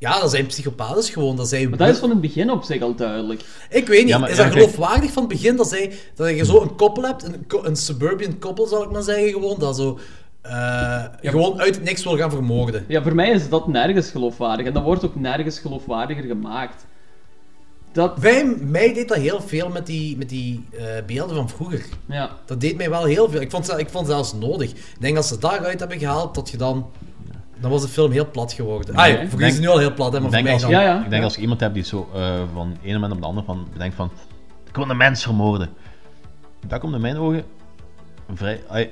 ja, dat zij een psychopaat is gewoon. Dat zij... Maar dat is van het begin op zich al duidelijk. Ik weet niet, Ja, maar- is ja, dat kijk. geloofwaardig van het begin dat, zij, dat je zo een koppel hebt, een, een suburban koppel zal ik maar zeggen, gewoon, dat zo eh, gewoon uit niks wil gaan vermoorden. Ja, voor mij is dat nergens geloofwaardig. En dat wordt ook nergens geloofwaardiger gemaakt. Dat... Bij mij deed dat heel veel met die, met die eh, beelden van vroeger. Ja. Dat deed mij wel heel veel. Ik vond, ze- ik vond het zelfs nodig. Ik denk dat ze daaruit hebben gehaald, dat je dan... Dan was de film heel plat geworden. Ah, ja, voor u is het nu al heel plat, hè, maar ik voor denk mij als, dan. Ja, ja. Ik denk Ja. als je iemand hebt die zo eh, van de ene moment op de andere van bedenkt van ik wil een mens vermoorden. Dat komt in mijn ogen vrij... ai,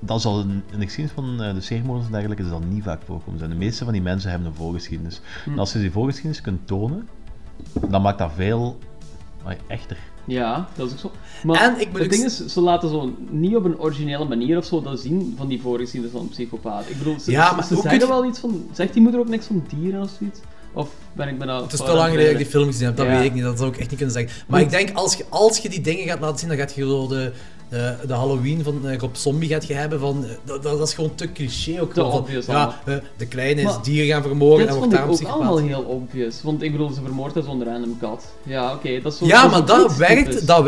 dat zal in, in de geschiedenis van eh, de seriemoorders en dergelijke is dat niet vaak voorkomen. zijn. De meeste van die mensen hebben een voorgeschiedenis. Hm. En als je die voorgeschiedenis kunt tonen, dan maakt dat veel ai, echter. Ja, dat is ook zo. Maar En ik moet het ding is, ze laten zo niet op een originele manier of zo dat zien van die voorgeschiedenis van een psychopaat. Ik bedoel, ze, Ja, maar ze zeggen je- wel iets van... Zegt die moeder ook niks van dieren of zoiets? Of ben ik me nou... Het is te lang geleden dat ik die film gezien heb, dat Ja. weet ik niet. Dat zou ik echt niet kunnen zeggen. Maar ik denk, als je, als je die dingen gaat laten zien, dan gaat je zo de, de, de Halloween van eh, Rob Zombie gaat je hebben van... eh, Dat, dat is gewoon te cliché ook. Te gewoon van, obvious ja, eh, de kleine is Maar dieren gaan vermoorden en wordt vond ik daarom ook psychopaat. allemaal heel obvious. Want ik bedoel, ze vermoordt daar zo'n random kat. Ja, oké, dat is zo... Ja, is maar dat werkt, dat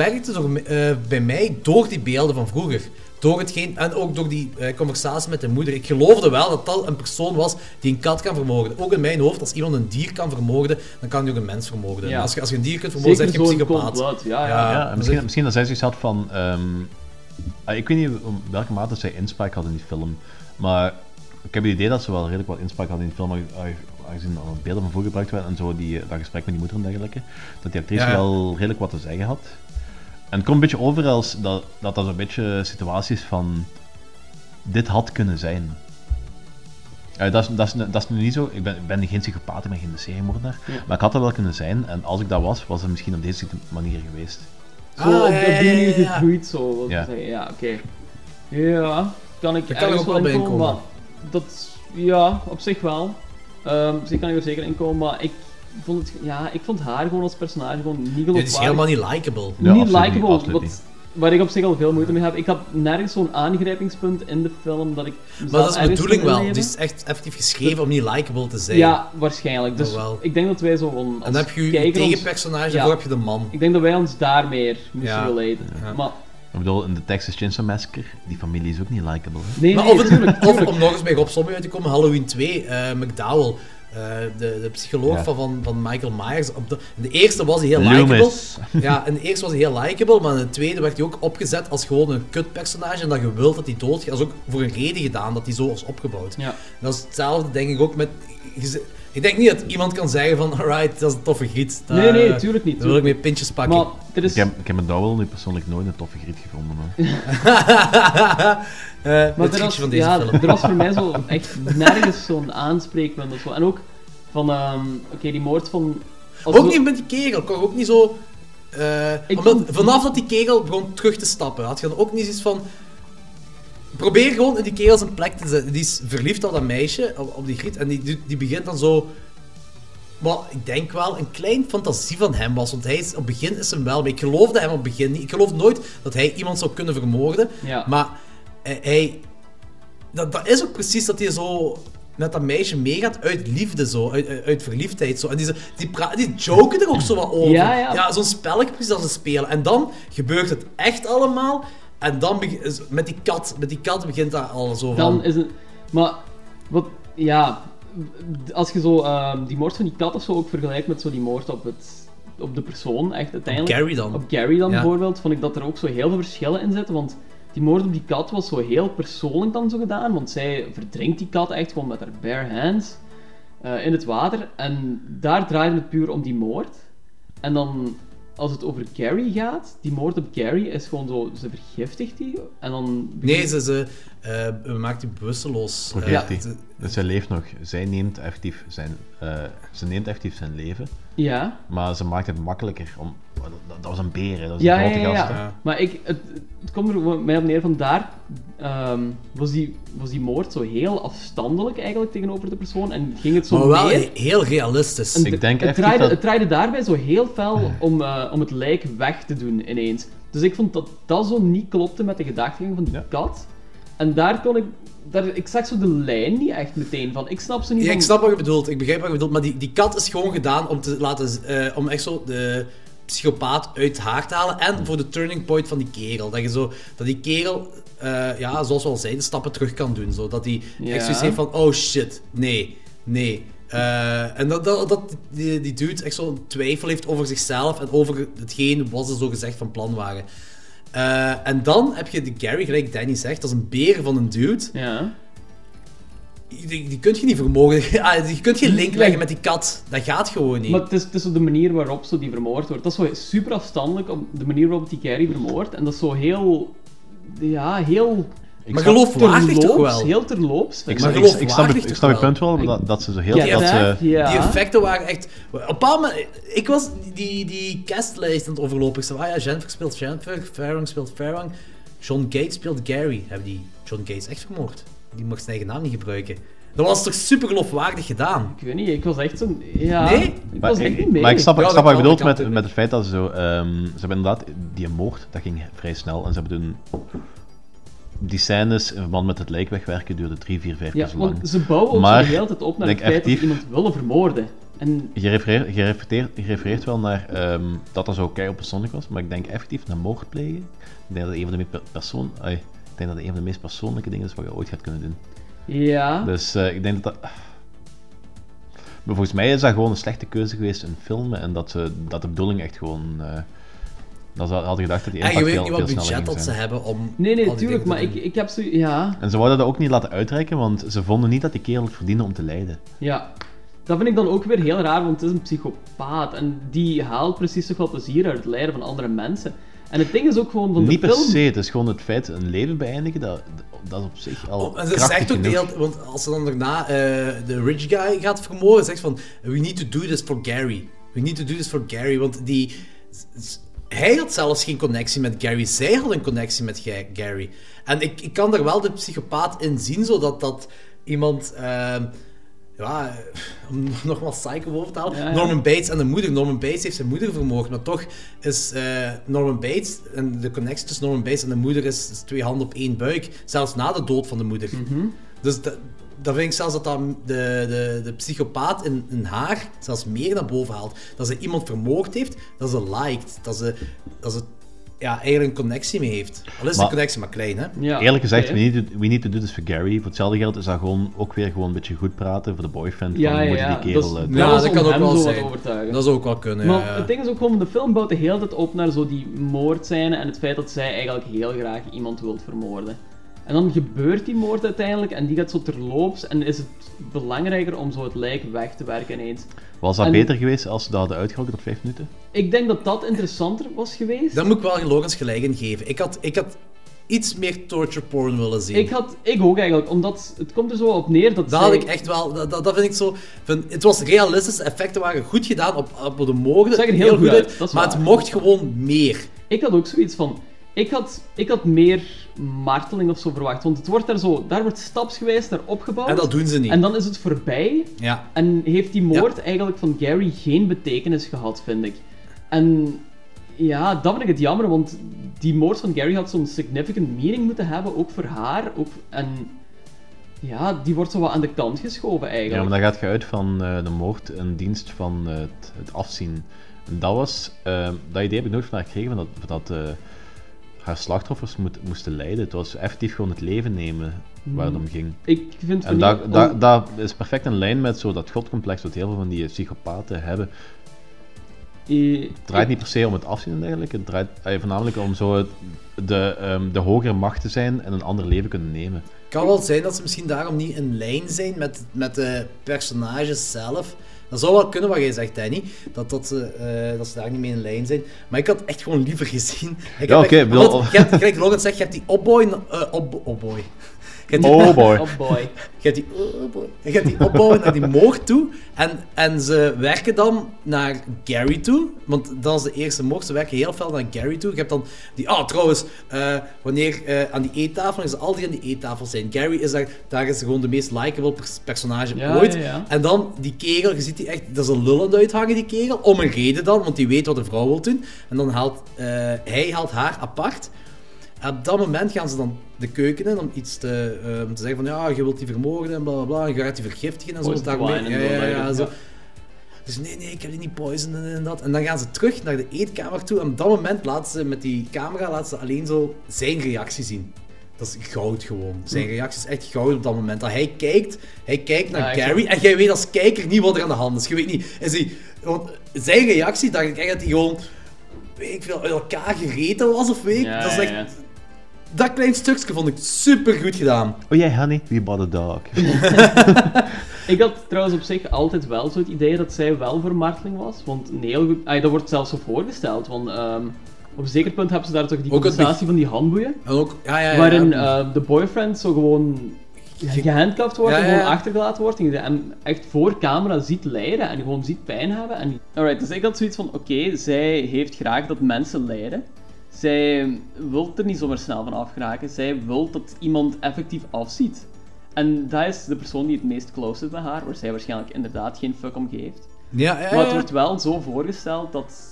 eh, bij mij door die beelden van vroeger. Door hetgeen, en ook door die eh, conversatie met de moeder. Ik geloofde wel dat dat een persoon was die een kat kan vermoorden. Ook in mijn hoofd, als iemand een dier kan vermoorden, dan kan hij ook een mens vermoorden. Ja. Als, je, als je een dier kunt vermoorden, Zeker zeg je psychopaat. blood, ja, ja. Ja, dan misschien, misschien dat zij zoiets had van... ehm, ah, ik weet niet om welke mate zij inspraak had in die film, maar ik heb het idee dat ze wel redelijk wat inspraak had in die film, aangezien er al beelden van voorgebruikt gebruikt werden en zo, die, eh, dat gesprek met die moeder en dergelijke, dat die actrice wel redelijk wat te zeggen had. En het komt een beetje over als dat dat, dat zo'n beetje situaties van... Dit had kunnen zijn. Eh, dat, is, dat, is, dat is nu niet zo. Ik ben, ik ben geen psychopaat, ik ben geen seriemoordenaar. Ja. Maar ik had dat wel kunnen zijn. En als ik dat was, was het misschien op deze manier geweest. Zo Ah, op ja, die manier gegroeid, zo. Wat Ja. oké. Ja, kan ik Daar kan ik ook wel bij inkomen, dat... Ja, op zich wel. Dus ik kan ik er zeker inkomen, maar ik vond, het, ja, ik vond haar gewoon als personage gewoon niet Dit geloofwaardig. is helemaal niet likable. Ja, niet likable. wat, waar ik op zich al veel moeite mee heb. Ik had nergens zo'n aangrijpingspunt in de film dat ik. Maar dat is de bedoeling wel. Die is echt effectief geschreven om niet likable te zijn. Ja, waarschijnlijk. Dus Oh, wel. ik denk dat wij zo van. En dan heb je je ons- tegenpersonage, Ja. voor heb je de man. Ik denk dat wij ons daar meer moesten Ja. relaten. Ja. Maar Ik bedoel, in de Texas Chainsaw Massacre, die familie is ook niet likable. Hè? nee, of, het- tuurlijk, of tuurlijk. om nog eens bij Rob Zombie uit te komen, Halloween 2, eh, McDowell, de, de psycholoog Ja. van, van, van Michael Myers. Op de, in de eerste was hij heel likable. Ja, in de eerste was hij heel likable, maar in de tweede werd hij ook opgezet als gewoon een kutpersonage. En dat je wilt dat hij doodgaat. Dat is ook voor een reden gedaan dat hij zo is opgebouwd. Ja. Dat is hetzelfde, denk ik ook met. je Ik denk niet dat iemand kan zeggen van, alright, dat is een toffe griet. Dat- Nee, nee, tuurlijk niet, Daar wil ik tuurlijk mee pintjes pakken. Maar er is. Ik heb, ik heb McDowell nu persoonlijk nooit een toffe griet gevonden. Maar... Eh, Maar het er was, van deze ja, film. er was voor mij zo echt nergens zo'n aanspreekpunt of zo. En ook van, ehm, oké, die moord van... Ook niet met die kegel, kon ook niet zo. eh, omdat, vond- vanaf dat die kegel begon terug te stappen, had je dan ook niet zoiets van. Probeer gewoon in die kegel zijn plek te zetten. Die is verliefd op dat meisje, op, op die griet, en die, die, begint dan zo. Maar ik denk wel een klein fantasie van hem was. Want hij is, op het begin is hem wel. Maar ik geloofde hem op het begin niet. Ik geloof nooit dat hij iemand zou kunnen vermoorden. Ja. Maar hij. hij- dat, dat is ook precies dat hij zo met dat meisje meegaat uit liefde, zo, uit, uit, uit verliefdheid. Zo. En die, die, pra- die joken er ook zo wat over. Ja, ja. zo'n spelletje precies als ze spelen. En dan gebeurt het echt allemaal. En dan met die kat, met die kat begint dat al zo van. Dan is het... Maar, wat... Ja... Als je zo ehm, die moord van die kat of zo ook vergelijkt met zo die moord op, het, op de persoon, echt uiteindelijk... Gary dan. Op Gary dan Ja. bijvoorbeeld, vond ik dat er ook zo heel veel verschillen in zitten, want die moord op die kat was zo heel persoonlijk dan zo gedaan, want zij verdrinkt die kat echt gewoon met haar bare hands eh, in het water, en daar draaide het puur om die moord. En dan, als het over Gary gaat, die moord op Gary is gewoon zo, ze vergiftigt die, en dan... Nee, ze, ze eh, maakt die bewusteloos. Eh, ze- Dus zij leeft nog. Zij neemt effectief zijn, eh, ze neemt effectief zijn leven. Ja. Maar ze maakt het makkelijker. Om, dat, dat was een beer, hè. dat was Ja, een ja, grote ja, gast. ja. Maar ik, het, het komt er mij op neer van daar ehm, was, die, was die moord zo heel afstandelijk eigenlijk tegenover de persoon en ging het zo maar wel meer... heel realistisch. En Ik de- denk het, draaide, dat- het draaide daarbij zo heel fel om, eh, om het lijk weg te doen ineens. Dus ik vond dat dat zo niet klopte met de gedachtegang van die Ja. kat. En daar kon ik... Daar, ik zag zo de lijn niet echt meteen van. Ik snap ze niet Ja, van... ik snap wat je bedoelt. Ik begrijp wat je bedoelt. Maar die, die kat is gewoon gedaan om te laten... eh, om echt zo de psychopaat uit haar te halen. En voor de turning point van die kerel. Dat je zo... Dat die kerel... eh, ja, zoals we al zeiden, stappen terug kan doen. Zo, dat hij Ja. echt zoiets heeft van... Oh shit, nee, nee. Eh, en dat, dat, dat die, die dude echt zo'n twijfel heeft over zichzelf en over hetgeen wat ze zo gezegd van plan waren. Eh, en dan heb je de Gary, gelijk Danny zegt, dat is een beer van een dude. Ja. Die, die kun je niet vermogen. Ah, Je kunt geen link leggen met die kat. Dat gaat gewoon niet. Maar het is, het is zo de manier waarop zo die vermoord wordt. Dat is zo super afstandelijk op de manier waarop die Carrie vermoordt. En dat is zo heel... Ja, heel... Ik Maar geloofwaardig toch wel? Heel terloops. Ik, Maar snap- ik, ik snap, geloofwaardig ik snap je punt wel, dat, dat ze zo heel... Ja, dat ze, ja. Die effecten waren echt... Op een bepaald moment... Ik was die, die castlijst aan het overlopen. Ik zei, ah ja, Jennifer speelt Jennifer, Farrong speelt Farrong. John Gates speelt Gary. Hebben die John Gates echt vermoord? Die mag zijn eigen naam niet gebruiken. Dat was toch super geloofwaardig gedaan? Ik weet niet, ik was echt zo... Ja, Nee? ik Maar was echt ik, niet mee. maar ik snap, Ja, ik snap wat je bedoelt met, met het feit dat ze zo... ehm, ze hebben inderdaad... Die moord, dat ging vrij snel. En ze hebben toen... Die scènes in verband met het lijk wegwerken duurde drie, vier, vijf Ja, keer zo lang. ze bouwen ook Maar, de hele tijd op naar het feit dat iemand willen vermoorden. En Je refereert, je refereert, je refereert wel naar ehm, dat dat zo keihard persoonlijk was, maar ik denk effectief naar moord plegen. Ik denk dat een van de meest per- persoon, ik denk dat een van de meest persoonlijke dingen is wat je ooit gaat kunnen doen. ja... Dus eh, ik denk dat dat. Maar volgens mij is dat gewoon een slechte keuze geweest in filmen en dat, ze, dat de bedoeling echt gewoon. Dat ze hadden gedacht dat die En je weet veel, niet wat veel budget dat ze hebben om... Nee, nee, al die tuurlijk, dingen maar ik, ik heb zo... Ja, En ze wouden dat ook niet laten uitreiken, want ze vonden niet dat die kerel het verdiende om te lijden. ja. Dat vind ik dan ook weer heel raar, want het is een psychopaat. En die haalt precies zoveel plezier uit het lijden van andere mensen. En het ding is ook gewoon van de Niet per film... se, het is gewoon het feit een leven beëindigen, dat, dat is op zich al. Oh, en ze krachtig zegt ook de genoeg. hele want als ze dan daarna eh, de rich guy gaat vermoorden, zegt van, we need to do this for Gary. We need to do this for Gary, want die... Hij had zelfs geen connectie met Gary, zij had een connectie met Ga- Gary. En ik, ik kan daar wel de psychopaat in zien, zodat dat iemand... ehm, ja, om nogmaals Psycho boven te halen. Ja, ja. Norman Bates en de moeder. Norman Bates heeft zijn moeder vermoord, maar toch is eh, Norman Bates en de connectie tussen Norman Bates en de moeder is, is twee handen op één buik, zelfs na de dood van de moeder. Mhm. Dus dat, dat vind ik zelfs dat, dat de, de, de psychopaat in, in haar zelfs meer naar boven haalt. Dat ze iemand vermoord heeft, dat ze liked, dat ze, dat ze ja, eigenlijk een connectie mee heeft. Al is de Maar- connectie maar klein, hè? Ja, Eerlijk gezegd, we, need to, we need to do this for Gary. Voor hetzelfde geld is dat gewoon ook weer gewoon een beetje goed praten voor de boyfriend. Ja, van, ja, moet je ja. die kerel... Dat is- eh, Ja, dat kan ook wel zijn. overtuigen. Dat zou ook wel kunnen, Maar ja, ja. het ding is ook gewoon, de film bouwt de hele tijd op naar zo die moordscène en het feit dat zij eigenlijk heel graag iemand wilt vermoorden. En dan gebeurt die moord uiteindelijk en die gaat zo terloops en is het belangrijker om zo het lijk weg te werken ineens. Was dat En- beter geweest als ze dat hadden uitgehouden op vijf minuten? Ik denk dat dat interessanter was geweest. Daar moet ik wel Logans gelijk in geven. Ik had, ik had iets meer torture porn willen zien. Ik, had, ik ook eigenlijk, omdat het komt er zo op neer dat Dat zij... had ik echt wel, dat, dat dat vind ik zo. Van, het was realistisch, effecten waren goed gedaan op, op de moorden. Zag er heel goed uit, dat is maar waar. het mocht gewoon meer. Ik had ook zoiets van. Ik had, ik had meer marteling of zo verwacht. Want het wordt daar zo. Daar wordt stapsgewijs naar opgebouwd. En dat doen ze niet. En dan is het voorbij. Ja. En heeft die moord eigenlijk van Gary geen betekenis gehad, vind ik. En ja, dat vind ik het jammer, want die moord van Gary had zo'n significant meaning moeten hebben, ook voor haar. Ook, en ja, die wordt zo wat aan de kant geschoven Ja, eigenlijk. maar dan gaat je uit van eh, de moord in dienst van het, het afzien. En dat was... eh, dat idee heb ik nooit van haar gekregen, van dat, dat eh, haar slachtoffers moet, moesten lijden. Het was effectief gewoon het leven nemen waar het om ging. Ik vind En om- dat is perfect in lijn met zo dat godcomplex dat heel veel van die psychopaten hebben. Eh, Het draait niet per se om het afzien en dergelijke. Het draait eh, voornamelijk om zo het- de, ehm, de hogere macht te zijn en een ander leven kunnen nemen. Het kan wel zijn dat ze misschien daarom niet in lijn zijn met, met de personages zelf. Dat zou wel kunnen wat jij zegt, Danny. Dat, dat, ze, eh, dat ze daar niet mee in lijn zijn. Maar ik had echt gewoon liever gezien. Ik Ja, oké, hebt, gelijk Logan zegt, je hebt die opboy... eh op, opboy. Je die- Oh boy. Oh boy. Je hebt die, oh boy. Hebt die opbouwen naar die moord toe. En, en ze werken dan naar Gary toe. Want dat is de eerste moord. Ze werken heel veel naar Gary toe. Je hebt dan die... Ah, trouwens, eh, wanneer eh, aan die eettafel... Is al die aan die eettafel zijn. Gary is daar... Daar is gewoon de meest likable pers- personage Ja, ooit. ja, ja. En dan die kegel. Je ziet die echt... Dat is een lullend uithangen, die kegel. Om een reden dan. Want die weet wat de vrouw wil doen. En dan haalt... eh, hij haalt haar apart. Op dat moment gaan ze dan de keuken in om iets te, eh, te zeggen van ja, je wilt die vermoorden en bla bla bla. En je gaat die vergiftigen en zo. Daarmee- ja, ja, ja, zo. Dus nee, nee, ik heb die niet poisonen en dat. En dan gaan ze terug naar de eetkamer toe. En op dat moment laten ze met die camera laten ze alleen zo zijn reactie zien. Dat is goud gewoon. Zijn Hm. reactie is echt goud op dat moment. Dat hij kijkt, hij kijkt naar Ja, Gary en jij weet als kijker niet wat er aan de hand is. Je weet niet, is hij, want zijn reactie, dacht ik echt dat hij gewoon, weet ik veel, uit elkaar gereten was of weet ik. Ja, dat is ja, echt, ja. Dat klein stukje vond ik super goed gedaan. Oh jij, honey, we bought a dog. Ik had trouwens op zich altijd wel zo het idee dat zij wel voor marteling was. Want. Ah, dat wordt zelfs zo voorgesteld. Want ehm, op een zeker punt hebben ze daar toch die conversatie van die handboeien. En ook, ja, ja, ja. waarin ja. eh, de boyfriend zo gewoon gehandcuffed wordt Ja, en ja, gewoon achtergelaten wordt. En je hem echt voor camera ziet lijden en gewoon ziet pijn hebben. En... Alright, dus ik had zoiets van, oké, zij heeft graag dat mensen lijden. Zij wil er niet zomaar snel van afgeraken. Zij wil dat iemand effectief afziet. En dat is de persoon die het meest close zit bij haar, waar zij waarschijnlijk inderdaad geen fuck om geeft. Ja, ja, Maar het wordt wel zo voorgesteld dat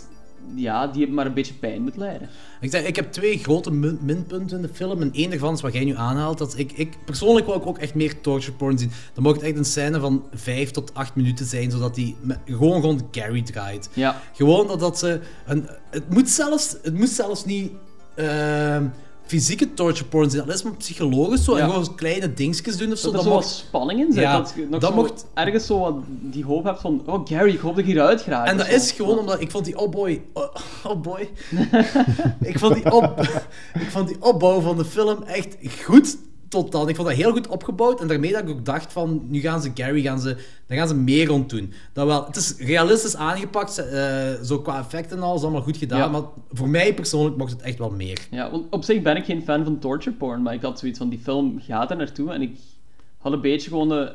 ja, die maar een beetje pijn moet lijden. Ik, zeg, ik heb twee grote min- minpunten in de film. En één daarvan is wat jij nu aanhaalt. Dat ik, ik, persoonlijk wil ik ook echt meer torture porn zien. Dan mag het echt een scène van 5 tot 8 minuten zijn, zodat die gewoon rond Gary draait. Ja. Gewoon dat, dat ze... Een, het, moet zelfs, het moet zelfs niet... ehm, fysieke torture porn zijn. Dat is maar psychologisch zo. Ja. En gewoon kleine dingetjes doen of zo. Dat er zo wat mocht- spanning in zit. Ja, dat je nog dat zo mocht- ergens zo wat die hoop hebt van... Oh, Gary, ik hoop dat je hieruit geraakt. En dat zo. is gewoon omdat ik vond die. Oh, oh boy. ik, vond die op, ik vond die opbouw van de film echt goed tot dan. Ik vond dat heel goed opgebouwd. En daarmee dat ik ook dacht van, nu gaan ze Gary, gaan ze, daar gaan ze meer rond doen. Dat wel, het is realistisch aangepakt, eh, zo qua effecten en al, is allemaal goed gedaan. Ja. Maar voor mij persoonlijk mocht het echt wel meer. Ja, want op zich ben ik geen fan van torture porn, maar ik had zoiets van, die film gaat er naartoe en ik had een beetje gewoon een,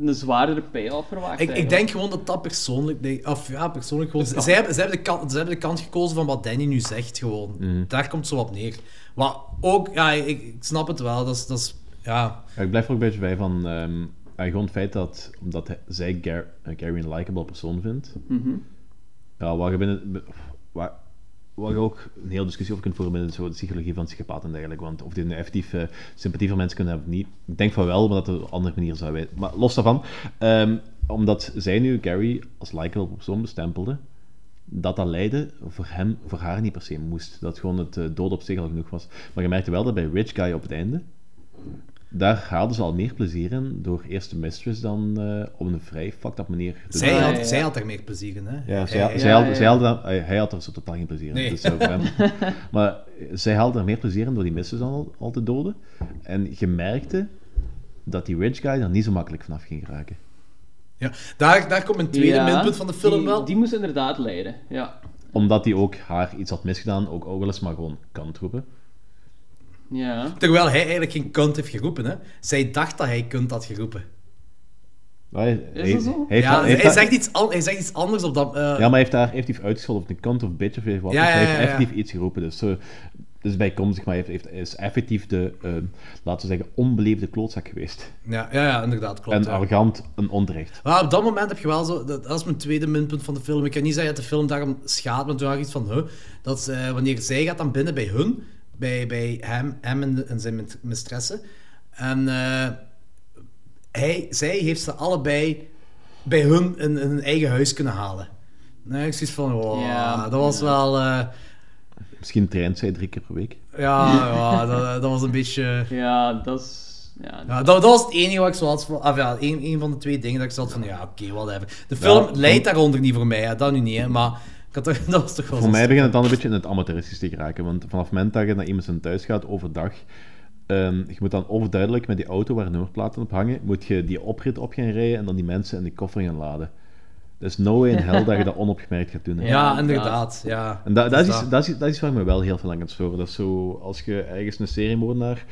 een zwaardere payoff verwacht. Ik, ik denk gewoon dat dat persoonlijk... nee, Of ja, persoonlijk gewoon... Zij hebben, zij, hebben de kant, zij hebben de kant gekozen van wat Danny nu zegt, gewoon. Daar komt zo op neer. Wat ook... Ja, ik, ik snap het wel. Dat is... Dat is ja... Ja, ik blijf er ook een beetje bij van... ehm, eh, gewoon het feit dat, omdat hij, zij Gar, eh, Gary een likable persoon vindt, Mhm. ja, waar je binnen, waar, waar je ook een hele discussie over kunt voeren binnen de psychologie van psychopaten en dergelijke, want of die nu effectief eh, sympathie voor mensen kunnen hebben of niet, ik denk van wel, maar dat op een andere manier zou weten. Maar los daarvan, ehm, omdat zij nu Gary als likable persoon bestempelde, dat dat leidde voor hem, voor haar niet per se moest. Dat gewoon het eh, dood op zich al genoeg was. Maar je merkte wel dat bij Rich Guy op het einde, daar haalden ze al meer plezier in door eerst de mistress dan eh, op een vrij fucked up manier te Zij, doen. had, zij had er meer plezier in, hè? Ja, zij, Hij- zij ja, had, ja. zij had, daar- hij had er zo totaal geen plezier in. Nee. Dus, eh, maar eh, zij haalde er meer plezier in door die mistress al, al te doden. En je merkte dat die rich guy er niet zo makkelijk vanaf ging geraken. Ja, daar, daar komt een tweede Ja, minpunt van de film die, wel. Die moest inderdaad leiden, ja. Omdat hij ook haar iets had misgedaan, ook, ook wel eens maar gewoon kant roepen. Ja. Terwijl hij eigenlijk geen kunt heeft geroepen, hè. Zij dacht dat hij kunt had geroepen. Hij, Is dat zo? hij ja, zegt iets an- hij zegt iets anders op dat... eh, Ja, maar hij heeft daar effectief uitgescholden of een kant of bitch of weet wat. Ja, Dus hij ja, heeft effectief iets geroepen. Dus, zo, dus bijkomstig, maar hij heeft, heeft, is effectief de, eh, laten we zeggen, onbeleefde klootzak geweest. ja, ja, ja, inderdaad, klopt. en ja. arrogant een onterecht. Maar op dat moment heb je wel zo... Dat, dat is mijn tweede minpunt van de film. Ik kan niet zeggen dat de film daarom schaadt, maar toen had ik iets van... Huh, dat eh, wanneer zij gaat dan binnen bij hun, bij, bij hem, hem en, de- en zijn mistresse, en eh, hij, zij heeft ze allebei bij hun in, in hun eigen huis kunnen halen. Nee, ik zoiets van... Wow, Ja, dat was wel... eh, Misschien traint zij drie keer per week. ja, ja dat, dat was een beetje... Ja, dat is... Ja, Ja, dat, dat was het enige wat ik zo had van... Of ja, een, een van de twee dingen dat ik zat van... Ja, oké, whatever. De film Ja, leidt daaronder niet voor mij, hè, dat nu niet, hè, maar... Ik had dat was toch wel Voor mij begint het dan een beetje in het amateuristisch te geraken. Want vanaf het moment dat je naar iemand zijn thuis gaat overdag, ehm, je moet dan overduidelijk met die auto waar nummerplaten op hangen, moet je die oprit op gaan rijden en dan die mensen in de koffer gaan laden. Is no way in hell dat je dat onopgemerkt gaat doen. hè. Ja, inderdaad. Ja. En dat, dat, is, Dus dat, is, dat is waar ik me wel heel veel aan het storen. Dat is zo, als je ergens een seriemoordenaar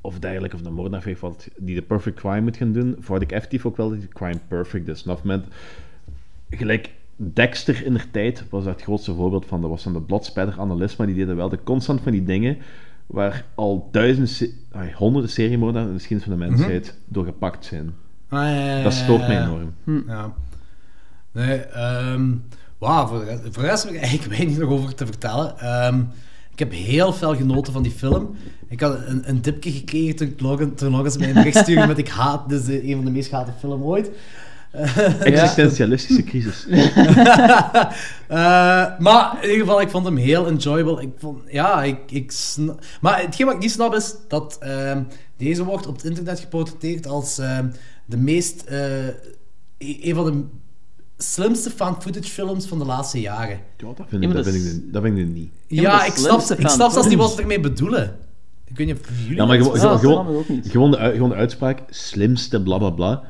of dergelijke, of een moordenaar weet wat, die de perfect crime moet gaan doen, verwacht ik effectief ook wel dat die crime perfect is. En op het moment, gelijk Dexter in der tijd was daar het grootste voorbeeld van. Dat was dan de bloodspatter analist, maar die deden wel de constant van die dingen waar al duizenden, honderden seriemoordenaars in de geschiedenis van de mensheid door gepakt zijn. Ah, ja, ja, ja, Dat stoort mij enorm. Ja. Nee, ehm wauw, voor, de rest- voor de rest heb ik eigenlijk weinig nog over te vertellen. Ehm, ik heb heel veel genoten van die film. Ik had een, een dipje gekregen toen, Logan, toen Logan mij een bericht stuurde met ik haat, dit is de- een van de meest gehate film ooit. Existentialistische crisis. Eh, maar in ieder geval, ik vond hem heel enjoyable. Ik vond, ja, ik, ik Maar hetgeen wat ik niet snap is dat ehm, deze wordt op het internet geportretteerd als ehm, de meest... eh, e- een van de slimste found footage films van de laatste jaren. Ja, dat vind ik, dat dat vind ik, dat vind ik niet. Ja, ik snap, slimste ik snap zelfs niet wat ze ermee bedoelen. Ik weet niet of jullie... Ja, maar gewoon, gewoon, gewoon, de, gewoon de uitspraak, slimste, bla bla bla.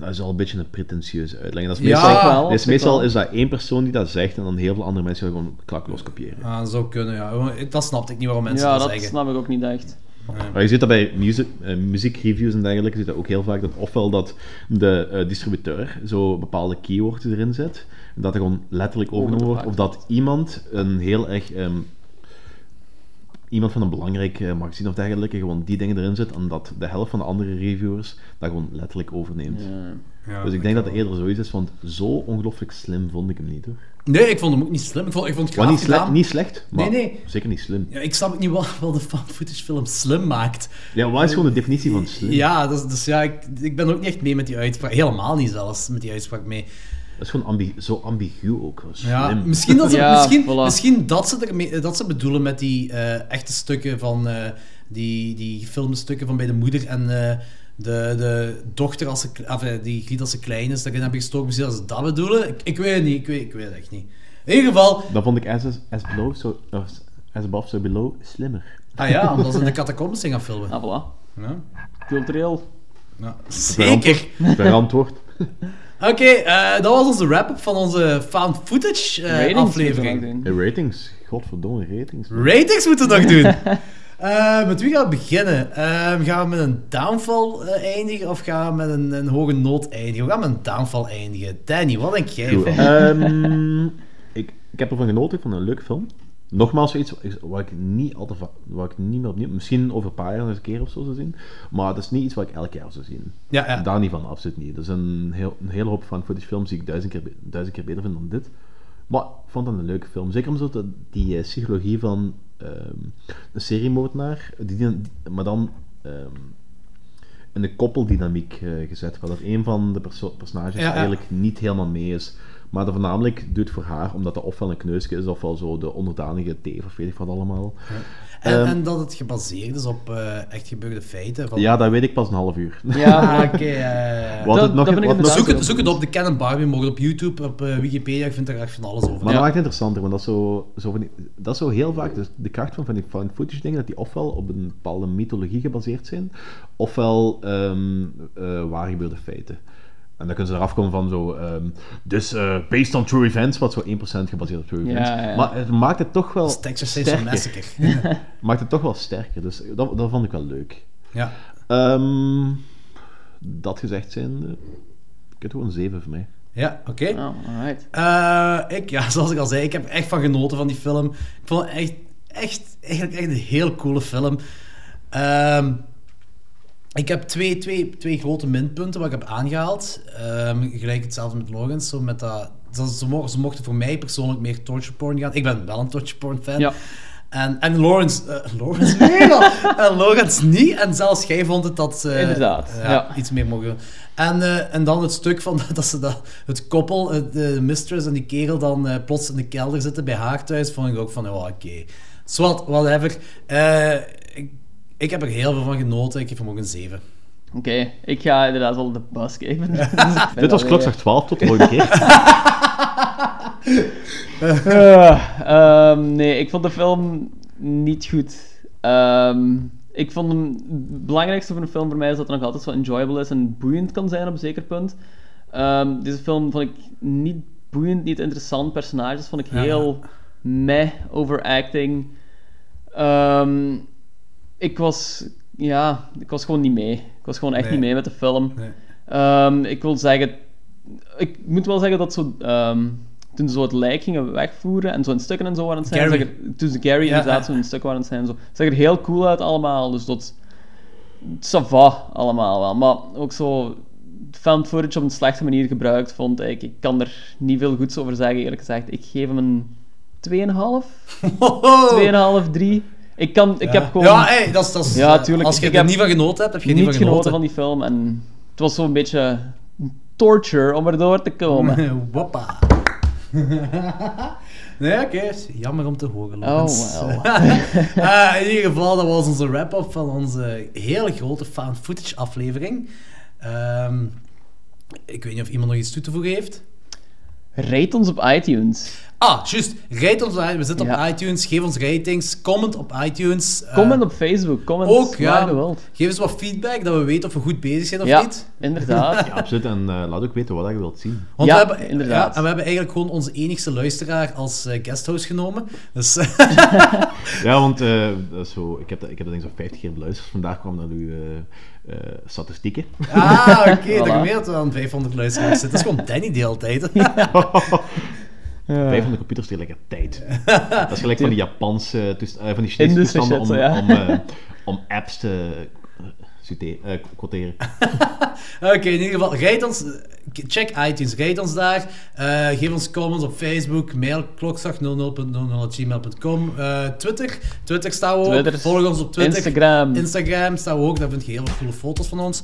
Dat is al een beetje een pretentieuze uitleg. Dat is Ja, meestal, wel, dat is, meestal is dat één persoon die dat zegt en dan heel veel andere mensen gewoon klakloos kopiëren. Ah, dat zou kunnen, ja. Dat snapte ik niet waarom mensen ja, dat dat zeggen. snap ik ook niet echt. Maar je ziet dat bij music, eh, muziekreviews en dergelijke, je ziet dat ook heel vaak, dat ofwel dat de eh, distributeur zo bepaalde keywords erin zet, en dat er gewoon letterlijk overgenomen wordt, of dat iemand een heel erg... ehm, iemand van een belangrijk eh, magazine of dergelijke gewoon die dingen erin zet, en dat de helft van de andere reviewers dat gewoon letterlijk overneemt. Ja. Ja, dus ik denk dat het eerder zoiets is, want zo ongelooflijk slim vond ik hem niet hoor. Nee, ik vond hem ook niet slim. Ik vond, ik vond het niet, sle- niet slecht, maar Nee, nee. zeker niet slim. Ja, ik snap ook niet wat, wat de found footage film slim maakt. Ja, wat is gewoon de definitie van slim? Ja, dus, dus ja, ik, ik ben ook niet echt mee met die uitspraak. Helemaal niet zelfs met die uitspraak mee. Dat is gewoon ambi- zo ambigu ook. Slim. Ja, misschien dat ze, Ja, misschien, voilà. misschien dat, ze ermee, dat ze bedoelen met die eh, echte stukken van eh, die, die filmstukken van bij de moeder en eh, de, de dochter als ze, of, eh, die Griet als ze klein is, daarin hebben gestoken. Misschien dat ze dat bedoelen. Ik, ik weet het niet, ik weet, ik weet het echt niet. In ieder geval, Dan vond ik as, as, below, so, as above, so below slimmer. ah ja, omdat ze in de catacombes zijn gaan filmen. Ah, voilà. Ja, Cultureel. ja, zeker. Verantwoord. Oké, eh, dat was onze wrap-up van onze found footage eh, Ratings moeten we aflevering. doen. De ratings. Godverdomme, ratings. Ratings moeten we nog doen. Eh, met wie gaan we beginnen? Eh, gaan we met een downfall eindigen of gaan we met een, een hoge noot eindigen? We gaan met een downfall eindigen. Danny, wat denk jij van? Ehm, ik, ik heb ervan genoten, ik vond het een leuke film. Nogmaals iets wat ik niet al te va- wat ik niet meer opnieuw, misschien over een paar jaar eens een keer of zo zou zien, maar het is niet iets wat ik elk jaar zou zien. Ja, ja. Daar niet van, absoluut niet. Er is een, heel, een hele hoop van footage films die ik duizend keer, duizend keer beter vind dan dit. Maar ik vond het een leuke film. Zeker omdat het die eh, psychologie van ehm, een seriemoordenaar, die, die- maar dan ehm, in de koppeldynamiek eh, gezet. Waar dat een van de perso- personages ja. eigenlijk niet helemaal mee is. Maar dat voornamelijk doet voor haar, omdat dat ofwel een kneusje is, ofwel zo de onderdanige teef of weet ik wat allemaal. En, Ehm, en dat het gebaseerd is op eh, echt gebeurde feiten. Van... Ja, dat weet ik pas een half uur. Ja, oké. eh, Wat het nog- wat nog- zoek, het, zoek het op, de Ken en Barbie mogen op YouTube, op eh, Wikipedia, ik vind er echt van alles over. Maar dat maakt het interessanter, want dat is zo, zo, van die- dat is zo heel vaak de, de kracht van, van die found footage dingen, dat die ofwel op een bepaalde mythologie gebaseerd zijn, ofwel ehm eh, waar gebeurde feiten. En dan kunnen ze eraf komen van zo, ehm, dus eh, based on true events, wat zo 1% gebaseerd op true events. ja. Maar het maakt het toch wel Texas sterker. Maakt het toch wel sterker, dus dat, dat vond ik wel leuk. Ja. Ehm, dat gezegd zijn, ik heb gewoon een 7 voor mij. Ja, oké. Oh. Eh, ik, ja, zoals ik al zei, ik heb echt van genoten van die film. Ik vond het echt, echt, eigenlijk echt een heel coole film. Ehm, ik heb twee, twee, twee grote minpunten wat ik heb aangehaald. Ehm, gelijk hetzelfde met Logans. Zo met dat, ze, ze, mochten, ze mochten voor mij persoonlijk meer torture porn gaan. Ik ben wel een torture porn fan. Ja. En, en Lawrence, eh, Lawrence en Logans niet. En zelfs jij vond het dat ze Inderdaad, ja, ja. iets meer mogen doen. En, eh, en dan het stuk van dat ze dat, het koppel, eh, de mistress en die kerel, dan eh, plots in de kelder zitten bij haar thuis, vond ik ook van, oh, oké. Zwat, whatever. Ik, heb er heel veel van genoten. Ik geef hem ook een 7. Oké, ik ga inderdaad wel de bus geven. Dit was klokslag 12, tot de volgende keer. Ehm, nee, ik vond de film niet goed. Ehm, ik vond hem... Het belangrijkste van een film voor mij is dat het nog altijd zo enjoyable is en boeiend kan zijn op een zeker punt. Ehm, deze film vond ik niet boeiend, niet interessant. Personages vond ik Ja. heel meh, overacting. Ehm, ik was... Ja, ik was gewoon niet mee. Ik was gewoon echt Nee. niet mee met de film. Nee. Ehm, ik wil zeggen... Ik moet wel zeggen dat zo... ehm, toen ze zo het lijk gingen wegvoeren en zo in stukken en zo waren het zijn... Er- toen ze Gary Ja, inderdaad ja. zo in stukken waren het zijn... Zo, zag er heel cool uit allemaal. Dus dat... Ça va allemaal wel. Maar ook zo... Found footage op een slechte manier gebruikt, vond ik. Ik kan er niet veel goeds over zeggen, eerlijk gezegd. Ik geef hem een 2,5. 2,5, 3. Ik, kan, ik ja. heb gewoon... Ja, hey, dat is, dat is, Ja, tuurlijk. Als je Ik er heb niet van genoten hebt, heb je er niet niet van genoten genoten. van die film. En het was zo'n beetje torture om erdoor te komen. Woppa. nee, oké. Jammer om te horen, Oh. Eh, in ieder geval, dat was onze wrap-up van onze hele grote found footage aflevering. Ehm, ik weet niet of iemand nog iets toe te voegen heeft. Rate ons op iTunes. Ah, juist. Rate ons, we zitten op iTunes. Geef ons ratings. Comment op iTunes. eh, Comment op Facebook. Comment Ook, ja. Geef eens wat feedback, dat we weten of we goed bezig zijn of Ja, niet. inderdaad. Ja, absoluut. En eh, laat ook weten wat je wilt zien. Want Ja, we hebben, inderdaad. Ja, en we hebben eigenlijk gewoon onze enigste luisteraar als eh, guesthost genomen. Dus Ja, want eh, dat is zo, ik heb dat, ik heb dat denk ik zo'n 50 keer beluisterd. Vandaag kwam eh, eh, statistieken. Ah, oké, Voilà. dan meer dat we aan 500 luisteraars zitten. Dat is gewoon Danny de hele tijd. 500 computers tegelijkertijd. Dat is gelijk van die Japanse, eh, van die Chinese toestanden om, shit, zo, ja. om, eh, om apps te eh, quoteren. Oké, in ieder geval, rijd ons, check iTunes, rijd ons daar. Eh, geef ons comments op Facebook, mail klokslag00.00.gmail.com. Eh, Twitter, Twitter staan we. Volg ons op Twitter. Instagram. Instagram staan we ook, daar vind je heel veel coole foto's van ons.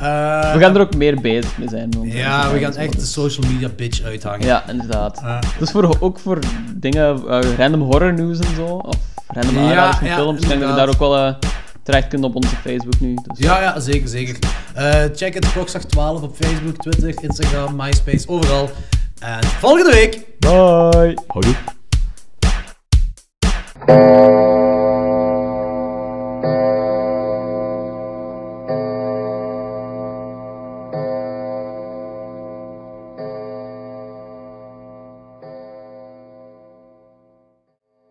Eh, We gaan er ook meer bezig mee zijn. Ja, we gaan echt de social media bitch uithangen. Ja, inderdaad. Eh. Dus voor, ook voor dingen, eh, random horror news en zo, of random Ja, aanraders van ja, films, ik denk dat we inderdaad. daar ook wel terecht kunnen op onze Facebook nu. Dus. Ja, ja, zeker, zeker. Eh, check het, klokslag 12 op Facebook, Twitter, Instagram, MySpace, overal. En volgende week Bye! Houdoe.